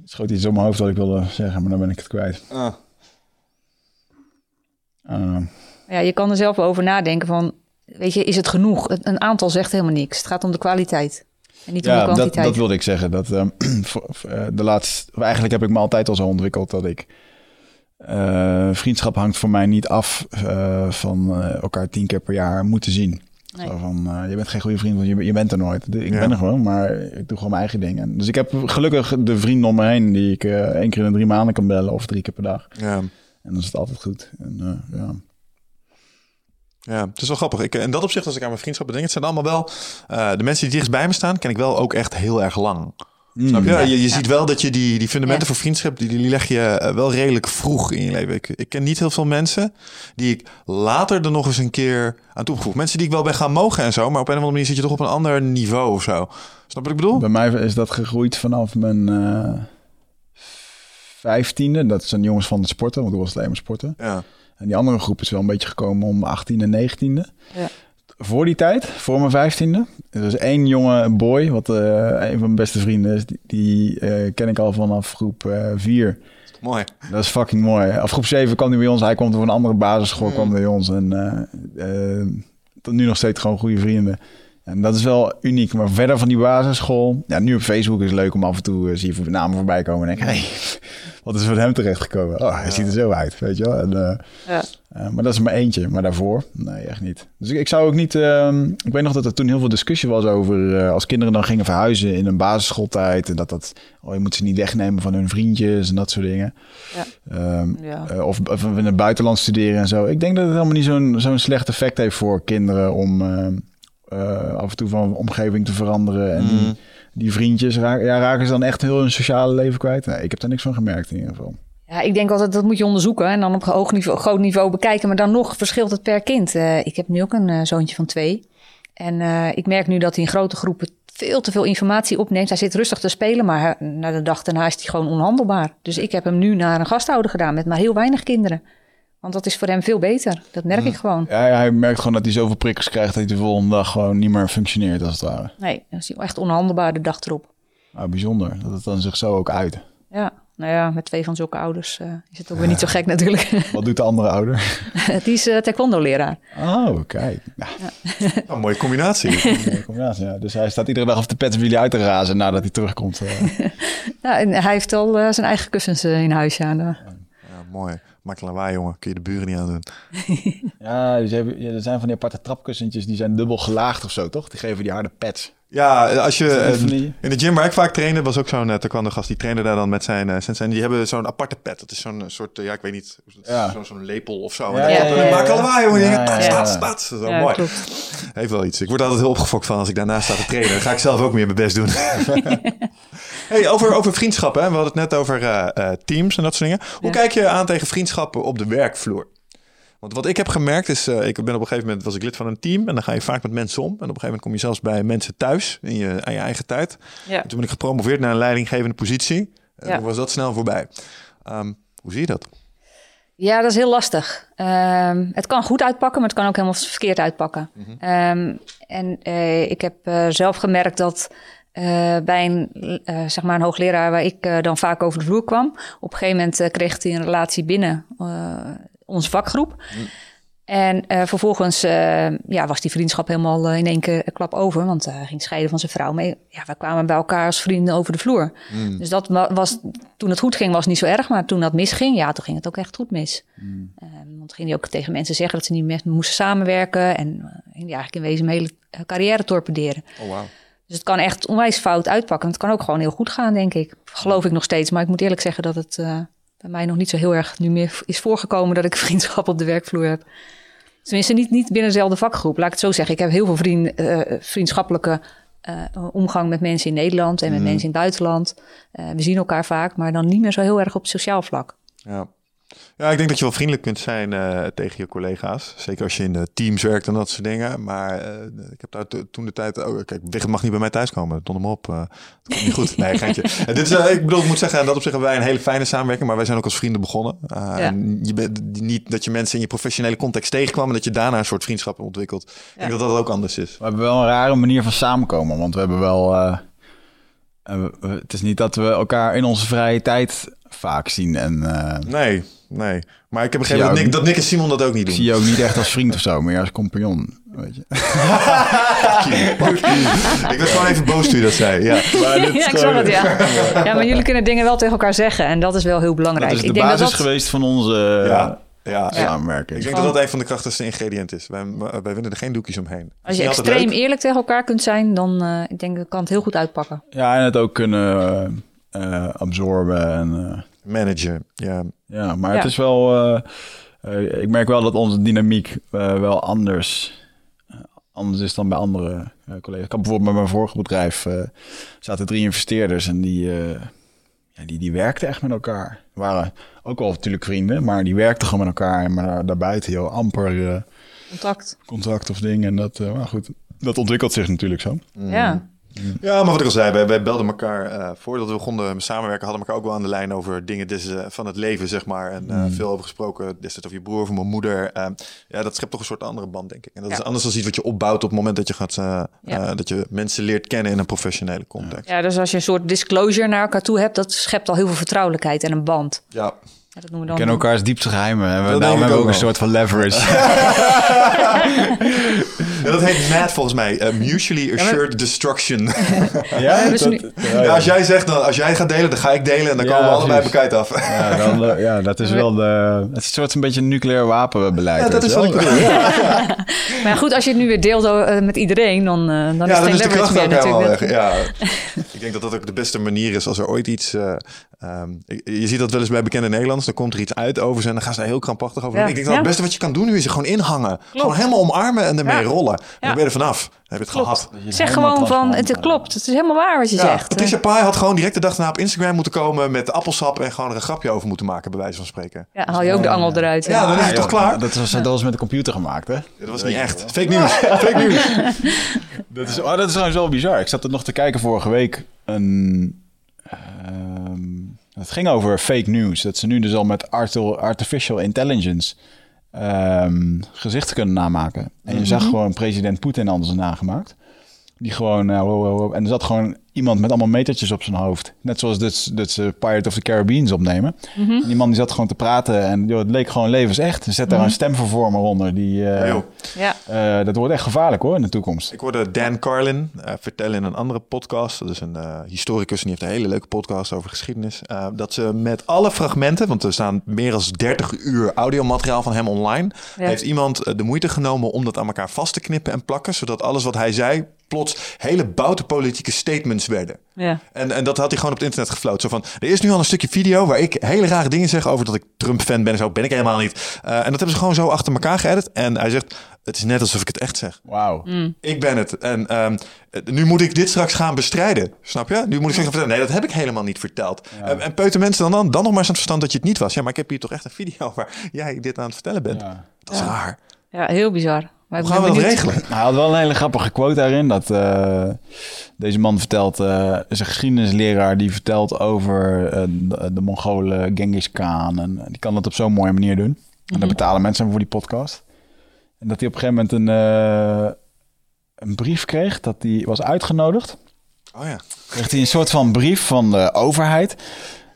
Het schoot iets op mijn hoofd wat ik wilde zeggen, maar dan ben ik het kwijt. Ah, Uh, Ja, je kan er zelf over nadenken van... Weet je, is het genoeg? Een- aantal zegt helemaal niks. Het gaat om de kwaliteit. En niet om de Ja, dat, kwantiteit. dat wilde ik zeggen. Dat, ehm, [CLEARS THROAT] eh, de laatste, of eigenlijk heb ik me altijd al zo ontwikkeld dat ik. eh, vriendschap hangt voor mij niet af eh, van eh, elkaar tien keer per jaar moeten zien. Nee. Van, eh, je bent geen goede vriend, want je, je bent er nooit. Ik Ja. ben er gewoon, maar ik doe gewoon mijn eigen dingen. Dus ik heb gelukkig de vrienden om me heen die ik eh, één keer in de drie maanden kan bellen of drie keer per dag. ja. En dan is het altijd goed. En, eh, ja. ja, het is wel grappig. Ik, in dat opzicht, als ik aan mijn vriendschappen denk, het zijn allemaal wel... eh, de mensen die dichtst bij me staan, ken ik wel ook echt heel erg lang. Snap je? Mm. Je, je ziet wel dat je die, die fundamenten Ja. voor vriendschap, die, die leg je eh, wel redelijk vroeg in je leven. Ik, ik ken niet heel veel mensen die ik later er nog eens een keer aan toegevoegd. Mensen die ik wel ben gaan mogen en zo, maar op een of andere manier zit je toch op een ander niveau of zo. Snap wat ik bedoel? Bij mij is dat gegroeid vanaf mijn eh vijftiende. Dat zijn jongens van het sporten, want toen was alleen maar sporten. Ja. En die andere groep is wel een beetje gekomen om 18 en 19e. Ja. Voor die tijd, voor mijn vijftiende. Er is één jonge boy, wat eh, een van mijn beste vrienden is. Die, die eh, ken ik al vanaf groep eh, vier. Mooi. Dat is fucking mooi. Af groep 7 kwam hij bij ons. Hij komt van een andere basisschool, kwam bij ons. En eh, eh, tot nu nog steeds gewoon goede vrienden. En dat is wel uniek. Maar verder van die basisschool... Ja, nu op Facebook is het leuk om af en toe... eh, zie je namen voorbij komen en denk. Hey, [LAUGHS] wat is van hem terechtgekomen? Oh, hij ziet er zo uit, weet je wel. En, eh, Ja. eh, maar dat is maar eentje. Maar daarvoor, nee, echt niet. Dus ik, ik zou ook niet... ehm, ik weet nog dat er toen heel veel discussie was over... als kinderen dan gingen verhuizen in een basisschooltijd... en dat dat... Oh, je moet ze niet wegnemen van hun vriendjes en dat soort dingen. Ja. Ehm, Ja. eh, of, of in het buitenland studeren en zo. Ik denk dat het helemaal niet zo'n zo'n slecht effect heeft voor kinderen... om eh, af en toe van omgeving te veranderen. En die, die vriendjes, raken, ja, raken ze dan echt heel hun sociale leven kwijt? Nee, ik heb daar niks van gemerkt in ieder geval. Ja, ik denk altijd dat moet je onderzoeken en dan op hoog niveau, groot niveau bekijken. Maar dan nog verschilt het per kind. Eh, ik heb nu ook een eh, zoontje van twee. En eh, ik merk nu dat hij in grote groepen veel te veel informatie opneemt. Hij zit rustig te spelen, maar na de dag daarna is hij gewoon onhandelbaar. Dus ik heb hem nu naar een gasthouder gedaan met maar heel weinig kinderen. Want dat is voor hem veel beter. Dat merk ik gewoon. Ja, ja, hij merkt gewoon dat hij zoveel prikkels krijgt... dat hij de volgende dag gewoon niet meer functioneert, als het ware. Nee, dan is hij echt onhandelbaar de dag erop. Nou, bijzonder. Dat het dan zich zo ook uit. Ja, nou ja, met twee van zulke ouders eh, is het ook weer niet zo gek natuurlijk. [LAUGHS] Wat doet de andere ouder? [LAUGHS] die is eh, taekwondo-leraar. Oh, kijk. Nou, [LAUGHS] Een mooie combinatie. mooie combinatie, ja. Dus hij staat iedere dag op de pet om jullie uit te razen... nadat hij terugkomt. eh. Nou, en hij heeft al zijn eigen kussens eh, in huis. Ja. Ja, mooi. Maak lawaai, jongen. Kun je de buren niet aan doen. [LAUGHS] Ja, dus hebben, ja, er zijn van die aparte trapkussentjes... die zijn dubbel gelaagd of zo, toch? Die geven die harde pads. Ja, als je eh, die- in de gym waar ik vaak trainde, was ook zo'n uh, taekwondo gast. Die trainde daar dan met zijn uh, sensei. En die hebben zo'n aparte pet. Dat is zo'n soort, eh, ja, ik weet niet, Ja. zo'n zo'n lepel of zo. Ja, en ja, dan ja, ja, maak ja. lawaai, jongen. Ja, Ja, staat, staat. Dat is wel mooi. klopt. Heeft wel iets. Ik word altijd heel opgefokt van als ik daarnaast sta te trainen. Dan ga ik zelf ook meer mijn best doen. [LAUGHS] hey, over, over vriendschappen. Hè? We hadden het net over eh, eh, teams en dat soort dingen. Hoe Ja. kijk je aan tegen vriendschappen op de werkvloer? Want wat ik heb gemerkt is, eh, ik ben op een gegeven moment was ik lid van een team en dan ga je vaak met mensen om. En op een gegeven moment kom je zelfs bij mensen thuis in je, aan je eigen tijd. Ja. En toen ben ik gepromoveerd naar een leidinggevende positie. En Ja. toen was dat snel voorbij. Ehm, hoe zie je dat? Ja, dat is heel lastig. Ehm, het kan goed uitpakken, maar het kan ook helemaal verkeerd uitpakken. Ehm, en ik heb zelf gemerkt dat eh, bij een, eh, zeg maar een hoogleraar waar ik eh, dan vaak over de vloer kwam, op een gegeven moment kreeg hij een relatie binnen onze vakgroep. En eh, vervolgens ja, was die vriendschap helemaal in één keer een klap over. Want hij ging scheiden van zijn vrouw. Maar ja, we kwamen bij elkaar als vrienden over de vloer. Dus dat wa- was, toen het goed ging, was het niet zo erg. Maar toen dat misging, ja, toen ging het ook echt goed mis. Eh, want ging hij ook tegen mensen zeggen dat ze niet meer moesten samenwerken. En ging hij eigenlijk in wezen mijn hele carrière torpederen. Oh, wow. Dus het kan echt onwijs fout uitpakken. Het kan ook gewoon heel goed gaan, denk ik. Geloof ik nog steeds. Maar ik moet eerlijk zeggen dat het eh, bij mij nog niet zo heel erg nu meer is voorgekomen dat ik [LAUGHS] vriendschap op de werkvloer heb. Tenminste, niet, niet binnen dezelfde vakgroep. Laat ik het zo zeggen. Ik heb heel veel vriend, eh, vriendschappelijke eh, omgang met mensen in Nederland en met mensen in het buitenland. We zien elkaar vaak, maar dan niet meer zo heel erg op sociaal vlak. Ja. Ja, ik denk dat je wel vriendelijk kunt zijn eh, tegen je collega's. Zeker als je in de teams werkt en dat soort dingen. Maar eh, ik heb daar to- toen de tijd... Oh, kijk, Wigert mag niet bij mij thuiskomen. Donder hem op. eh dat komt niet goed. [LAUGHS] Nee, geintje. Dit is, eh, ik bedoel, ik moet zeggen, en dat op zich hebben wij een hele fijne samenwerking. Maar wij zijn ook als vrienden begonnen. Uh, Ja. en je bent niet dat je mensen in je professionele context tegenkwam... en dat je daarna een soort vriendschap ontwikkelt. Ik denk dat dat ook anders is. We hebben wel een rare manier van samenkomen. Want we hebben wel... het is niet dat we elkaar in onze vrije tijd vaak zien. En eh, Nee, nee. Maar ik heb begrepen dat, Nick, dat Nick en Simon dat ook niet ik doen. zie je ook niet echt als vriend of zo, maar als compagnon. Weet je. [LAUGHS] ik was gewoon even boos toen je dat zei. Ja. Maar [LAUGHS] dit ja, ik snap het, [LAUGHS] ja. Ja, maar jullie kunnen dingen wel tegen elkaar zeggen. En dat is wel heel belangrijk. Dat is de ik denk basis dat dat, geweest van onze Ja, ja. samenwerking. Ik denk dat dat een van de krachtigste ingrediënten is. Wij, wij winnen er geen doekjes omheen. Als je extreem leuk. eerlijk tegen elkaar kunt zijn, dan eh, ik denk, kan het heel goed uitpakken. Ja, en het ook kunnen eh, eh, absorben. En, eh, Manager, ja. ja, maar Ja. het is wel... ik merk wel dat onze dynamiek eh, wel anders, anders is dan bij andere eh, collega's. Ik had bijvoorbeeld bij mijn vorige bedrijf eh, zaten drie investeerders en die, eh, ja, die, die werkten echt met elkaar. waren ook wel natuurlijk vrienden, maar die werkten gewoon met elkaar. En maar daar- daarbuiten heel amper eh, Contact. contact of dingen. En dat, eh, maar goed, dat ontwikkelt zich natuurlijk zo. Ja. Ja, maar wat ik al zei, wij, wij belden elkaar eh, voordat we begonnen samenwerken, hadden we elkaar ook wel aan de lijn over dingen des, eh, van het leven, zeg maar. En eh, veel over gesproken, destijds over je broer, over mijn moeder. Ja, dat schept toch een soort andere band, denk ik. En dat Ja. is anders dan iets wat je opbouwt op het moment dat je gaat, Ja. dat je mensen leert kennen in een professionele context. Ja, Ja, dus als je een soort disclosure naar elkaar toe hebt, dat schept al heel veel vertrouwelijkheid en een band. Ja, dat noemen we dan. kennen elkaars diepste geheimen. En we, daarom hebben we ook een wel. soort van leverage. [LAUGHS] dat heet MAD volgens mij, eh, Mutually Assured Destruction. [LAUGHS] ja, dat- ja, Ja, als jij zegt, dan, als jij gaat delen, dan ga ik delen en dan Ja, komen we allebei bekijkt af. Ja, dan, eh, ja, dat is wel de. Het is een soort een beetje een nucleair wapenbeleid. Ja, dat is je wat ik wel. bedoel. Ja, [LAUGHS] Maar goed, als je het nu weer deelt eh, met iedereen, dan, dan is ja het dan geen is de leverage kracht meer ook helemaal natuurlijk. weg. Ja. ik denk dat dat ook de beste manier is als er ooit iets... eh, ehm, je ziet dat wel eens bij bekende Nederlanders. Dan komt er iets uit over ze en dan gaan ze daar heel krampachtig over. Ja. Ik denk dat Ja. het beste wat je kan doen nu is gewoon inhangen. Gewoon helemaal omarmen en ermee Ja. rollen. En dan ben je er vanaf. Dan heb je het Klopt. gehad. Je Zeg gewoon van, het klopt. Het is helemaal waar wat je Ja, zegt. Patricia Pai had gewoon direct de dag daarna op Instagram moeten komen met appelsap en gewoon er een grapje over moeten maken, bij wijze van spreken. Ja, haal je ook de angel eruit. Ja, dan is het toch joh, klaar? Dat was, dat was met de computer gemaakt, hè? Dat was niet echt. Fake news. [LAUGHS] Fake news. Dat is, oh, dat is trouwens wel bizar. Ik zat er nog te kijken vorige week. Een, ehm, het ging over fake news. Dat ze nu dus al met arti- artificial intelligence ehm, gezichten kunnen namaken. En je zag gewoon president Poetin anders nagemaakt. Die gewoon, eh, wow, wow, wow. en er zat gewoon iemand met allemaal metertjes op zijn hoofd. Net zoals dat, ze- dat ze Pirate of the Caribbean opnemen. En die man die zat gewoon te praten en joh, het leek gewoon levensecht. Zet daar een stemvervormer onder. Die, eh, Ja, eh, dat wordt echt gevaarlijk hoor in de toekomst. Ik hoorde Dan Carlin eh, vertellen in een andere podcast. Dat is een eh, historicus en die heeft een hele leuke podcast over geschiedenis. eh, dat ze met alle fragmenten, want er staan meer dan 30 uur audiomateriaal van hem online. Ja. Heeft iemand de moeite genomen om dat aan elkaar vast te knippen en plakken. Zodat alles wat hij zei plots hele boute politieke statements werden. Ja. En, en dat had hij gewoon op het internet gefloten. Zo van, er is nu al een stukje video waar ik hele rare dingen zeg over dat ik Trump-fan ben en zo. Ben ik helemaal niet. Eh, en dat hebben ze gewoon zo achter elkaar geëdit. En hij zegt, het is net alsof ik het echt zeg. Wauw. Ik ben het. En ehm, eh, nu moet ik dit straks gaan bestrijden. Snap je? Nu moet ik zeggen vertellen. Nee, dat heb ik helemaal niet verteld. En, en peuten mensen dan, dan, dan nog maar eens aan het verstand dat je het niet was. Ja, maar ik heb hier toch echt een video [LAUGHS] waar jij dit aan het vertellen bent. Ja. Dat is raar. ja, heel bizar. Maar Hoe gaan we dat regelen? Hij had wel een hele grappige quote daarin. Dat eh, deze man vertelt, eh is een geschiedenisleraar die vertelt over eh, de, de Mongolen Genghis Khan. En die kan dat op zo'n mooie manier doen. En daar betalen mensen hem voor die podcast. En dat hij op een gegeven moment een, eh, een brief kreeg dat hij was uitgenodigd. Oh ja. kreeg hij een soort van brief van de overheid.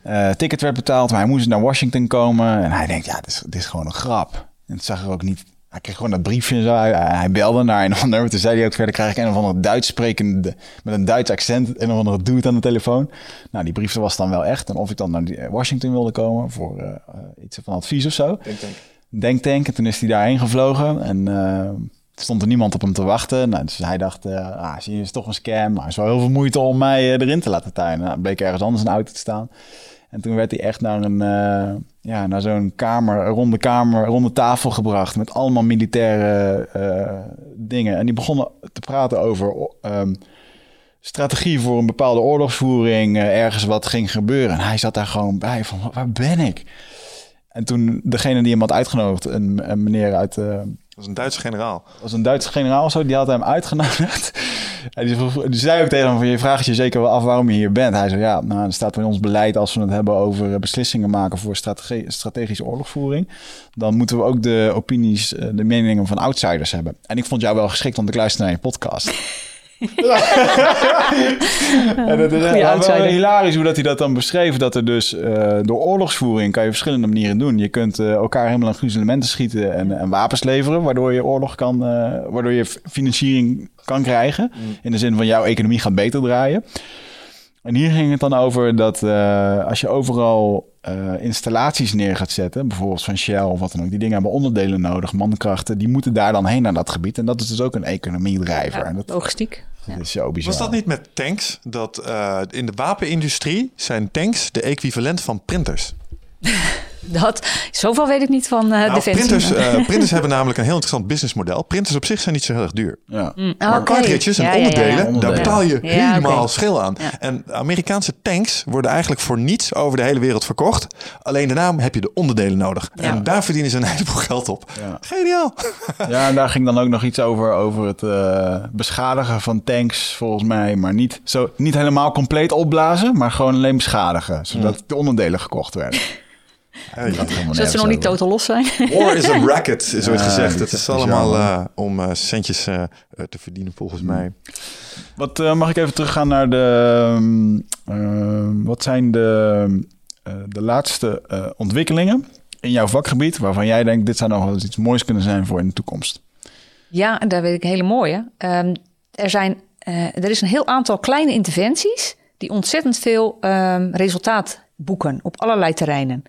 Eh, ticket werd betaald, maar hij moest naar Washington komen. En hij denkt, ja, dit is, dit is gewoon een grap. En het zag er ook niet... Hij kreeg gewoon dat briefje en zo. Hij, hij belde naar een [LAUGHS] ander. Toen zei hij ook verder, krijg ik een of andere Duits sprekende... met een Duits accent, een of andere dude aan de telefoon. Nou, die brief was dan wel echt. En of ik dan naar die- Washington wilde komen voor eh, eh, iets van advies of zo. Denk, denk. Denktank. En toen is hij daarheen gevlogen. En eh, stond er niemand op hem te wachten. Nou, dus hij dacht, eh ah, zie je, is toch een scam. Maar het is wel heel veel moeite om mij eh, erin te laten tuinen. Nou, bleek ergens anders een auto te staan. En toen werd hij echt naar een, eh, ja, naar zo'n kamer, ronde kamer, ronde tafel gebracht met allemaal militaire eh, dingen. En die begonnen te praten over ehm, strategie voor een bepaalde oorlogsvoering, eh, ergens wat ging gebeuren. En hij zat daar gewoon bij van, waar ben ik? En toen degene die hem had uitgenodigd, een, een meneer uit, eh, Dat is een Duitse generaal. was een Duitse generaal zo, die had hem uitgenodigd. En die, zei ook tegen hem van, je vraagt je zeker wel af waarom je hier bent. Hij zei, ja, nou, er staat in ons beleid als we het hebben over eh, beslissingen maken voor strategische oorlogvoering. Dan moeten we ook de opinies, eh, de meningen van outsiders hebben. En ik vond jou wel geschikt om te luisteren naar je podcast. En het [LAUGHS] is ja, wel hilarisch hoe dat hij dat dan beschreef. Dat er dus eh, door oorlogsvoering kan je verschillende manieren doen. Je kunt eh, elkaar helemaal aan gruzelementen schieten en, en wapens leveren. Waardoor je oorlog kan, eh, waardoor je financiering kan krijgen. In de zin van jouw economie gaat beter draaien. En hier ging het dan over dat eh, als je overal eh, installaties neer gaat zetten, bijvoorbeeld van Shell of wat dan ook, die dingen hebben onderdelen nodig, mankrachten, die moeten daar dan heen naar dat gebied. En dat is dus ook een economiedrijver. Ja, en dat, logistiek. dat is zo bizar. Was dat niet met tanks? Dat eh, in de wapenindustrie zijn tanks de equivalent van printers. [LAUGHS] Dat, zoveel weet ik niet van eh Nou, Defensie. printers, eh, [LAUGHS] printers hebben namelijk een heel interessant businessmodel. Printers op zich zijn niet zo heel erg duur. Ja. Mm, Maar oké. cartridges en Ja, ja, ja, ja. onderdelen, daar betaal je Ja, helemaal schil aan. Ja. En Amerikaanse tanks worden eigenlijk voor niets over de hele wereld verkocht. Alleen daarna heb je de onderdelen nodig. Ja. En daar verdienen ze een [LAUGHS] heleboel geld op. Ja. Geniaal. [LAUGHS] Ja, en daar ging dan ook nog iets over, over het eh, beschadigen van tanks, volgens mij. Maar niet, zo, niet helemaal compleet opblazen, maar gewoon alleen beschadigen. Zodat de onderdelen gekocht werden. Ja, ja. Zodat ze nog niet totaal los zijn. War is a racket, is ooit Ja, gezegd. dat Het is allemaal eh, om eh, centjes eh, te verdienen, volgens mij. Wat eh, mag ik even teruggaan naar de. ehm, ehm, wat zijn de, eh, de laatste eh, ontwikkelingen in jouw vakgebied waarvan jij denkt: dit zou nog wel eens iets moois kunnen zijn voor in de toekomst? Ja, en daar weet ik een hele mooie. Ehm, er, zijn, eh, er is een heel aantal kleine interventies die ontzettend veel ehm, resultaat boeken op allerlei terreinen.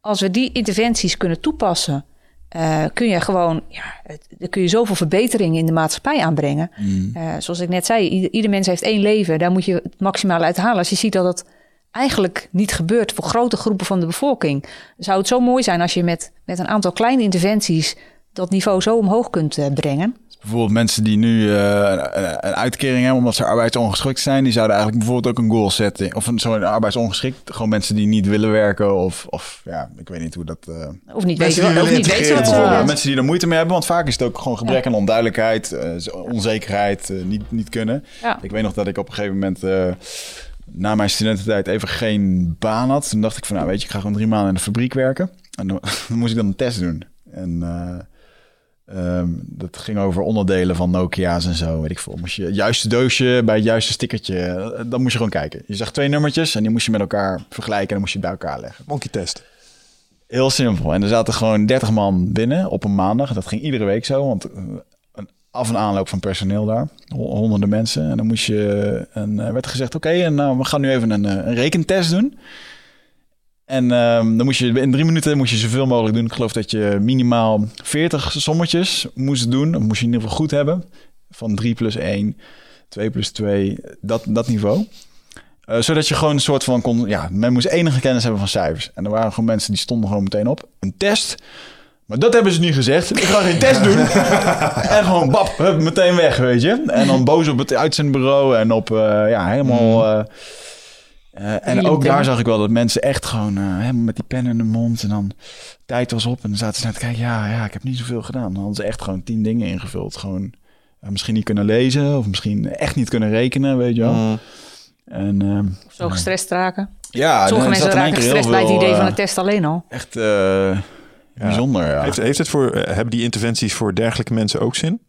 Als we die interventies kunnen toepassen, eh, kun je gewoon, ja, het, kun je zoveel verbeteringen in de maatschappij aanbrengen. Eh, zoals ik net zei, ieder, ieder mens heeft één leven. Daar moet je het maximaal uit halen. Als je ziet dat het eigenlijk niet gebeurt voor grote groepen van de bevolking, zou het zo mooi zijn als je met, met een aantal kleine interventies dat niveau zo omhoog kunt eh, brengen. Bijvoorbeeld mensen die nu eh, een, een uitkering hebben omdat ze arbeidsongeschikt zijn, die zouden eigenlijk bijvoorbeeld ook een goal zetten. Of een zo'n arbeidsongeschikt, gewoon mensen die niet willen werken of, of ja, ik weet niet hoe dat... eh, Of niet weten, die of willen niet weten wat ze Ja, mensen die er moeite mee hebben, want vaak is het ook gewoon gebrek aan onduidelijkheid, eh, onzekerheid, niet, niet kunnen. Ja. Ik weet nog dat ik op een gegeven moment eh, na mijn studententijd even geen baan had. Toen dacht ik van, nou weet je, ik ga gewoon drie maanden in de fabriek werken. En dan, [LAUGHS] dan moest ik dan een test doen. En eh, ehm, dat ging over onderdelen van Nokia's en zo, weet ik veel. Moest je het juiste doosje bij het juiste stickertje, eh, dan moest je gewoon kijken. Je zag twee nummertjes en die moest je met elkaar vergelijken en dan moest je het bij elkaar leggen. Monkey test. Heel simpel. En er zaten gewoon 30 man binnen op een maandag. Dat ging iedere week zo, want eh, een af- en aanloop van personeel daar. Ho- Honderden mensen. En dan moest je, en eh, werd gezegd, oké, en nou, we gaan nu even een, een rekentest doen. En ehm, dan moest je in drie minuten moest je zoveel mogelijk doen. Ik geloof dat je minimaal 40 sommetjes moest doen. Dat moest je in ieder geval goed hebben. Van 3 plus 1, 2 plus 2, dat, dat niveau. Eh, zodat je gewoon een soort van kon... Ja, men moest enige kennis hebben van cijfers. En er waren gewoon mensen die stonden gewoon meteen op. Een test. Maar dat hebben ze niet gezegd. Ik ga geen test doen. [LAUGHS] en gewoon bap, hup, meteen weg, weet je. En dan boos op het uitzendbureau en op... eh, ja, helemaal... eh, eh, en ook daar zag ik wel dat mensen echt gewoon eh, helemaal met die pen in de mond. En dan tijd was op en dan zaten ze naar te kijken. Ja, ja, ik heb niet zoveel gedaan. Dan hadden ze echt gewoon tien dingen ingevuld. Gewoon eh, misschien niet kunnen lezen of misschien echt niet kunnen rekenen, weet je wel. Mm. En ehm, Zo gestrest raken. ja, Sommige mensen zat raken gestrest bij het idee van een test alleen al. Echt eh, bijzonder, ja. Heeft, heeft het voor, hebben die interventies voor dergelijke mensen ook zin?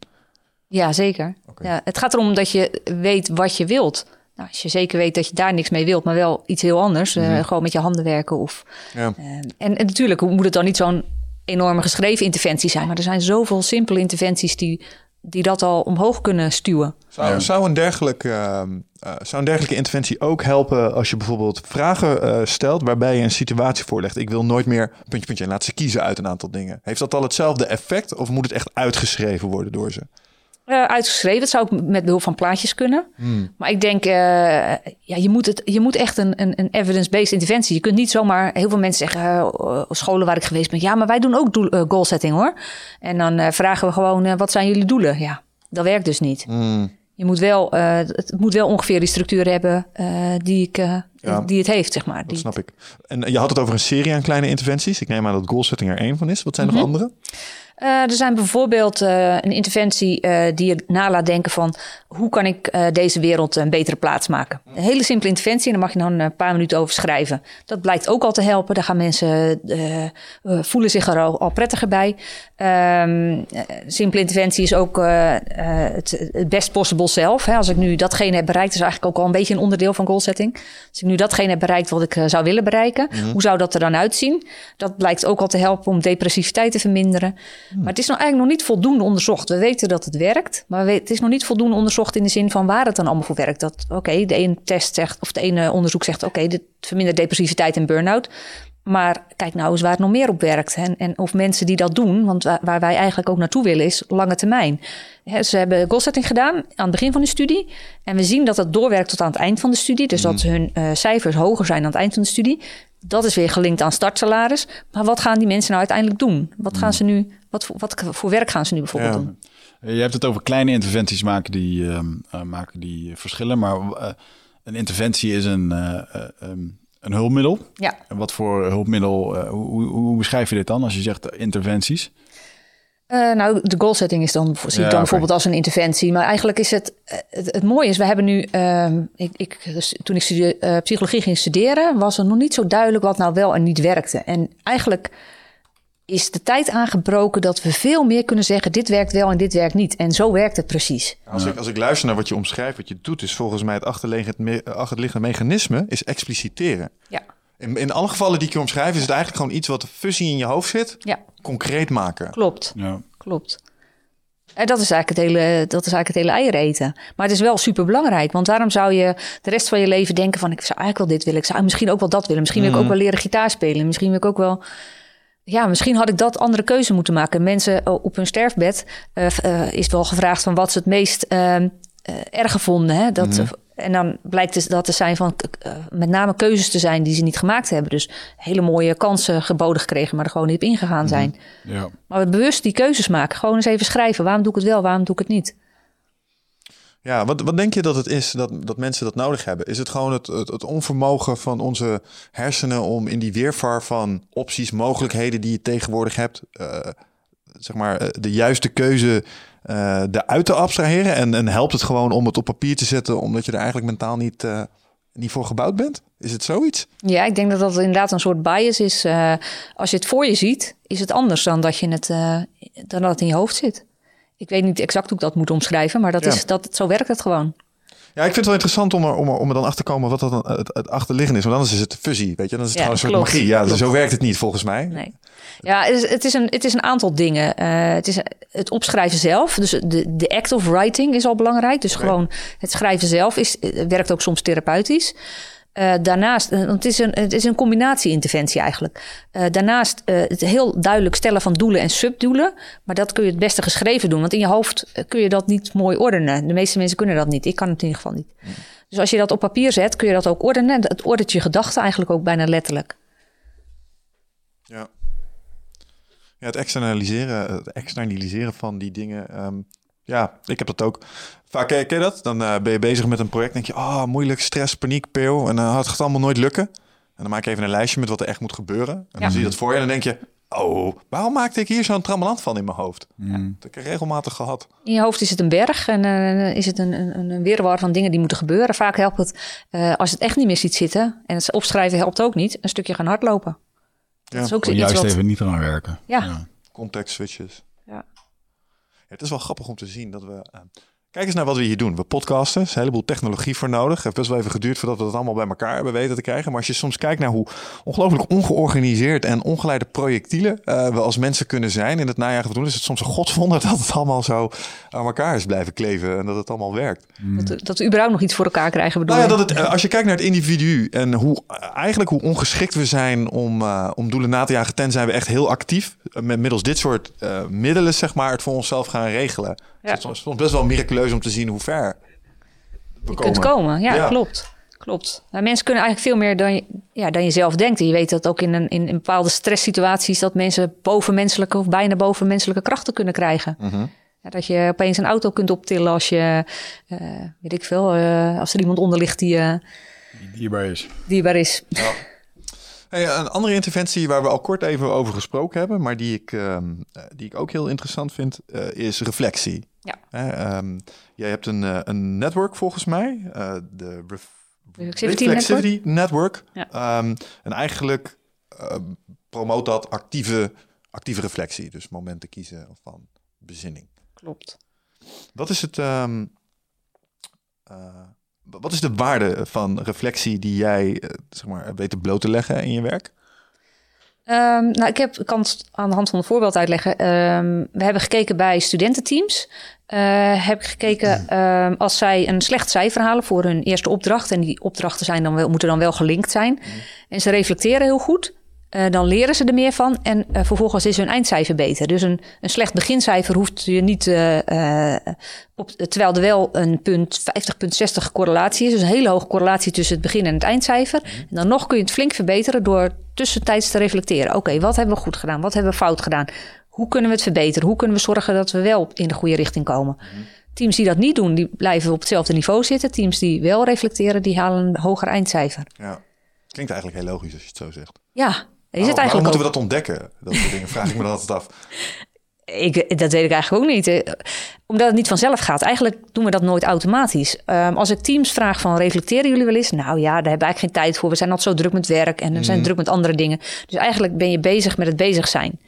Ja, zeker. Ja, het gaat erom dat je weet wat je wilt. Nou, als je zeker weet dat je daar niks mee wilt, maar wel iets heel anders. eh, gewoon met je handen werken. Of, Ja. eh, en, en natuurlijk moet het dan niet zo'n enorme geschreven interventie zijn. Maar er zijn zoveel simpele interventies die, die dat al omhoog kunnen stuwen. Zou, zou, een dergelijke, ehm, eh, zou een dergelijke interventie ook helpen als je bijvoorbeeld vragen eh, stelt waarbij je een situatie voorlegt? Ik wil nooit meer puntje, puntje en laat ze kiezen uit een aantal dingen. Heeft dat al hetzelfde effect of moet het echt uitgeschreven worden door ze? Eh, uitgeschreven. Het zou ook met behulp van plaatjes kunnen. Hmm. Maar ik denk, eh, ja, je, moet het, je moet echt een, een, een evidence-based interventie. Je kunt niet zomaar, heel veel mensen zeggen, eh, scholen waar ik geweest ben, ja, maar wij doen ook doel, goal setting hoor. En dan vragen we gewoon, wat zijn jullie doelen? Ja, dat werkt dus niet. Hmm. Je moet wel, het moet wel ongeveer die structuur hebben die, ik, Ja. die het heeft, zeg maar. Dat Die, snap ik. En je had het over een serie aan kleine interventies. Ik neem aan dat goalsetting er één van is. Wat zijn Mhm. nog andere? Eh, er zijn bijvoorbeeld eh, een interventie eh, die je na laat denken van hoe kan ik deze wereld een betere plaats maken. Een hele simpele interventie en daar mag je dan een paar minuten over schrijven. Dat blijkt ook al te helpen. Daar gaan mensen voelen zich er al, al prettiger bij. Eh, simpele interventie is ook het, het best possible zelf. Hè. Als ik nu datgene heb bereikt, is eigenlijk ook al een beetje een onderdeel van goal setting. Als ik nu datgene heb bereikt wat ik zou willen bereiken, hoe zou dat er dan uitzien? Dat blijkt ook al te helpen om depressiviteit te verminderen. Maar het is nog eigenlijk nog niet voldoende onderzocht. We weten dat het werkt, maar het is nog niet voldoende onderzocht in de zin van waar het dan allemaal voor werkt. Dat oké, de ene test zegt, of de ene onderzoek zegt, oké, dit vermindert depressiviteit en burn-out. Maar kijk nou eens waar het nog meer op werkt. En, en of mensen die dat doen, want waar, waar wij eigenlijk ook naartoe willen, is lange termijn. Ze hebben goalsetting gedaan aan het begin van de studie. En we zien dat dat doorwerkt tot aan het eind van de studie. Dus dat hun eh, cijfers hoger zijn aan het eind van de studie. Dat is weer gelinkt aan startsalaris. Maar wat gaan die mensen nou uiteindelijk doen? Wat gaan ze nu, wat, voor- wat voor werk gaan ze nu bijvoorbeeld Ja. doen? Je hebt het over kleine interventies maken die, ehm, eh, maken die verschillen. Maar eh, een interventie is een, eh, eh, ehm, een hulpmiddel. Ja. En wat voor hulpmiddel, eh, hoe, hoe, beschrijf je dit dan als je zegt eh, interventies? Eh, nou, de goalsetting is dan, zie ik Ja, dan bijvoorbeeld als een interventie. Maar eigenlijk is het, eh, het, het mooie is, we hebben nu, ehm, ik, ik, dus toen ik studie- eh, psychologie ging studeren, was er nog niet zo duidelijk wat nou wel en niet werkte. En eigenlijk is de tijd aangebroken dat we veel meer kunnen zeggen, dit werkt wel en dit werkt niet. En zo werkt het precies. Als ik, als ik luister naar wat je omschrijft, wat je doet, is volgens mij het achterliggende, me- achterliggende mechanisme is expliciteren. Ja, In, in alle gevallen die ik je omschrijf, is het eigenlijk gewoon iets wat de fusie in je hoofd zit, ja concreet maken. klopt. Ja. Klopt. En dat is eigenlijk het hele, dat is eigenlijk het hele eieren eten. Maar het is wel super belangrijk. Want waarom zou je de rest van je leven denken van ik zou eigenlijk wel dit willen. Ik zou misschien ook wel dat willen. Misschien wil ik ook wel leren gitaar spelen. Misschien wil ik ook wel. Ja, misschien had ik dat andere keuze moeten maken. Mensen oh, op hun sterfbed eh, eh, is wel gevraagd van wat ze het meest eh, erg gevonden. Hè? Dat, En dan blijkt dus dat er zijn van eh, met name keuzes te zijn die ze niet gemaakt hebben. Dus hele mooie kansen geboden gekregen, maar er gewoon niet op ingegaan zijn. Ja. Maar bewust die keuzes maken. Gewoon eens even schrijven. Waarom doe ik het wel, waarom doe ik het niet? Ja, wat, wat denk je dat het is dat, dat mensen dat nodig hebben? Is het gewoon het, het, onvermogen van onze hersenen om in die weervar van opties, mogelijkheden die je tegenwoordig hebt, eh, zeg maar, eh, de juiste keuze eh eruit te abstraheren? En, en helpt het gewoon om het op papier te zetten, omdat je er eigenlijk mentaal niet, niet voor gebouwd bent? Is het zoiets? Ja, ik denk dat dat inderdaad een soort bias is. Als je het voor je ziet, is het anders dan dat, je het, dan dat het in je hoofd zit. Ik weet niet exact hoe ik dat moet omschrijven, maar dat Ja. is, dat, zo werkt het gewoon. Ja, ik vind het wel interessant om er, om er, om er dan achter te komen wat dat dan het, het achterliggende is. Want anders is het fusie, weet je. Dan is het Ja, gewoon een soort magie. Ja, zo werkt het niet volgens mij. Nee. Ja, het is, het is, een, het is een aantal dingen. Eh, het is het opschrijven zelf. Dus de, de act of writing is al belangrijk. Dus gewoon het schrijven zelf is, eh, werkt ook soms therapeutisch. Eh, daarnaast, eh, het is een, het is een combinatie-interventie eigenlijk. Eh, daarnaast het heel duidelijk stellen van doelen en subdoelen. Maar dat kun je het beste geschreven doen. Want in je hoofd kun je dat niet mooi ordenen. De meeste mensen kunnen dat niet. Ik kan het in ieder geval niet. Dus als je dat op papier zet, kun je dat ook ordenen. Het ordent je gedachten eigenlijk ook bijna letterlijk. Ja. Ja, het externaliseren, het externaliseren van die dingen. ehm, ja, ik heb dat ook. Vaak ken, ken je dat? Dan eh, ben je bezig met een project. denk je, oh, moeilijk, stress, paniek, pil. En dan het gaat allemaal nooit lukken. En dan maak je even een lijstje met wat er echt moet gebeuren. En Ja. dan zie je dat voor je. En dan denk je, oh, waarom maakte ik hier zo'n trammeland van in mijn hoofd? Mm. Dat heb ik regelmatig gehad. In je hoofd is het een berg en eh, is het een, een, een weerwar van dingen die moeten gebeuren. Vaak helpt het, eh, als het echt niet meer ziet zitten, en het opschrijven helpt ook niet, een stukje gaan hardlopen. Ja, dat is ook iets juist wat... even niet eraan werken. Ja. Context switches. Het is wel grappig om te zien dat we. Eh, kijk eens naar wat we hier doen. We podcasten, er is een heleboel technologie voor nodig. Het heeft best wel even geduurd voordat we dat allemaal bij elkaar hebben weten te krijgen. Maar als je soms kijkt naar hoe ongelooflijk ongeorganiseerd en ongeleide projectielen eh, we als mensen kunnen zijn in het najagen van doen, is het soms een godswonder [LAUGHS] dat het allemaal zo aan elkaar is blijven kleven en dat het allemaal werkt. Dat, we- dat we überhaupt nog iets voor elkaar krijgen, bedoel Nou ja, dat het, eh, als je kijkt naar het individu en hoe eigenlijk hoe ongeschikt we zijn om, eh, om doelen na te jagen, tenzij we echt heel actief eh, met middels dit soort eh, middelen, zeg maar, het voor onszelf gaan regelen. Dus Ja. het is soms- best wel miraculeus om te zien hoe ver we je kunt komen. Ja, Ja. klopt. Klopt. Nou, mensen kunnen eigenlijk veel meer dan je, ja, dan je zelf denkt. En je weet dat ook in, een, in, bepaalde stresssituaties... dat mensen bovenmenselijke of bijna bovenmenselijke krachten kunnen krijgen. Mhm. Ja, dat je opeens een auto kunt optillen als je, eh, weet ik veel... eh, als er iemand onder ligt die eh Die dierbaar is. dierbaar is. [LAUGHS] Hey, een andere interventie waar we al kort even over gesproken hebben, maar die ik, ehm, eh, die ik ook heel interessant vind, eh, is reflectie. Ja. Ehm, jij hebt een, eh, een network volgens mij, de Ref- Reflexivity Reflexivity Network. Ja. Ehm, en eigenlijk promoot dat actieve, actieve reflectie, dus momenten kiezen van bezinning. Klopt. Wat is het? Wat is de waarde van reflectie die jij eh, zeg maar, weet te bloot te leggen in je werk? Ehm, nou, ik, heb, ik kan het aan de hand van een voorbeeld uitleggen. Ehm, we hebben gekeken bij studententeams. Eh, heb ik gekeken ehm, als zij een slecht cijfer halen voor hun eerste opdracht. En die opdrachten zijn dan wel, moeten dan wel gelinkt zijn. En ze reflecteren heel goed. Eh, dan leren ze er meer van en eh, vervolgens is hun eindcijfer beter. Dus een, een slecht begincijfer hoeft je niet, eh, op, terwijl er wel een punt 50,60 correlatie is. Dus een hele hoge correlatie tussen het begin en het eindcijfer. En dan nog kun je het flink verbeteren door tussentijds te reflecteren. Oké, wat hebben we goed gedaan? Wat hebben we fout gedaan? Hoe kunnen we het verbeteren? Hoe kunnen we zorgen dat we wel in de goede richting komen? Teams die dat niet doen, die blijven op hetzelfde niveau zitten. Teams die wel reflecteren, die halen een hoger eindcijfer. Ja. Klinkt eigenlijk heel logisch als je het zo zegt. Ja, waarom eigenlijk moeten we dat ontdekken? Dat soort dingen vraag ik me dan altijd af. [LAUGHS] Ik, dat weet ik eigenlijk ook niet. Eh, Omdat het niet vanzelf gaat. Eigenlijk doen we dat nooit automatisch. Ehm, als ik teams vraag van reflecteren jullie wel eens? Nou ja, daar hebben we eigenlijk geen tijd voor. We zijn altijd zo druk met werk en we zijn druk met andere dingen. Dus eigenlijk ben je bezig met het bezig zijn.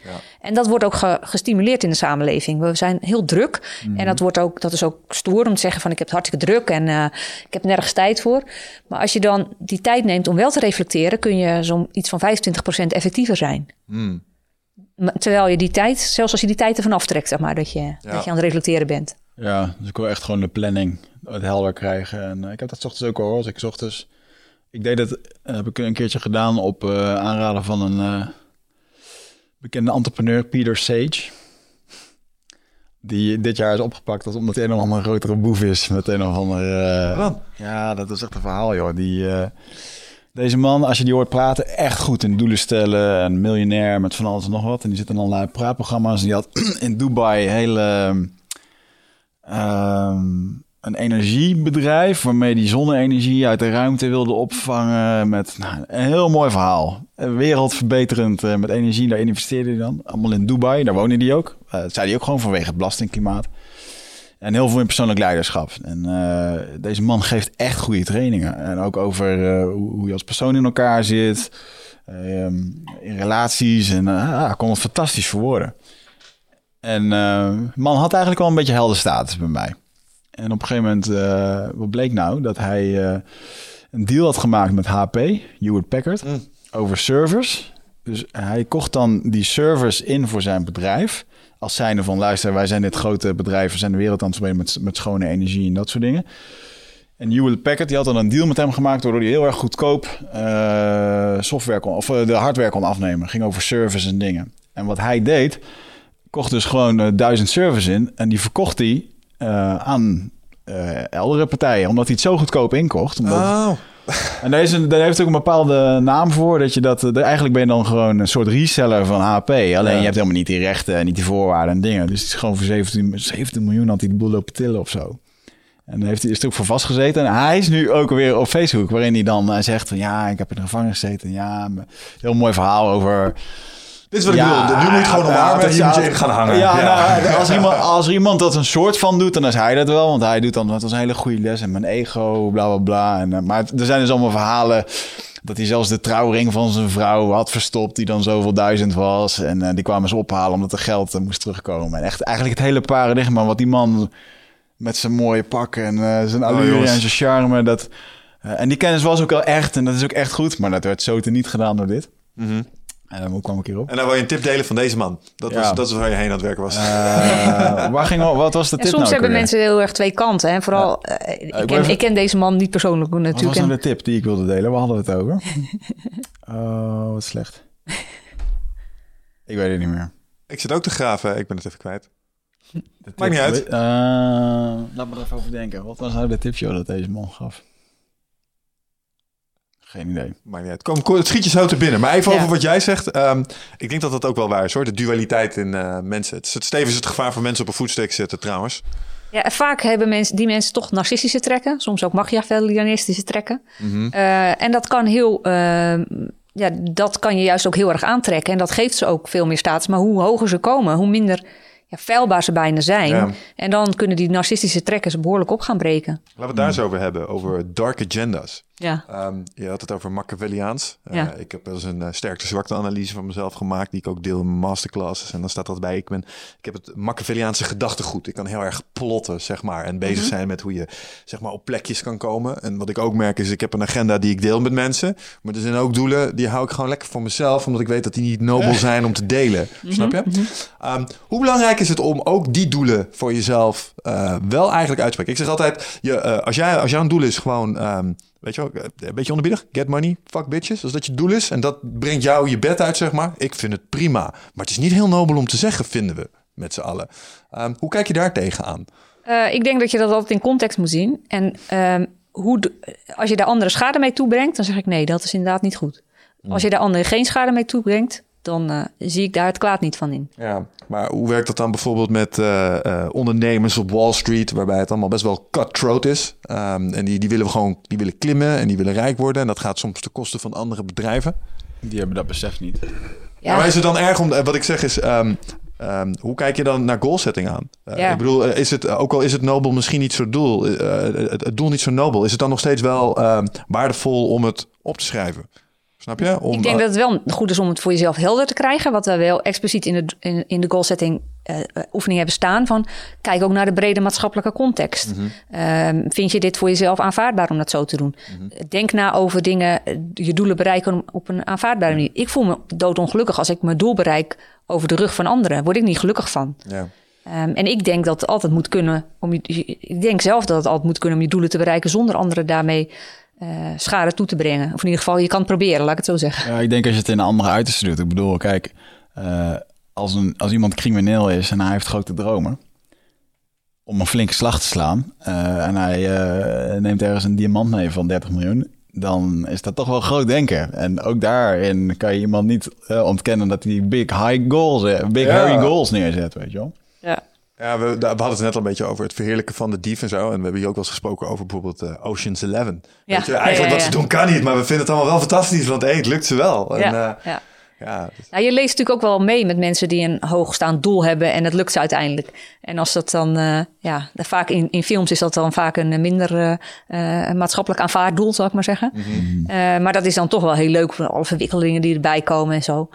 En dat wordt ook ge- gestimuleerd in de samenleving. We zijn heel druk. En dat, wordt ook, dat is ook stoer om te zeggen van ik heb het hartstikke druk en eh, ik heb nergens tijd voor. Maar als je dan die tijd neemt om wel te reflecteren, kun je zo'n iets van 25% effectiever zijn. Maar Terwijl je die tijd, zelfs als je die tijd ervan aftrekt, zeg maar, dat je, dat je aan het reflecteren bent. Ja, dus ik wil echt gewoon de planning het helder krijgen. En eh, ik heb dat 's ochtends ook al hoor. Als ik 's ochtends... Ik deed dat, eh, heb ik een keertje gedaan op eh, aanraden van een eh, bekende entrepreneur, Peter Sage. Die dit jaar is opgepakt als omdat hij een of andere grotere boef is. Met een of andere... eh, Wat ja, dat is echt een verhaal joh. Die, eh, deze man, als je die hoort praten, echt goed in doelen stellen. Een miljonair met van alles en nog wat. En die zit in allerlei praatprogramma's. Die had [CLEARS THROAT] in Dubai hele... ehm, een energiebedrijf waarmee die zonne-energie uit de ruimte wilde opvangen. Met nou, een heel mooi verhaal. Wereldverbeterend eh, met energie. Daar investeerde hij dan. Allemaal in Dubai. Daar woonde hij ook. Eh, dat zei hij ook gewoon vanwege het belastingklimaat. En heel veel in persoonlijk leiderschap. En eh, deze man geeft echt goede trainingen. En ook over eh, hoe, je als persoon in elkaar zit. ehm, in relaties. En uh, kon het fantastisch verwoorden. En eh, man had eigenlijk wel een beetje helder status bij mij. En op een gegeven moment, eh, wat bleek nou? Dat hij eh, een deal had gemaakt met HP, Hewlett Packard, over servers. Dus hij kocht dan die servers in voor zijn bedrijf. Als zijnde van, luister, wij zijn dit grote bedrijf, we zijn de wereld aan het spelen met, met schone energie en dat soort dingen. En Hewlett Packard die had dan een deal met hem gemaakt, waardoor hij heel erg goedkoop eh, software kon, of eh, de hardware kon afnemen. Ging over servers en dingen. En wat hij deed, kocht dus gewoon eh, duizend servers in en die verkocht hij aan eh eldere partijen, omdat hij het zo goedkoop inkocht. Omdat, Oh, en daar, is een, daar heeft ook een bepaalde naam voor. Dat je dat, eh, eigenlijk ben je dan gewoon een soort reseller van HP. Alleen je hebt helemaal niet die rechten en niet die voorwaarden en dingen. Dus het is gewoon voor 17, 17 miljoen had hij de boel lopen tillen of zo. En daar heeft hij, is er ook voor vastgezeten. En hij is nu ook weer op Facebook, waarin hij dan eh, zegt van ja, ik heb in de gevangenis gezeten. Ja, heel mooi verhaal over. Dit is wat ik bedoel. Nu moet je het gewoon omarmen. dat Hier moet je ja, in gaan hangen. Ja, Nou, [LAUGHS] als, iemand, als iemand dat een soort van doet, dan is hij dat wel. Want hij doet dan, dat was een hele goede les. En mijn ego, bla bla bla. En, eh, maar er zijn dus allemaal verhalen dat hij zelfs de trouwring van zijn vrouw had verstopt. Die dan zoveel duizend was. En eh, die kwamen ze ophalen omdat er geld eh, moest terugkomen. En echt eigenlijk het hele paradigma wat die man met zijn mooie pak en zijn allure jongens. en zijn charme. Dat, en die kennis was ook wel echt. En dat is ook echt goed. Maar dat werd zo te niet gedaan door dit. Eh, hoe kwam ik hierop? En dan wil je een tip delen van deze man. Dat, Ja. was, dat is waar je heen aan het werken was. Eh, waar ging, wat was de En tip soms nou? hebben mensen heel erg twee kanten. En vooral, eh, ik, ken, even- ik ken deze man niet persoonlijk Wat was natuurlijk. nou En- de tip die ik wilde delen? We hadden het over. [LAUGHS] Oh, wat slecht. Ik weet het niet meer. Ik zit ook te graven. Ik ben het even kwijt. Maakt niet uit. Eh, laat me er even over denken. Wat was nou de tip joh, dat deze man gaf? Geen idee. Maakt niet uit. Kom, kom, het schiet je zo te binnen. Maar even Ja. over wat jij zegt. Ehm, ik denk dat dat ook wel waar is hoor. De dualiteit in eh, mensen. Het is het stevens het gevaar van mensen op een voetstuk zitten trouwens. Ja, vaak hebben mensen, die mensen toch narcistische trekken. Soms ook machiavellianistische trekken. Eh, en dat kan heel... eh, ja, dat kan je juist ook heel erg aantrekken. En dat geeft ze ook veel meer status. Maar hoe hoger ze komen, hoe minder ja, feilbaar ze bijna zijn. Ja. En dan kunnen die narcistische trekken ze behoorlijk op gaan breken. Laten we het daar eens over hebben. Over dark agendas. Ja. Ehm, je had het over Machiavelliaans. Eh. Ik heb wel eens een uh, sterkte-zwakte analyse van mezelf gemaakt, die ik ook deel in mijn masterclasses. En dan staat dat bij. Ik, ben, ik heb het Machiavelliaanse gedachtegoed. Ik kan heel erg plotten, zeg maar, en bezig zijn met hoe je zeg maar, op plekjes kan komen. En wat ik ook merk is, ik heb een agenda die ik deel met mensen. Maar er zijn ook doelen, die hou ik gewoon lekker voor mezelf, omdat ik weet dat die niet nobel zijn om te delen. Snap je? Ehm, hoe belangrijk is het om ook die doelen voor jezelf eh, wel eigenlijk uit te spreken? Ik zeg altijd, je, eh, als, jij, als jouw doel is gewoon... ehm, weet je wel, eh, een beetje onderbiedig. Get money, fuck bitches. Als dat je doel is en dat brengt jou je bed uit, zeg maar. Ik vind het prima. Maar het is niet heel nobel om te zeggen, vinden we met z'n allen. Ehm, hoe kijk je daar tegenaan? Eh, ik denk dat je dat altijd in context moet zien. En ehm, hoe als je daar anderen schade mee toebrengt, dan zeg ik nee, dat is inderdaad niet goed. Als je daar anderen geen schade mee toebrengt, dan eh, zie ik daar het kwaad niet van in. Ja, maar hoe werkt dat dan bijvoorbeeld met eh, eh, ondernemers op Wall Street, waarbij het allemaal best wel cutthroat is? Ehm, en die, die willen gewoon die willen klimmen en die willen rijk worden. En dat gaat soms ten koste van andere bedrijven. Die hebben dat besef niet. Ja. Maar is het dan erg om, wat ik zeg is, ehm, ehm, hoe kijk je dan naar goalsetting aan? Ja. Ik bedoel, is het, ook al is het nobel misschien niet zo doel, het, het doel niet zo nobel, is het dan nog steeds wel ehm, waardevol om het op te schrijven? Snap je? Om, Ik denk eh, dat het wel goed is om het voor jezelf helder te krijgen. Wat we wel expliciet in de, in, in de goalsetting eh, eh, oefening hebben staan. Van, kijk ook naar de brede maatschappelijke context. Ehm, vind je dit voor jezelf aanvaardbaar om dat zo te doen? Denk na over dingen, je doelen bereiken op een aanvaardbare manier. Ik voel me doodongelukkig als ik mijn doel bereik over de rug van anderen. Word ik niet gelukkig van. ja. Ehm, en ik denk dat het altijd moet kunnen. Om je, ik denk zelf dat het altijd moet kunnen om je doelen te bereiken zonder anderen daarmee schade toe te brengen. Of in ieder geval, je kan het proberen, laat ik het zo zeggen. Ja, ik denk als je het in een andere uiterste doet. Ik bedoel, kijk, eh, als, een, als iemand crimineel is en hij heeft grote dromen om een flinke slag te slaan eh, en hij eh, neemt ergens een diamant mee van 30 miljoen, dan is dat toch wel groot denken. En ook daarin kan je iemand niet eh, ontkennen dat hij big high goals, eh, big Ja. hairy goals neerzet, weet je wel. Ja. Ja, we, we hadden het net al een beetje over het verheerlijken van de dief en zo. En we hebben hier ook wel eens gesproken over bijvoorbeeld eh, Ocean's Eleven. Ja. Weet je, eigenlijk Ja, ja, wat ze doen kan niet, maar we vinden het allemaal wel fantastisch. Want hey, het lukt ze wel. En, ja, eh, ja. ja, dus- Nou, je leest natuurlijk ook wel mee met mensen die een hoogstaand doel hebben en het lukt ze uiteindelijk. En als dat dan, eh, ja, vaak in, in films is dat dan vaak een minder maatschappelijk aanvaard doel, zal ik maar zeggen. Eh, maar dat is dan toch wel heel leuk voor alle verwikkelingen die erbij komen en zo.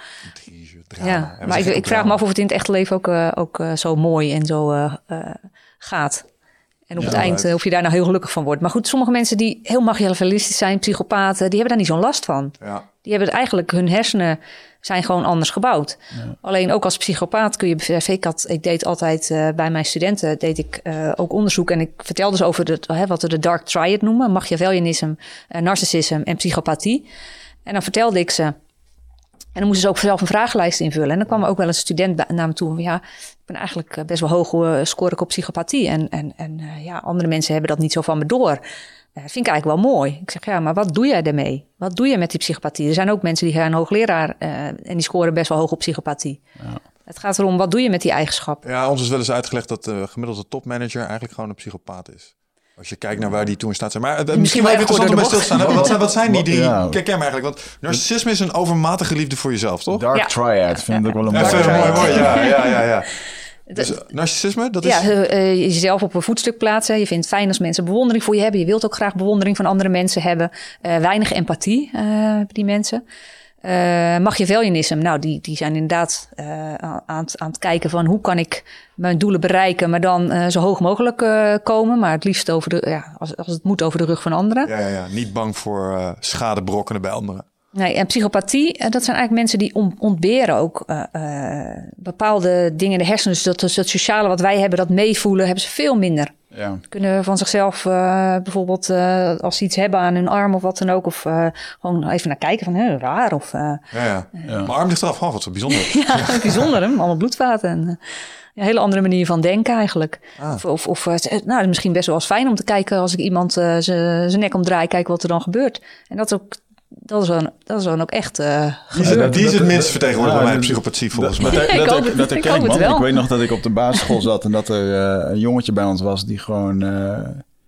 Drama. Ja, maar ik, ik vraag me af of het in het echte leven ook, eh, ook eh, zo mooi en zo eh, eh, gaat. En op het Ja, eind het- of je daar nou heel gelukkig van wordt. Maar goed, sommige mensen die heel machiavellistisch zijn, psychopaten, die hebben daar niet zo'n last van. Ja. Die hebben het eigenlijk, hun hersenen zijn gewoon anders gebouwd. Alleen ook als psychopaat kun je beseffen. Ik, had, ik deed altijd eh, bij mijn studenten deed ik eh, ook onderzoek. En ik vertelde ze over de, hè, wat we de dark triad noemen: Machiavellianisme, narcissisme en psychopathie. En dan vertelde ik ze. En dan moesten ze ook zelf een vragenlijst invullen. En dan kwam er ook wel een student naar me toe. van, Ja, ik ben eigenlijk eh, best wel hoog score ik op psychopathie. En, en, en eh, ja, andere mensen hebben dat niet zo van me door. Eh, vind ik eigenlijk wel mooi. Ik zeg, ja, maar wat doe jij daarmee? Wat doe je met die psychopathie? Er zijn ook mensen die gaan hoogleraar eh, en die scoren best wel hoog op psychopathie. Het gaat erom, wat doe je met die eigenschap? Ja, ons is wel eens uitgelegd dat de gemiddelde topmanager eigenlijk gewoon een psychopaat is. Als je kijkt naar waar die toen in staat zijn. Maar eh, misschien wel wel even bij kort stil te staan. hè? Wat, zijn- wat zijn die drie? Ja. Kijk eigenlijk. Want narcissisme is een overmatige liefde voor jezelf, toch? Dark Ja. Triad vind ik ook wel een mooi, mooi. Ja, ja, ja. ja. Dat- [LAUGHS] Dus, eh, narcissisme, dat is... Ja, eh, jezelf op een voetstuk plaatsen. Je vindt het fijn als mensen bewondering voor je hebben. Je wilt ook graag bewondering van andere mensen hebben. Eh, weinig empathie eh, hebben die mensen. Eh Machiavellianisme, nou, die, die zijn inderdaad eh, aan, het, aan het kijken van hoe kan ik mijn doelen bereiken, maar dan eh, zo hoog mogelijk komen. Maar het liefst over de, ja, als, als het moet over de rug van anderen. Ja, ja, ja. Niet bang voor schade berokkenen bij anderen. Nee, en psychopathie, eh, dat zijn eigenlijk mensen die on- ontberen ook eh, eh, bepaalde dingen in de hersenen. Dus dat, dat sociale wat wij hebben, dat meevoelen, hebben ze veel minder. Ja. Kunnen van zichzelf eh, bijvoorbeeld eh, als ze iets hebben aan hun arm of wat dan ook. Of eh, gewoon even naar kijken van hè, raar of eh, Ja, ja. Mijn arm ligt eraf. Oh, wat zo bijzonder. [LAUGHS] ja, [LAUGHS] bijzonder hè, allemaal bloedvaten. En, een hele andere manier van denken eigenlijk. Ah. Of, of, of nou, misschien best wel eens fijn om te kijken als ik iemand eh, zijn nek omdraai, kijken wat er dan gebeurt. En dat is ook, dat is dan, dat is dan ook echt eh, Die is, die het minst dat- vertegenwoordigd ja, bij mijn dat- psychopathie volgens [LAUGHS] mij. dat, Ik dat, dat, herken ik, man. wel. Ik weet nog dat ik op de basisschool zat en dat er eh, een jongetje bij ons was die gewoon eh,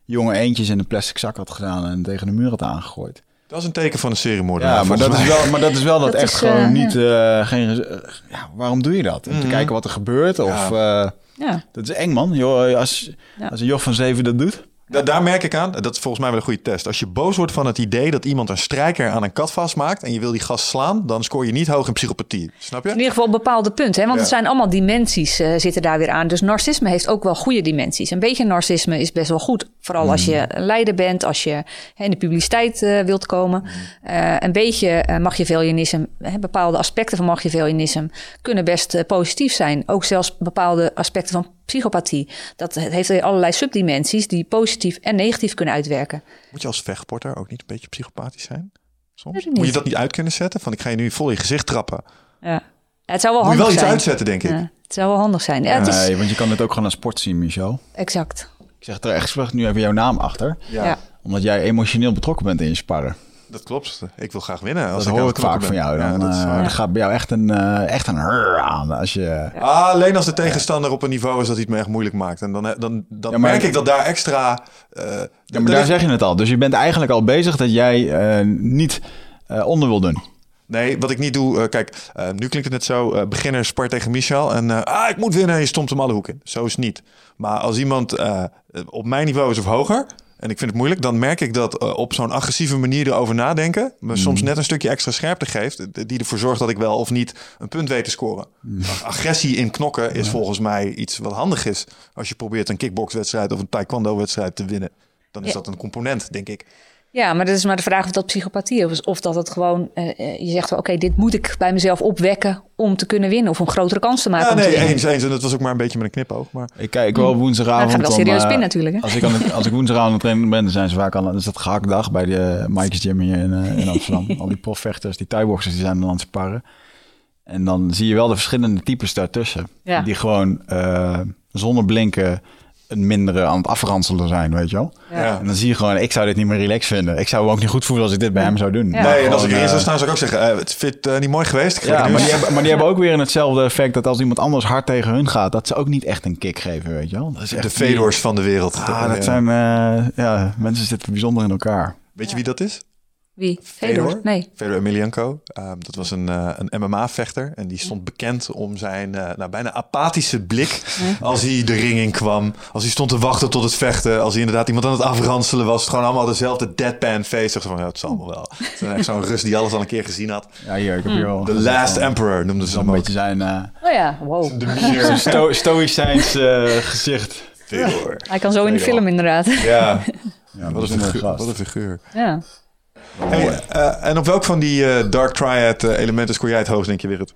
jonge eentjes in een plastic zak had gedaan en tegen de muur had aangegooid. Dat is een teken van een seriemoordenaar. Ja, maar dat, is wel, maar dat is wel [LAUGHS] dat, Dat echt is, gewoon niet. eh, geen, ja, waarom doe je dat? Om te kijken wat er gebeurt? Of, eh, ja. dat is eng, man. Joh, als, Ja. als een joch van zeven dat doet. Da- daar merk ik aan, dat is volgens mij wel een goede test. Als je boos wordt van het idee dat iemand een strijker aan een kat vastmaakt en je wil die gast slaan, dan scoor je niet hoog in psychopathie. Snap je? In ieder geval bepaalde punten. Hè? Want Ja. het zijn allemaal dimensies eh, zitten daar weer aan. Dus narcisme heeft ook wel goede dimensies. Een beetje narcisme is best wel goed Vooral als je leider bent, als je hè, in de publiciteit eh, wilt komen. Eh, een beetje Machiavellianisme, hè, bepaalde aspecten van Machiavellianisme kunnen best positief zijn. Ook zelfs bepaalde aspecten van psychopathie. Dat heeft allerlei subdimensies die positief en negatief kunnen uitwerken. Moet je als vechtsporter ook niet een beetje psychopathisch zijn? Soms? Moet je dat niet uit kunnen zetten? Van ik ga je nu vol in je gezicht trappen. Ja. Het zou wel Moet je handig wel iets zijn. uitzetten, denk ik. Ja, het zou wel handig zijn. Ja, het is Nee, want je kan het ook gewoon als sport zien, Michel. exact. Ik zeg er echt nu even jouw naam achter. Ja. Omdat jij emotioneel betrokken bent in je sparren. Dat klopt. Ik wil graag winnen. Als Dat ik hoor ik vaak van jou. Dan, ja, dat eh, gaat bij jou echt een, eh, echt een rrr aan. Als je, Ah, alleen als de tegenstander op een niveau is dat hij het me echt moeilijk maakt. En dan, dan, dan Ja, maar- merk ik dat daar extra... eh, ja, maar daar is- zeg je het al. Dus je bent eigenlijk al bezig dat jij eh, niet eh, onder wil doen. Nee, wat ik niet doe... eh, kijk, eh, nu klinkt het net zo. eh, beginner spart tegen Michel. En eh, ah, ik moet winnen. En je stomt hem alle hoeken in. Zo is het niet. Maar als iemand eh, op mijn niveau is of hoger... En ik vind het moeilijk, dan merk ik dat eh, op zo'n agressieve manier erover nadenken me soms net een stukje extra scherpte geeft, die ervoor zorgt dat ik wel of niet een punt weet te scoren. Maar Agressie in knokken is volgens mij iets wat handig is als je probeert een kickboxwedstrijd of een taekwondo-wedstrijd te winnen. Dan is Ja. dat een component, denk ik. Ja, maar dat is maar de vraag of dat psychopathie is. Of dat het gewoon, eh, eh, je zegt wel, oké, dit moet ik bij mezelf opwekken om te kunnen winnen. Of een grotere kans te maken Ja, om te nee, eens, eens. En dat was ook maar een beetje met een knipoog. Maar Ik kijk wel woensdagavond. Maar het gaat wel serieus eh, natuurlijk, hè? Als ik, aan het, als ik woensdagavond aan het trainen ben, dan zijn ze vaak al. Dan is dat gehaktdag bij de Mike's Gym hier in, eh, in [LAUGHS] Amsterdam. al die profvechters, die thaiboxers, die zijn dan aan het sparren. En dan zie je wel de verschillende types daartussen. Ja. Die gewoon eh, zonder blinken een mindere aan het afranselen zijn, weet je wel. Ja. En dan zie je gewoon, ik zou dit niet meer relaxed vinden. Ik zou me ook niet goed voelen als ik dit bij hem zou doen. Ja. nee, en als ik Gewoon, erin eh, zou staan, zou ik ook zeggen: eh, het vindt eh, niet mooi geweest. Ja, maar die, hebben, maar die hebben ook weer hetzelfde effect dat als iemand anders hard tegen hun gaat, dat ze ook niet echt een kick geven, weet je wel. Dat is echt de Fedors van de wereld. Ah, Ja. dat zijn, eh, ja, mensen zitten bijzonder in elkaar. Weet je wie dat is? Wie? Fedor? Nee. Fedor Emelianenko. Ehm, dat was een, eh, een MMA-vechter. En die stond bekend om zijn eh, nou, bijna apathische blik. Als hij de ring in kwam. Als hij stond te wachten tot het vechten. Als hij inderdaad iemand aan het afranselen was. Het gewoon allemaal dezelfde deadpan face. Zeg van, ja, het zal allemaal wel. [LAUGHS] Het is echt zo'n rust die alles al een keer gezien had. Ja, hier, ik heb hier wel... The Last Emperor noemden ze hem ook. beetje zijn eh Oh ja, wow. De [LAUGHS] sto stoïcijns gezicht. Fedor. Hij kan zo in de film inderdaad. Ja, Ja, wat een, figuur, gast. wat een figuur. Ja. Hey, eh, en op welk van die eh, Dark Triad eh, elementen scoor jij het hoogst, denk je, Wigert?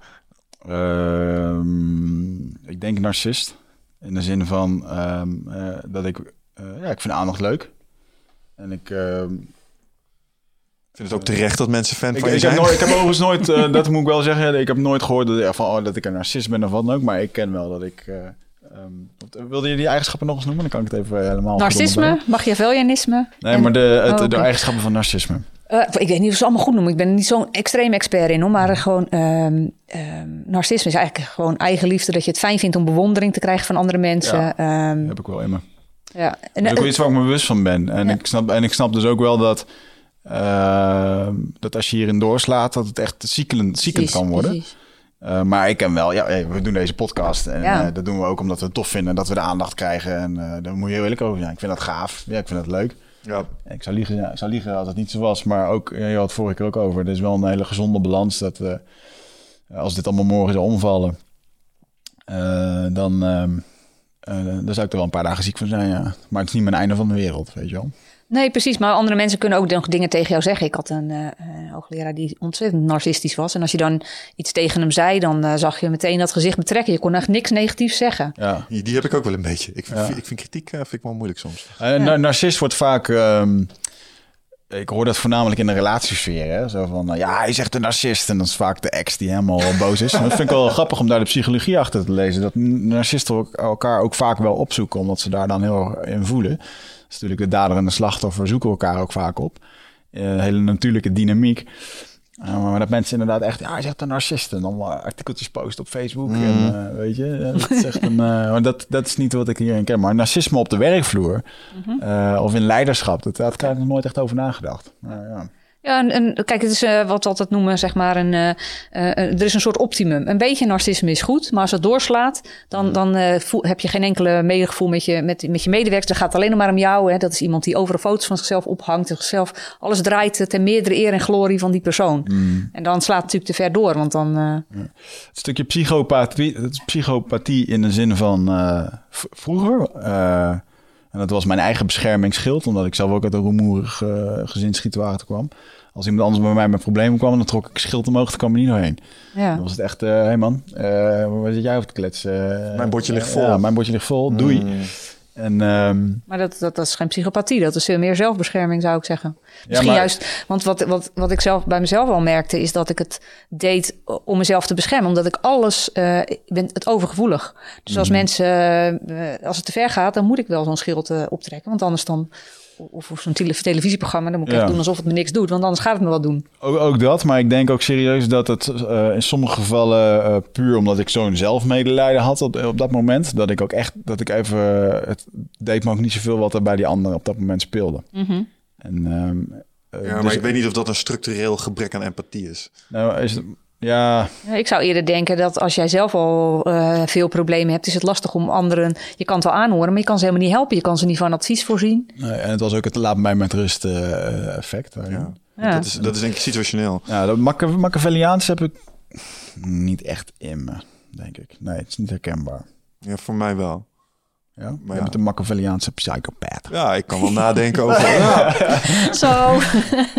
Ehm, ik denk narcist. In de zin van ehm, eh, dat ik... eh, ja, ik vind aandacht leuk. En ik... ehm, Ik vind het ook terecht dat mensen fan Ik, van je ik, zijn. heb nooit, ik heb [LAUGHS] overigens nooit, eh, dat moet ik wel zeggen, ik heb nooit gehoord dat, ja, van, oh, dat ik een narcist ben of wat dan ook. Maar ik ken wel dat ik... eh, ehm, wat- wilde je die eigenschappen nog eens noemen? Dan kan ik het even helemaal... Narcisme, Machiavellianisme. Nee, en- maar de, het, Oh, de eigenschappen van narcisme. Eh, ik weet niet of ze allemaal goed noemen. Ik ben niet zo'n extreem expert in, hoor. Maar gewoon ehm, ehm, narcisme is eigenlijk gewoon eigenliefde. Dat je het fijn vindt om bewondering te krijgen van andere mensen. Ja. Dat heb ik wel in me. ja. En, Dat is ook eh, iets waar ik me bewust van ben. En, Ja. ik, snap, en ik snap dus ook wel dat, ehm, dat als je hierin doorslaat, dat het echt ziekend, kan worden. precies. Eh, maar ik ken wel, ja, we doen deze podcast. En Ja. dat doen we ook omdat we het tof vinden. Dat we de aandacht krijgen. En eh, daar moet je heel eerlijk over zijn. Ik vind dat gaaf. Ja, ik vind dat leuk. Ja. Ik zou liegen, zou als het niet zo was. Maar ook, je had het vorige keer ook over. Er is wel een hele gezonde balans. Dat we, als dit allemaal morgen zou omvallen, eh, dan, ehm, eh, dan zou ik er wel een paar dagen ziek van zijn. Ja. Maar het is niet mijn einde van de wereld, weet je wel. Nee, precies. Maar andere mensen kunnen ook nog dingen tegen jou zeggen. Ik had een eh, een hoogleraar die ontzettend narcistisch was. En als je dan iets tegen hem zei, dan eh, zag je meteen dat gezicht betrekken. Je kon echt niks negatiefs zeggen. Ja. Die, die heb ik ook wel een beetje. Ik vind, Ja. ik vind kritiek eh, vind ik wel moeilijk soms. Na- narcist wordt vaak. ehm, ik hoor dat voornamelijk in de relatiesfeer. Hè? Zo van, ja, hij is echt een narcist. En dat is vaak de ex die helemaal [LAUGHS] boos is. En dat vind ik wel grappig om daar de psychologie achter te lezen. Dat narcisten elkaar ook vaak wel opzoeken, omdat ze daar dan heel erg in voelen. Natuurlijk de dader en de slachtoffer zoeken elkaar ook vaak op. Eh, hele natuurlijke dynamiek. Uh, maar dat mensen inderdaad echt, ja, hij is echt een narcist. En dan maar artikeltjes posten op Facebook. En uh, weet je, dat is [LAUGHS] echt een. Maar dat, dat is niet wat ik hierin ken. Maar narcisme op de werkvloer uh, of in leiderschap, dat, dat heb ik nog nooit echt over nagedacht. Maar, ja. Ja, en, en, kijk, het is uh, wat we altijd noemen, zeg maar, een, uh, uh, er is een soort optimum. Een beetje narcisme is goed, maar als het doorslaat, dan, dan voel, heb je geen enkele medegevoel met je, met, met je medewerkers. Dan gaat het alleen nog maar om jou. Hè. Dat is iemand die overal foto's van zichzelf ophangt. Zichzelf, alles draait ten meerdere eer en glorie van die persoon. Mm. En dan slaat het natuurlijk te ver door, want dan... Ja. Het stukje psychopathie, het psychopathie in de zin van vroeger... En dat was mijn eigen beschermingsschild, omdat ik zelf ook uit een rumoerig uh, gezinssituatie kwam. Als iemand anders bij mij met problemen kwam, dan trok ik schild omhoog, dan kwam er niet doorheen. Ja. Dan was het echt, hé uh, hey man, uh, waar zit jij over te kletsen? Mijn bordje ligt vol. Ja, mijn bordje ligt vol, doei. Mm. En, um, maar dat, dat, dat is geen psychopathie, dat is veel meer zelfbescherming, zou ik zeggen. Misschien maar- juist, want wat, wat, wat ik zelf bij mezelf al merkte, is dat ik het deed om mezelf te beschermen. Omdat ik alles, eh, ik ben het overgevoelig. Dus als mensen, eh, als het te ver gaat, dan moet ik wel zo'n schild eh, optrekken. Want anders dan, of, of zo'n tele- televisieprogramma, dan moet ik Ja. echt doen alsof het me niks doet. Want anders gaat het me wel doen. Ook, ook dat, maar ik denk ook serieus dat het eh, in sommige gevallen eh, puur omdat ik zo'n zelfmedelijden had op, op dat moment, dat ik ook echt, dat ik even, het deed me ook niet zoveel wat er bij die anderen op dat moment speelde. En, ehm, eh, Ja, maar dus- ik weet niet of dat een structureel gebrek aan empathie is. Nou, is het, ja, Ja, Ik zou eerder denken dat als jij zelf al eh, veel problemen hebt, is het lastig om anderen. Je kan het wel aanhoren, maar je kan ze helemaal niet helpen. Je kan ze niet van advies voorzien. nee, en het was ook het laat mij met rust eh, effect. daarin. Ja. Ja. Dat, is, dat is denk ik situationeel. Ja, dat Machi- Machiavelliaans heb ik niet echt in me, denk ik. Nee, het is niet herkenbaar. Ja, voor mij wel. Ja? Maar Ja. je bent een Machiavelliaanse psychopath. Ja, ik kan wel nadenken over... [LAUGHS] Zo.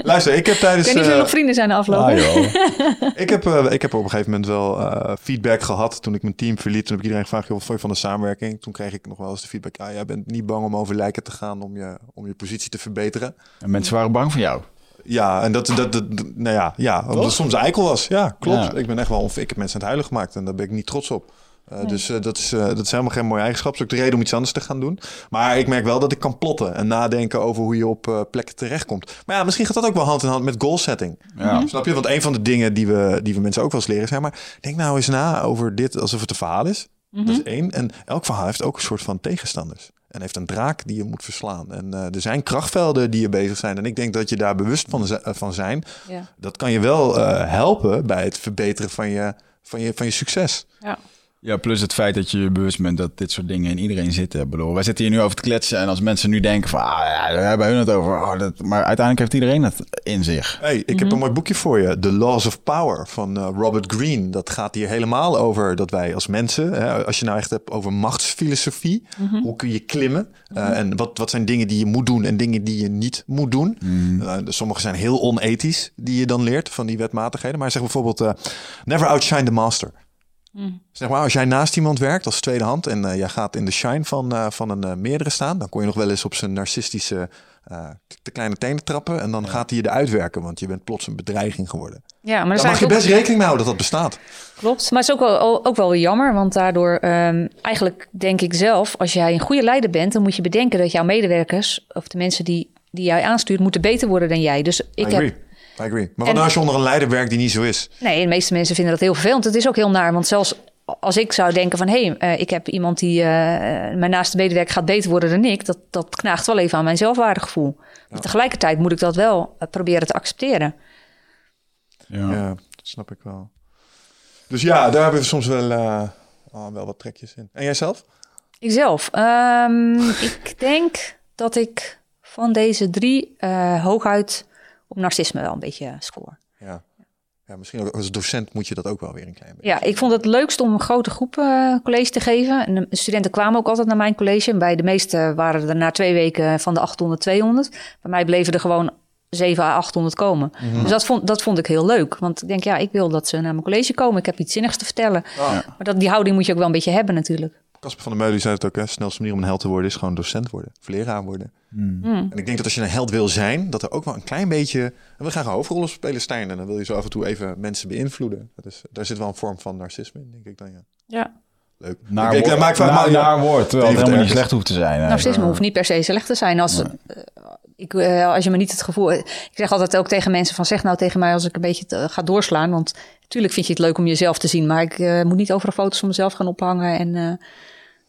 Luister, ik heb Ik tijdens... weet niet of eh, nog vrienden zijn afloop. Ah joh. [LAUGHS] Ik heb, eh, ik heb op een gegeven moment wel eh, feedback gehad toen ik mijn team verliet. Toen heb ik iedereen gevraagd, joh, wat vond je van de samenwerking? Toen kreeg ik nog wel eens de feedback, ja, jij bent niet bang om over lijken te gaan om je, om je positie te verbeteren. En mensen waren bang voor jou. Ja, en dat, dat, dat nou ja, ja omdat het soms eikel was. Ja, klopt. Ja. Ik ben echt wel, ik heb mensen aan het huilen gemaakt en daar ben ik niet trots op. Eh, Dus eh, dat, is, eh, dat is helemaal geen mooie eigenschap. Dat is ook de reden om iets anders te gaan doen. Maar ik merk wel dat ik kan plotten en nadenken over hoe je op eh, plekken terechtkomt. Maar ja, misschien gaat dat ook wel hand in hand met goal setting. Ja. Snap je? Want een van de dingen die we, die we mensen ook wel eens leren zijn, maar denk nou eens na over dit alsof het een verhaal is. Dat is één. En elk verhaal heeft ook een soort van tegenstanders. En heeft een draak die je moet verslaan. En eh, er zijn krachtvelden die je bezig zijn. En ik denk dat je daar bewust van, van zijn. Ja. Dat kan je wel eh, helpen bij het verbeteren van je, van je, van je succes. Ja. Ja, plus het feit dat je je bewust bent dat dit soort dingen in iedereen zitten. Ik bedoel, wij zitten hier nu over te kletsen en als mensen nu denken van, ah ja, daar hebben hun het over. Oh, dat, maar uiteindelijk heeft iedereen het in zich. Hey, ik heb een mooi boekje voor je. The Laws of Power van eh, Robert Greene. Dat gaat hier helemaal over dat wij als mensen, hè, als je nou echt hebt over machtsfilosofie, hoe kun je klimmen? Eh, en wat, wat zijn dingen die je moet doen en dingen die je niet moet doen? Eh, sommige zijn heel onethisch, die je dan leert van die wetmatigheden. Maar zeg bijvoorbeeld, eh, never outshine the master. Zeg maar, als jij naast iemand werkt als tweede hand en eh, jij gaat in de shine van, eh, van een eh, meerdere staan, dan kon je nog wel eens op zijn narcistische eh, te kleine tenen trappen en dan gaat hij je eruit werken, want je bent plots een bedreiging geworden. Ja, maar Daar mag je best rekening mee houden dat dat bestaat. klopt. Maar het is ook wel, ook wel jammer, want daardoor ehm, eigenlijk denk ik zelf, als jij een goede leider bent, dan moet je bedenken dat jouw medewerkers of de mensen die, die jij aanstuurt, moeten beter worden dan jij. Dus ik heb I agree. Maar wat En- nou als je onder een leider werkt die niet zo is? Nee, de meeste mensen vinden dat heel vervelend. Het is ook heel naar, want zelfs als ik zou denken van... hé, hey, eh, ik heb iemand die eh, mijn naaste medewerker gaat beter worden dan ik... dat, dat knaagt wel even aan mijn zelfwaardegevoel. Maar tegelijkertijd moet ik dat wel eh, proberen te accepteren. Ja. Ja, dat snap ik wel. Dus ja, daar hebben we soms wel, eh, oh, wel wat trekjes in. En jijzelf? Ikzelf, ehm, ik denk dat ik van deze drie eh, hooguit op narcisme wel een beetje score. Ja. ja, misschien ook als docent moet je dat ook wel weer een klein beetje. Ja, ik vond het leukst om een grote groep eh, college te geven. En de studenten kwamen ook altijd naar mijn college. En bij de meeste waren er na twee weken van de 800, 200. Bij mij bleven er gewoon 7 à 800 komen. Dus dat vond, dat vond ik heel leuk. Want ik denk, ja, ik wil dat ze naar mijn college komen. Ik heb iets zinnigs te vertellen. Maar dat, die houding moet je ook wel een beetje hebben natuurlijk. Casper van der Meulen zei het ook, hè. De snelste manier om een held te worden is gewoon docent worden. Of leraar worden. En ik denk dat als je een held wil zijn, dat er ook wel een klein beetje... En we gaan hoofdrollen spelen, Stijn. En dan wil je zo af en toe even mensen beïnvloeden. Dat is, daar zit wel een vorm van narcisme in, denk ik dan, ja. Ja. Leuk. Naar, ik, ik, woord, maar ik vraag naar, naar woord, terwijl het helemaal niet slecht hoeft te zijn. hè. Narcisme hoeft niet per se slecht te zijn. Als, eh, ik, eh, als je me niet het gevoel... Ik zeg altijd ook tegen mensen van... zeg nou tegen mij als ik een beetje te- ga doorslaan. Want natuurlijk vind je het leuk om jezelf te zien. Maar ik eh, moet niet overal foto's van mezelf gaan ophangen. En eh,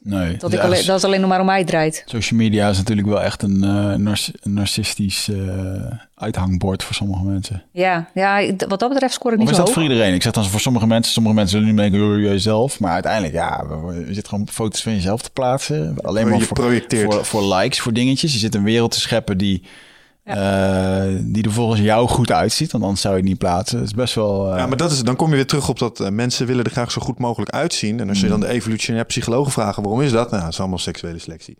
Nee, dat, is ik alleen, dat het alleen nog maar om mij draait. Social media is natuurlijk wel echt een eh, een narcistisch eh, uithangbord voor sommige mensen. Ja, ja, wat dat betreft scoor ik Of niet is zo dat hoog. voor iedereen? Ik zeg dan voor sommige mensen, sommige mensen zullen nu denken, "Oh, jezelf. Maar uiteindelijk, ja, je zit gewoon foto's van jezelf te plaatsen. Alleen maar Je voor, projecteert. voor, voor likes, voor dingetjes. Je zit een wereld te scheppen die, eh, die er volgens jou goed uitziet. Want anders zou je het niet plaatsen. Het is best wel... eh, Ja, maar dat is, dan kom je weer terug op dat eh, mensen willen er graag zo goed mogelijk uitzien. En als je dan de evolutionair psychologen vragen, waarom is dat? Nou, dat is allemaal seksuele selectie.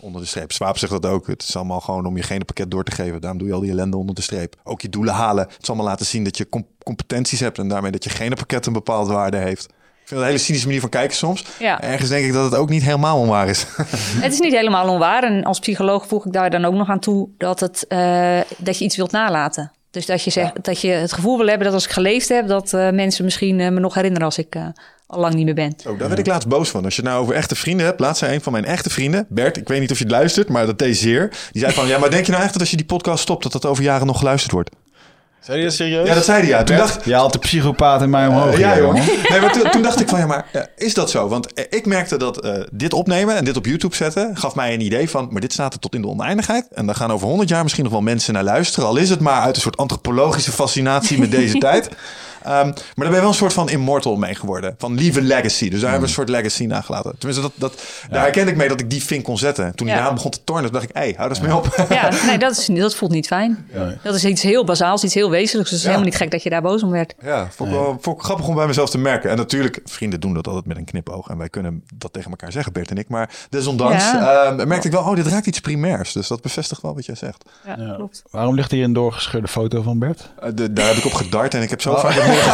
Onder de streep. Swaap zegt dat ook. Het is allemaal gewoon om je pakket door te geven. Daarom doe je al die ellende onder de streep. Ook je doelen halen. Het is allemaal laten zien dat je com- competenties hebt. En daarmee dat je pakket een bepaalde waarde heeft. Vind een hele cynische manier van kijken soms. Ja. Ergens denk ik dat het ook niet helemaal onwaar is. [LAUGHS] Het is niet helemaal onwaar. En als psycholoog voeg ik daar dan ook nog aan toe dat, het, eh, dat je iets wilt nalaten. Dus dat je, zegt, dat je het gevoel wil hebben dat als ik geleefd heb, dat eh, mensen misschien eh, me nog herinneren als ik al lang niet meer ben. Oh, daar werd ik laatst boos van. Als je het nou over echte vrienden hebt. Laatst zei een van mijn echte vrienden, Bert, ik weet niet of je het luistert, maar dat deed zeer. Die zei van, ja, maar denk je nou echt dat als je die podcast stopt, dat dat over jaren nog geluisterd wordt? Zei je dat serieus? Ja, dat zei hij ja. Toen dacht, Je haalt de psychopaat in mij omhoog. Uh, ja, man. Nee, maar toen, toen dacht ik van ja, maar is dat zo? Want uh, ik merkte dat eh, dit opnemen en dit op YouTube zetten gaf mij een idee van, maar dit staat er tot in de oneindigheid. En dan gaan over honderd jaar misschien nog wel mensen naar luisteren. Al is het maar uit een soort antropologische fascinatie met deze [LAUGHS] tijd. Um, maar daar ben je wel een soort van immortal mee geworden. Van lieve legacy. Dus daar hebben we een soort legacy nagelaten. Tenminste, dat, dat, ja. daar herkende ik mee dat ik die vink kon zetten. Toen hij ja. begon te tornen, dacht ik, hé, hey, hou eens mee op. Ja, nee, dat, is, dat voelt niet fijn. Ja. Dat is iets heel bazaals, iets heel wezenlijks. Dus het is helemaal niet gek dat je daar boos om werd. Ja, vond ik, wel, vond ik grappig om bij mezelf te merken. En natuurlijk, vrienden doen dat altijd met een knipoog. En wij kunnen dat tegen elkaar zeggen, Bert en ik. Maar desondanks uh, merkte ik wel, oh, dit raakt iets primairs. Dus dat bevestigt wel wat jij zegt. Ja, klopt. Waarom ligt hier een doorgescheurde foto van Bert? Uh, de, daar heb ik op gedart en ik heb zo oh. vaak op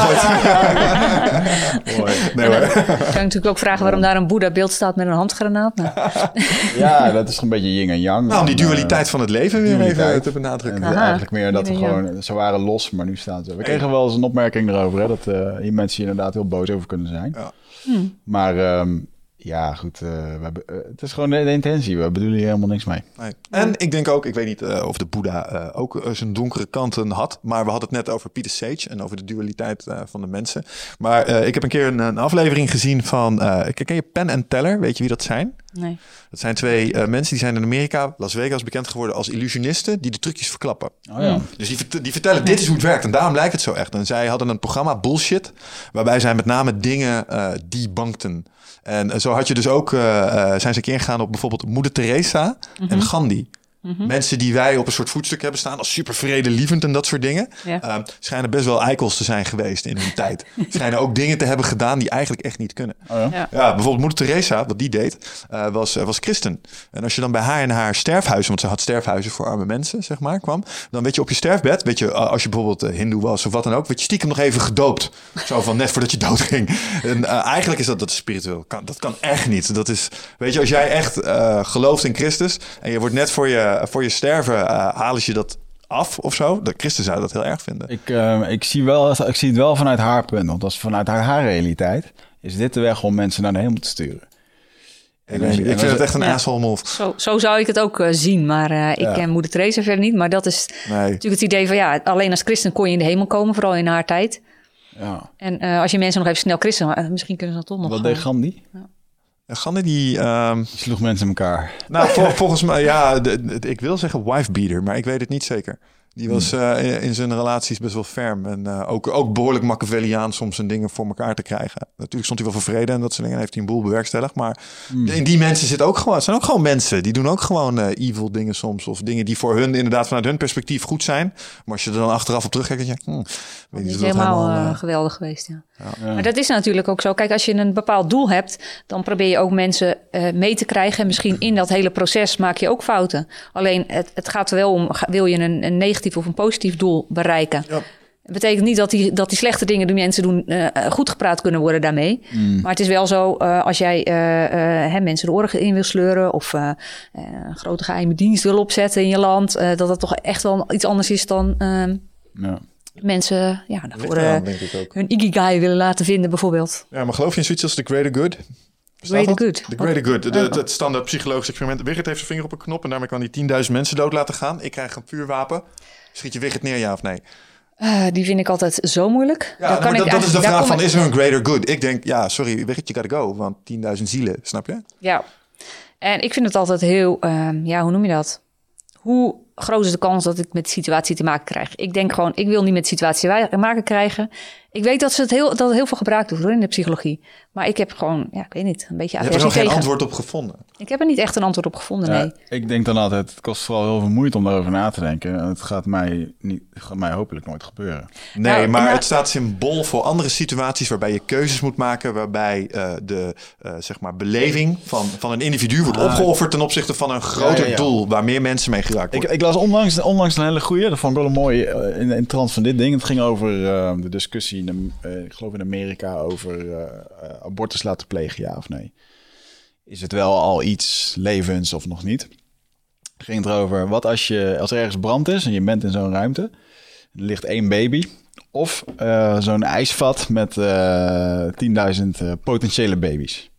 neergegooid. nee. Dan kan je natuurlijk ook vragen waarom daar een Boeddha-beeld staat met een handgranaat. Nou. [LAUGHS] ja, dat is een beetje yin en yang. Nou, om die dualiteit van het leven weer even te benadrukken. En eigenlijk meer dat we gewoon, ze waren los, maar nu staan ze. We kregen wel eens een opmerking erover, hè, dat uh, hier mensen hier inderdaad heel boos over kunnen zijn. Ja. Hmm. Maar um, ja, goed, uh, we hebben, uh, het is gewoon de, de, intentie. We bedoelen hier helemaal niks mee. Nee. En ik denk ook, ik weet niet uh, of de Boeddha ook zijn donkere kanten had, maar we hadden het net over Peter Sage en over de dualiteit van de mensen. Maar ik heb een keer een, een aflevering gezien van, ken je Penn en Teller? Weet je wie dat zijn? Nee. Dat zijn twee mensen die zijn in Amerika, Las Vegas, bekend geworden als illusionisten die de trucjes verklappen. Oh, ja. Dus die, die vertellen, dit is hoe het werkt en daarom lijkt het zo echt. En zij hadden een programma, Bullshit, waarbij zij met name dingen debunkten. En zo had je dus ook, uh, uh, zijn ze een keer ingegaan op bijvoorbeeld Moeder Teresa mm -hmm. en Gandhi. Mm -hmm. Mensen die wij op een soort voetstuk hebben staan als super vredelievend en dat soort dingen. Ja. Uh, schijnen best wel eikels te zijn geweest in hun [LAUGHS] tijd. Schijnen ook dingen te hebben gedaan die eigenlijk echt niet kunnen. Oh ja? Ja. Ja, bijvoorbeeld Moeder Teresa, wat die deed, uh, was, uh, was christen. En als je dan bij haar in haar sterfhuizen, want ze had sterfhuizen voor arme mensen, zeg maar, kwam. Dan weet je op je sterfbed, weet je, als je bijvoorbeeld uh, hindoe was of wat dan ook, werd je stiekem nog even gedoopt. Zo van net voordat je doodging. En eigenlijk is dat, dat spiritueel. Kan, dat kan echt niet. Dat is, weet je, als jij echt gelooft in Christus en je wordt net voor je, voor je sterven, halen ze je dat af of zo. De Christen zou dat heel erg vinden. Ik, uh, ik, zie wel, ik zie het wel vanuit haar punt. Want als vanuit haar, haar realiteit is dit de weg om mensen naar de hemel te sturen. Ik, weet, ik vind het echt een ja. asshole move. Zo, zo zou ik het ook uh, zien. Maar uh, ik ja. ken moeder Teresa verder niet. Maar dat is nee. natuurlijk het idee van... ja, alleen als christen kon je in de hemel komen. Vooral in haar tijd. Ja. En uh, als je mensen nog even snel christen... misschien kunnen ze dat toch nog... Wat deed Gandhi? Ja. Die... Um, die sloeg mensen in elkaar. Nou, vol, [LAUGHS] volgens mij, ja, de, de, ik wil zeggen wife beater, maar ik weet het niet zeker. Die was uh, in, in, zijn relaties best wel ferm. En uh, ook, ook behoorlijk Machiavelliaan soms zijn dingen voor elkaar te krijgen. Natuurlijk stond hij wel voor vrede en dat soort dingen. heeft hij een boel bewerkstelligd. Maar mm. in die mensen zitten ook gewoon... Het zijn ook gewoon mensen. Die doen ook gewoon uh, evil dingen soms. Of dingen die voor hun inderdaad vanuit hun perspectief goed zijn. Maar als je er dan achteraf op terugkijkt... denk je, hmm, weet niet, is helemaal, helemaal geweldig geweest, ja. Ja. Maar dat is natuurlijk ook zo. Kijk, als je een bepaald doel hebt... dan probeer je ook mensen mee te krijgen. En misschien in dat hele proces maak je ook fouten. Alleen, het, het gaat er wel om... Wil je een, een negatief of een positief doel bereiken. Ja. Dat betekent niet dat die, dat die slechte dingen die mensen doen uh, goed gepraat kunnen worden daarmee. Mm. Maar het is wel zo, uh, als jij uh, hè, mensen de oren in wil sleuren... of een grote geheime dienst wil opzetten in je land... dat dat toch echt wel iets anders is dan ehm, ja. Mensen ja, daarvoor aan, ik ook. hun ikigai willen laten vinden bijvoorbeeld. Ja, maar geloof je in zoiets als the greater good? Greater good. The greater good. De, de, het standaard psychologisch experiment. Wigert heeft zijn vinger op een knop en daarmee kan hij 10.000 mensen dood laten gaan. Ik krijg een vuurwapen. Schiet je Wigert neer, ja of nee? Uh, die vind ik altijd zo moeilijk. Ja, kan dat, dat is de vraag van, is er een greater good? Ik denk, ja, sorry, Wigert, je gotta go. Want 10.000 zielen, snap je? Ja. En ik vind het altijd heel, um, ja, hoe noem je dat? Hoe groot is de kans dat ik met de situatie te maken krijg? Ik denk gewoon, ik wil niet met de situatie te maken krijgen. Ik weet dat, ze het heel, dat het heel veel gebruikt wordt hoor, in de psychologie. Maar ik heb gewoon, ja, ik weet niet, een beetje Je hebt er aversie nog geen antwoord op gevonden. Ik heb er niet echt een antwoord op gevonden, nee. Ik denk dan altijd, het kost vooral heel veel moeite om daarover na te denken. En het gaat mij, niet, gaat mij hopelijk nooit gebeuren. Nee, Nou, maar nou- het staat symbool voor andere situaties waarbij je keuzes moet maken, waarbij eh, de eh, zeg maar beleving van, van een individu wordt opgeofferd ten opzichte van een groter Ja, ja, ja. doel waar meer mensen mee geraakt Ik, worden. ik las onlangs, onlangs een hele goeie, dat vond ik wel een mooie eh, in, in het trant van dit ding. Het ging over eh, de discussie, in, eh, ik geloof in Amerika, over eh, eh, abortus laten plegen, ja of nee. Is het wel al iets levens of nog niet? Het ging erover, wat als, je, als er ergens brand is en je bent in zo'n ruimte, er ligt één baby, of zo'n ijsvat met eh 10.000 eh, potentiële baby's.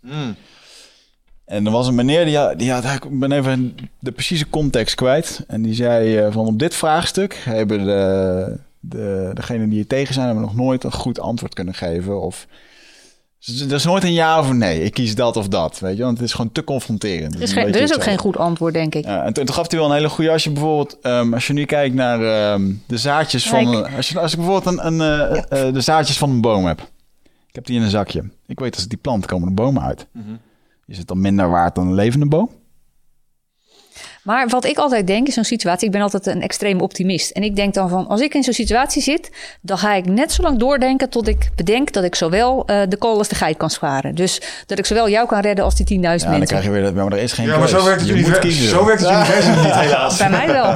En er was een meneer die had, die had, ik ben even de precieze context kwijt. En die zei van op dit vraagstuk hebben de, de, degenen die er tegen zijn, hebben nog nooit een goed antwoord kunnen geven. Of er is nooit een ja of een nee. Ik kies dat of dat, weet je, want het is gewoon te confronterend. Er is, geen, er is ook geen goed antwoord, denk ik. Ja, en toen, toen gaf hij wel een hele goede. Als je bijvoorbeeld, ehm, als je nu kijkt naar ehm, de zaadjes van. Kijk. Als, je, als ik bijvoorbeeld een, een, eh, eh, de zaadjes van een boom heb. Ik heb die in een zakje. Ik weet als ik die plant, komen de bomen uit. Is het dan minder waard dan een levende boom? Maar wat ik altijd denk in zo'n situatie, ik ben altijd een extreem optimist. En ik denk dan van, als ik in zo'n situatie zit, dan ga ik net zo lang doordenken tot ik bedenk dat ik zowel eh, de kool als de geit kan sparen. Dus dat ik zowel jou kan redden als die 10.000 Ja, dan mensen. krijg je weer dat. Maar er is geen. Ja, maar zo werkt het universum. Zo werkt het universum niet, [LAUGHS] helaas. Bij mij wel. [LAUGHS]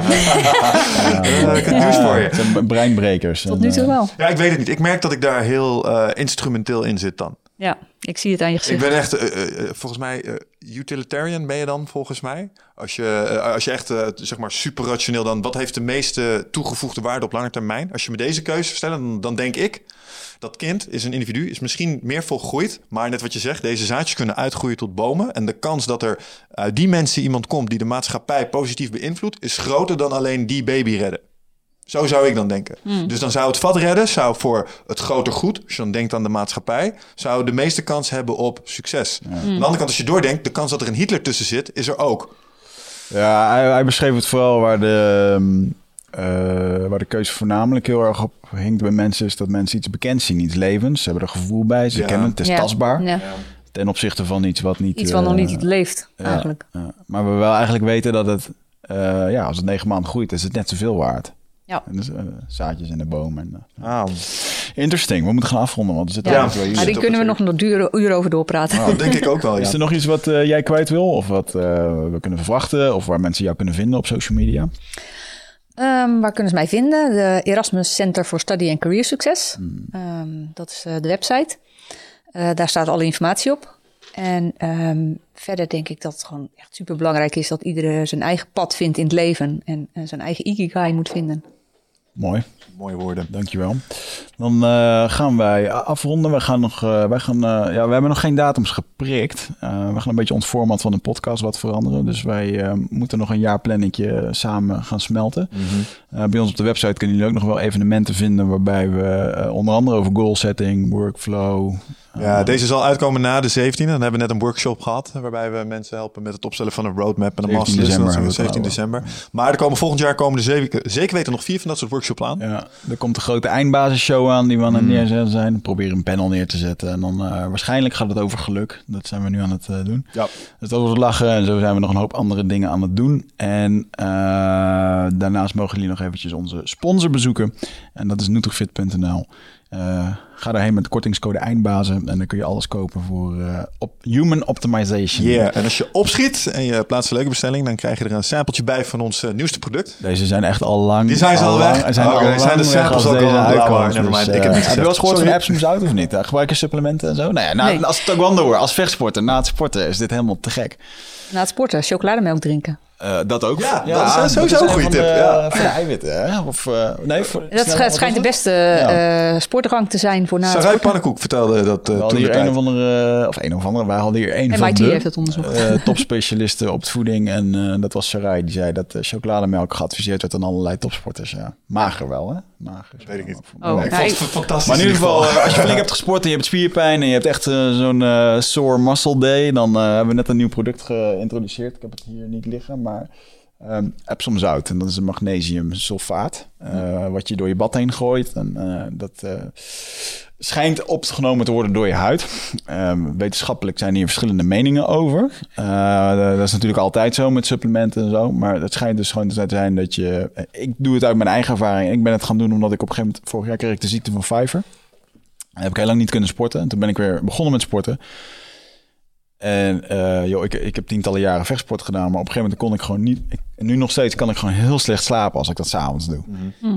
Eh, ik heb nieuws voor je. Het zijn breinbrekers. Tot nu eh, toe wel. Ja, ik weet het niet. Ik merk dat ik daar heel eh, instrumenteel in zit dan. Ja, ik zie het aan je Ik gezicht. ben echt, eh, eh, eh, volgens mij, utilitarian ben je dan, volgens mij. Als je, als je echt, zeg maar, super rationeel dan, wat heeft de meeste toegevoegde waarde op lange termijn? Als je me deze keuze stelt, dan, dan denk ik, dat kind is een individu, is misschien meer volgroeid. Maar net wat je zegt, deze zaadjes kunnen uitgroeien tot bomen. En de kans dat er uit die mensen iemand komt die de maatschappij positief beïnvloedt, is groter dan alleen die baby redden. Zo zou ik dan denken. Dus dan zou het vat redden, zou voor het groter goed, als je dan denkt aan de maatschappij, zou de meeste kans hebben op succes. Aan de andere kant, als je doordenkt, de kans dat er een Hitler tussen zit, is er ook. Ja, hij, hij beschreef het vooral waar de, ehm, eh, waar de keuze voornamelijk heel erg op hinkt bij mensen, is dat mensen iets bekend zien, iets levens. Ze hebben er gevoel bij, ze Ja. kennen het, het is Ja. tastbaar. Ja. Ten opzichte van iets wat niet. Iets wat nog eh, niet leeft, eigenlijk. ja. maar we wel eigenlijk weten dat het, eh, ja, als het negen maanden groeit, is het net zoveel waard. Ja. En dus, eh, zaadjes in de boom. En, eh, Ah, interesting. We moeten gaan afronden, want er zitten Ja, twee uur. maar die kunnen we nog een uur, uur over doorpraten. dat denk ik ook wel, ja. Is er nog iets wat eh, jij kwijt wil? Of wat eh, we kunnen verwachten? Of waar mensen jou kunnen vinden op social media? Ehm, waar kunnen ze mij vinden? De Erasmus Center for Study and Career Success. Hmm. Ehm, dat is eh, de website. Eh, daar staat alle informatie op. En ehm, verder denk ik dat het gewoon echt super belangrijk is dat iedereen zijn eigen pad vindt in het leven. En zijn eigen ikigai moet vinden. Mooi. Mooie woorden. Dankjewel. Dan eh, gaan wij afronden. We, gaan nog, eh, wij gaan, eh, ja, we hebben nog geen datums geprikt. Eh, we gaan een beetje ons format van de podcast wat veranderen. Dus wij eh, moeten nog een jaarplannetje samen gaan smelten. Eh, bij ons op de website kunnen jullie ook nog wel evenementen vinden... waarbij we onder andere over goal setting, workflow... Ja, deze zal uitkomen na de 17e. Dan hebben we net een workshop gehad waarbij we mensen helpen met het opstellen van een roadmap en een 17 masterlist. december Dat is hebben we 17 het december. Maar er komen volgend jaar komen er zeker, zeker weten nog vier van dat soort workshops aan. Ja, er komt een grote eindbasisshow aan die we aan het neerzetten zijn. We proberen een panel neer te zetten. En dan eh, waarschijnlijk gaat het over geluk. Dat zijn we nu aan het eh, doen. Ja. Dus over het lachen. En zo zijn we nog een hoop andere dingen aan het doen. En eh, daarnaast mogen jullie nog eventjes onze sponsor bezoeken. En dat is nutrifit.nl. Ga daarheen met de kortingscode eindbazen. En dan kun je alles kopen voor eh, op human optimization. Yeah. En als je opschiet en je plaatst een leuke bestelling, dan krijg je er een sampletje bij van ons eh, nieuwste product. Deze zijn echt al lang. Die zijn ze al lang- weg? Zijn Oké, al lang zijn de weg samples ook al mind, Dus, ik heb eh, het niet heb je wel eens gehoord van Sorry. Epsom zout of niet? Gebruik je supplementen en zo? Nou ja, na, Nee. als taekwondo als vechtsporter, na het sporten is dit helemaal te gek. Na het sporten, chocolademelk drinken. Eh, dat ook. Ja, dat is, eh, sowieso een een goede tip, de- ja. Voor de eiwitten, hè? Of, eh, nee, voor, Dat schijnt, de beste Ja. eh, sportgang te zijn voor na het Sarai. Pannenkoek vertelde dat We eh toen de hier een of andere, of een of andere, wij hadden hier een van de heeft het onderzocht. eh, topspecialisten op het voeding. En eh, dat was Sarai, die zei dat eh, chocolademelk geadviseerd werd aan allerlei topsporters. Ja. Mager wel, hè? Mager. Weet ik niet. Oh, Nee, ik vond het fantastisch. Maar in ieder geval, eh, als je flink [LAUGHS] hebt gesport en je hebt spierpijn en je hebt echt eh, zo'n eh, sore muscle day, dan eh, hebben we net een nieuw product geïntroduceerd. Ik heb het hier niet liggen, maar ehm Epsomzout. En dat is een magnesiumsulfaat. eh, wat je door je bad heen gooit. En eh, dat eh, schijnt opgenomen te worden door je huid. Ehm, wetenschappelijk zijn hier verschillende meningen over. Dat is natuurlijk altijd zo met supplementen en zo. Maar het schijnt dus gewoon te zijn dat je... Ik doe het uit mijn eigen ervaring. Ik ben het gaan doen omdat ik op een gegeven moment... Vorig jaar kreeg ik de ziekte van. En heb ik heel lang niet kunnen sporten. En toen ben ik weer begonnen met sporten. En eh, joh, ik, ik heb tientallen jaren vechtsport gedaan, maar op een gegeven moment kon ik gewoon niet. Ik, nu nog steeds kan ik gewoon heel slecht slapen als ik dat s'avonds doe.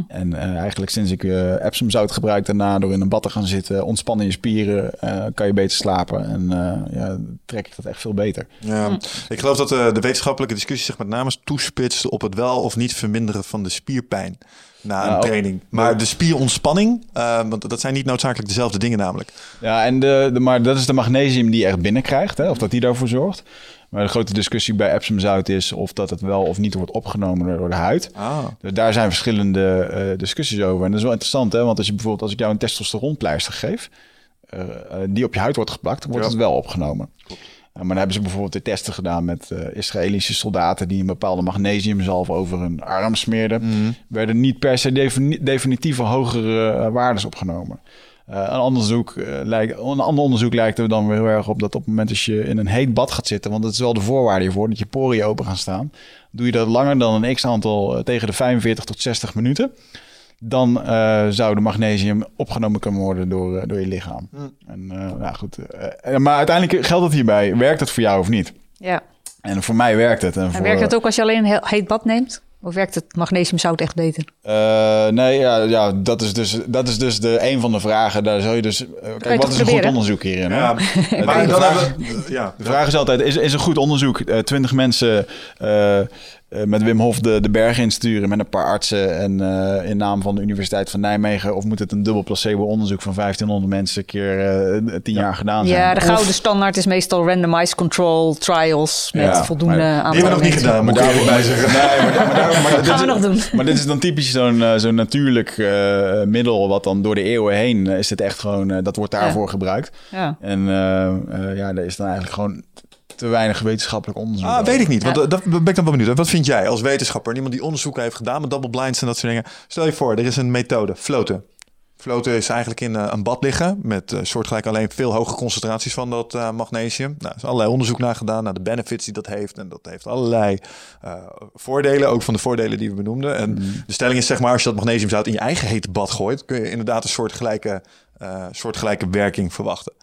En eh, eigenlijk sinds ik uh, Epsom zout gebruik daarna, door in een bad te gaan zitten, ontspannen je spieren, eh, kan je beter slapen. En eh, ja, trek ik dat echt veel beter. Ja, ik geloof dat eh, de wetenschappelijke discussie zich met name toespitst op het wel of niet verminderen van de spierpijn na een training. Maar de spierontspanning, eh, want dat zijn niet noodzakelijk dezelfde dingen namelijk. Ja, en de, de, maar dat is de magnesium die je echt binnenkrijgt, hè, of dat die daarvoor zorgt. Maar de grote discussie bij Epsom zout is of dat het wel of niet wordt opgenomen door de huid. Ah. Dus daar zijn verschillende eh, discussies over. En dat is wel interessant, hè? Want als je bijvoorbeeld als ik jou een testosteronpleister geef, eh, eh, die op je huid wordt geplakt, wordt Ja. het wel opgenomen. Maar dan hebben ze bijvoorbeeld de testen gedaan met eh, Israëlische soldaten die een bepaalde magnesiumzalf over hun arm smeerden. Werden niet per se defini- definitieve hogere eh, waardes opgenomen. Eh, een, ander onderzoek, eh, lijkt, een ander onderzoek lijkt er dan weer heel erg op dat op het moment dat je in een heet bad gaat zitten, want dat is wel de voorwaarde hiervoor, dat je poriën open gaan staan. Doe je dat langer dan een x-aantal eh, tegen de 45 tot 60 minuten, dan eh, zou de magnesium opgenomen kunnen worden door, eh, door je lichaam. En, eh, nou goed, maar uiteindelijk geldt het hierbij. Werkt het voor jou of niet? Ja. En voor mij werkt het. En, En voor, werkt het ook als je alleen een heel heet bad neemt? Of werkt het magnesiumzout echt beter? Eh, nee, ja, ja dat, is dus, dat is dus de, een van de vragen. Daar zou je dus... kijk, je wat is een goed onderzoek hierin? hè? Ja, [LAUGHS] maar de dan vraag- we, ja, De vraag is altijd, is, is een goed onderzoek eh 20 mensen met Wim Hof de, de bergen insturen met een paar artsen en eh, in naam van de Universiteit van Nijmegen? Of moet het een dubbel placebo onderzoek van 1500 mensen een keer eh 10 jaar gedaan zijn? Ja, de Of- gouden standaard is meestal randomized control trials met Ja, voldoende maar die aantal die hebben we nog niet mensen. gedaan, moet ik er even bij zeggen. Nee, maar, maar, daar- maar [LAUGHS] dit Gaan we is- nog doen. Maar dit is dan typisch zo'n eh, zo'n natuurlijk eh, middel, wat dan door de eeuwen heen eh, is het echt gewoon, eh, dat wordt daarvoor gebruikt. Ja. En eh, eh, ja, er is dan eigenlijk gewoon te weinig wetenschappelijk onderzoek. Ah, weet ik niet. Want Ja. dat ben ik dan wel benieuwd. Wat vind jij als wetenschapper? Iemand die onderzoek heeft gedaan met double blinds en dat soort dingen. Stel je voor, er is een methode, floten. Floten is eigenlijk in eh, een bad liggen met eh, soortgelijk alleen veel hogere concentraties van dat eh, magnesium. Nou, er is allerlei onderzoek naar gedaan, naar de benefits die dat heeft. En dat heeft allerlei eh, voordelen, ook van de voordelen die we benoemden. En de stelling is zeg maar, als je dat magnesiumzout in je eigen hete bad gooit, kun je inderdaad een soortgelijke, eh soortgelijke werking verwachten.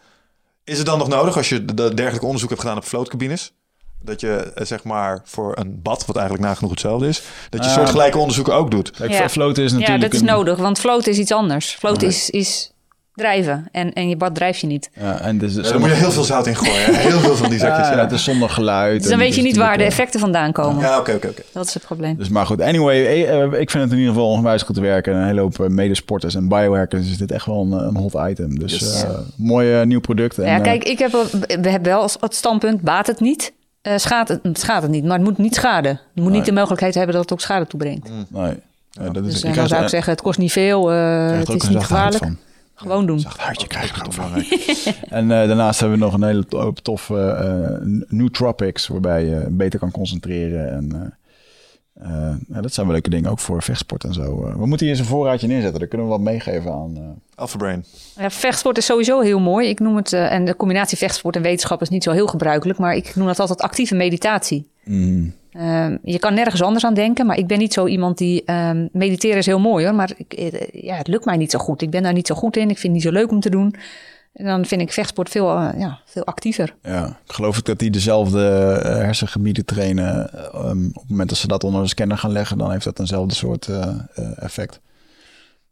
Is het dan nog nodig als je de- de dergelijke onderzoek hebt gedaan op vlootcabines? Dat je eh, zeg maar voor een bad, wat eigenlijk nagenoeg hetzelfde is, dat je Ah. soortgelijke onderzoeken ook doet. Kijk, Ja. floten is ja, natuurlijk dat is een- nodig, want floten is iets anders. Floten is, is drijven en, en je bad drijf je niet. Ja, en dus, Daar moet je heel veel zout in gooien. Heel veel van die zakjes. Ja, Ja, het is zonder geluid. Dus dan weet het je niet waar de effecten vandaan komen. Ja, oké, oké, oké. Dat is het probleem. Dus maar goed, anyway, eh, eh, ik vind het in ieder geval onwijs goed te werken. En een hele hoop eh, medesporters en biohackers is dit echt wel een, een hot item. Dus Yes. eh, mooi nieuw product. En, Ja, kijk, ik heb, wel- we hebben wel als het standpunt, baat het niet, eh schaadt, het, schaadt het niet. Maar het moet niet schaden. Je moet niet de mogelijkheid hebben dat het ook schade toebrengt. nee, nee, dat is, Dus krijgt zou ik zeggen, het kost niet veel, eh, het is niet gevaarlijk. Gewoon doen. Zacht huidje krijg ook van. En eh, daarnaast hebben we nog een hele hoop toffe eh, nootropics, waarbij je beter kan concentreren. En eh, eh, ja, dat zijn wel leuke dingen, ook voor vechtsport en zo. We moeten hier eens een voorraadje neerzetten, daar kunnen we wat meegeven aan. eh, Alpha Brain. Ja, vechtsport is sowieso heel mooi. Ik noem het, eh, en de combinatie vechtsport en wetenschap is niet zo heel gebruikelijk, maar ik noem dat altijd actieve meditatie. mm, Ehm, je kan nergens anders aan denken, maar ik ben niet zo iemand die. ehm, mediteren is heel mooi hoor, maar ik, eh, ja, het lukt mij niet zo goed. Ik ben daar niet zo goed in. Ik vind het niet zo leuk om te doen. En dan vind ik vechtsport veel, eh, ja, veel actiever. Ja, ik geloof ik dat die dezelfde eh, hersengebieden trainen. eh, um, op het moment dat ze dat onder een scanner gaan leggen, dan heeft dat eenzelfde soort effect.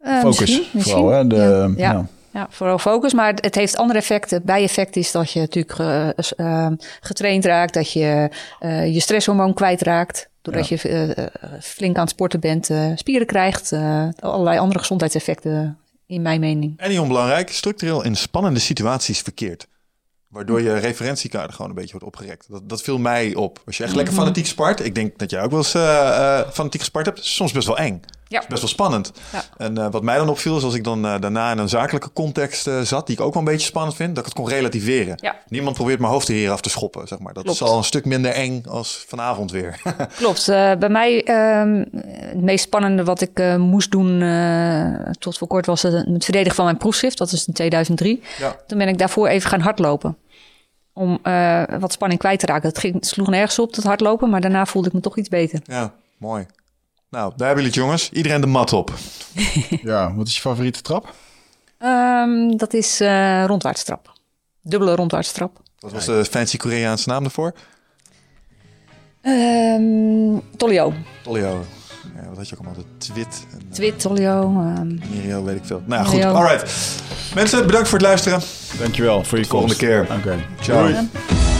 Focus misschien, misschien. vooral, hè? De, ja, ja. Ja. Vooral focus. Maar het, heeft andere effecten. Het bijeffect is dat je natuurlijk eh, s- eh, getraind raakt. Dat je eh, je stresshormoon kwijtraakt. Doordat je eh, flink aan het sporten bent. spieren krijgt. allerlei andere gezondheidseffecten in mijn mening. En niet onbelangrijk, structureel in spannende situaties verkeerd. Waardoor je referentiekader gewoon een beetje wordt opgerekt. Dat, dat viel mij op. Als je echt lekker fanatiek spart. Ik denk dat jij ook wel eens fanatiek gespart hebt. Soms best wel eng. Ja. is best wel spannend. Ja. En eh, wat mij dan opviel is als ik dan eh, daarna in een zakelijke context eh, zat, die ik ook wel een beetje spannend vind, dat ik het kon relativeren. Ja. Niemand probeert mijn hoofd hier af te schoppen, zeg maar. Dat Klopt. is al een stuk minder eng als vanavond weer. [LAUGHS] Klopt. Bij mij ehm, het meest spannende wat ik moest doen tot voor kort was het, het verdedigen van mijn proefschrift. Dat is in 2003. Ja. Toen ben ik daarvoor even gaan hardlopen. Om wat spanning kwijt te raken. Het ging, sloeg nergens op, dat hardlopen. Maar daarna voelde ik me toch iets beter. ja, mooi. Nou, daar hebben jullie het jongens. Iedereen de mat op. [LAUGHS] Ja, wat is je favoriete trap? Ehm, dat is eh rondwaartstrap. Dubbele rondwaartstrap. Wat was de fancy Koreaanse naam ervoor? Ehm Tolio. Tolio. Ja, wat had je ook allemaal? De Twit. En, eh, Twit, Tolio. ehm, Mirio, weet ik veel. Nou ja, goed. Alright. Mensen, bedankt voor het luisteren. Dankjewel voor je volgende komst. keer. Oké. Ciao. Doei.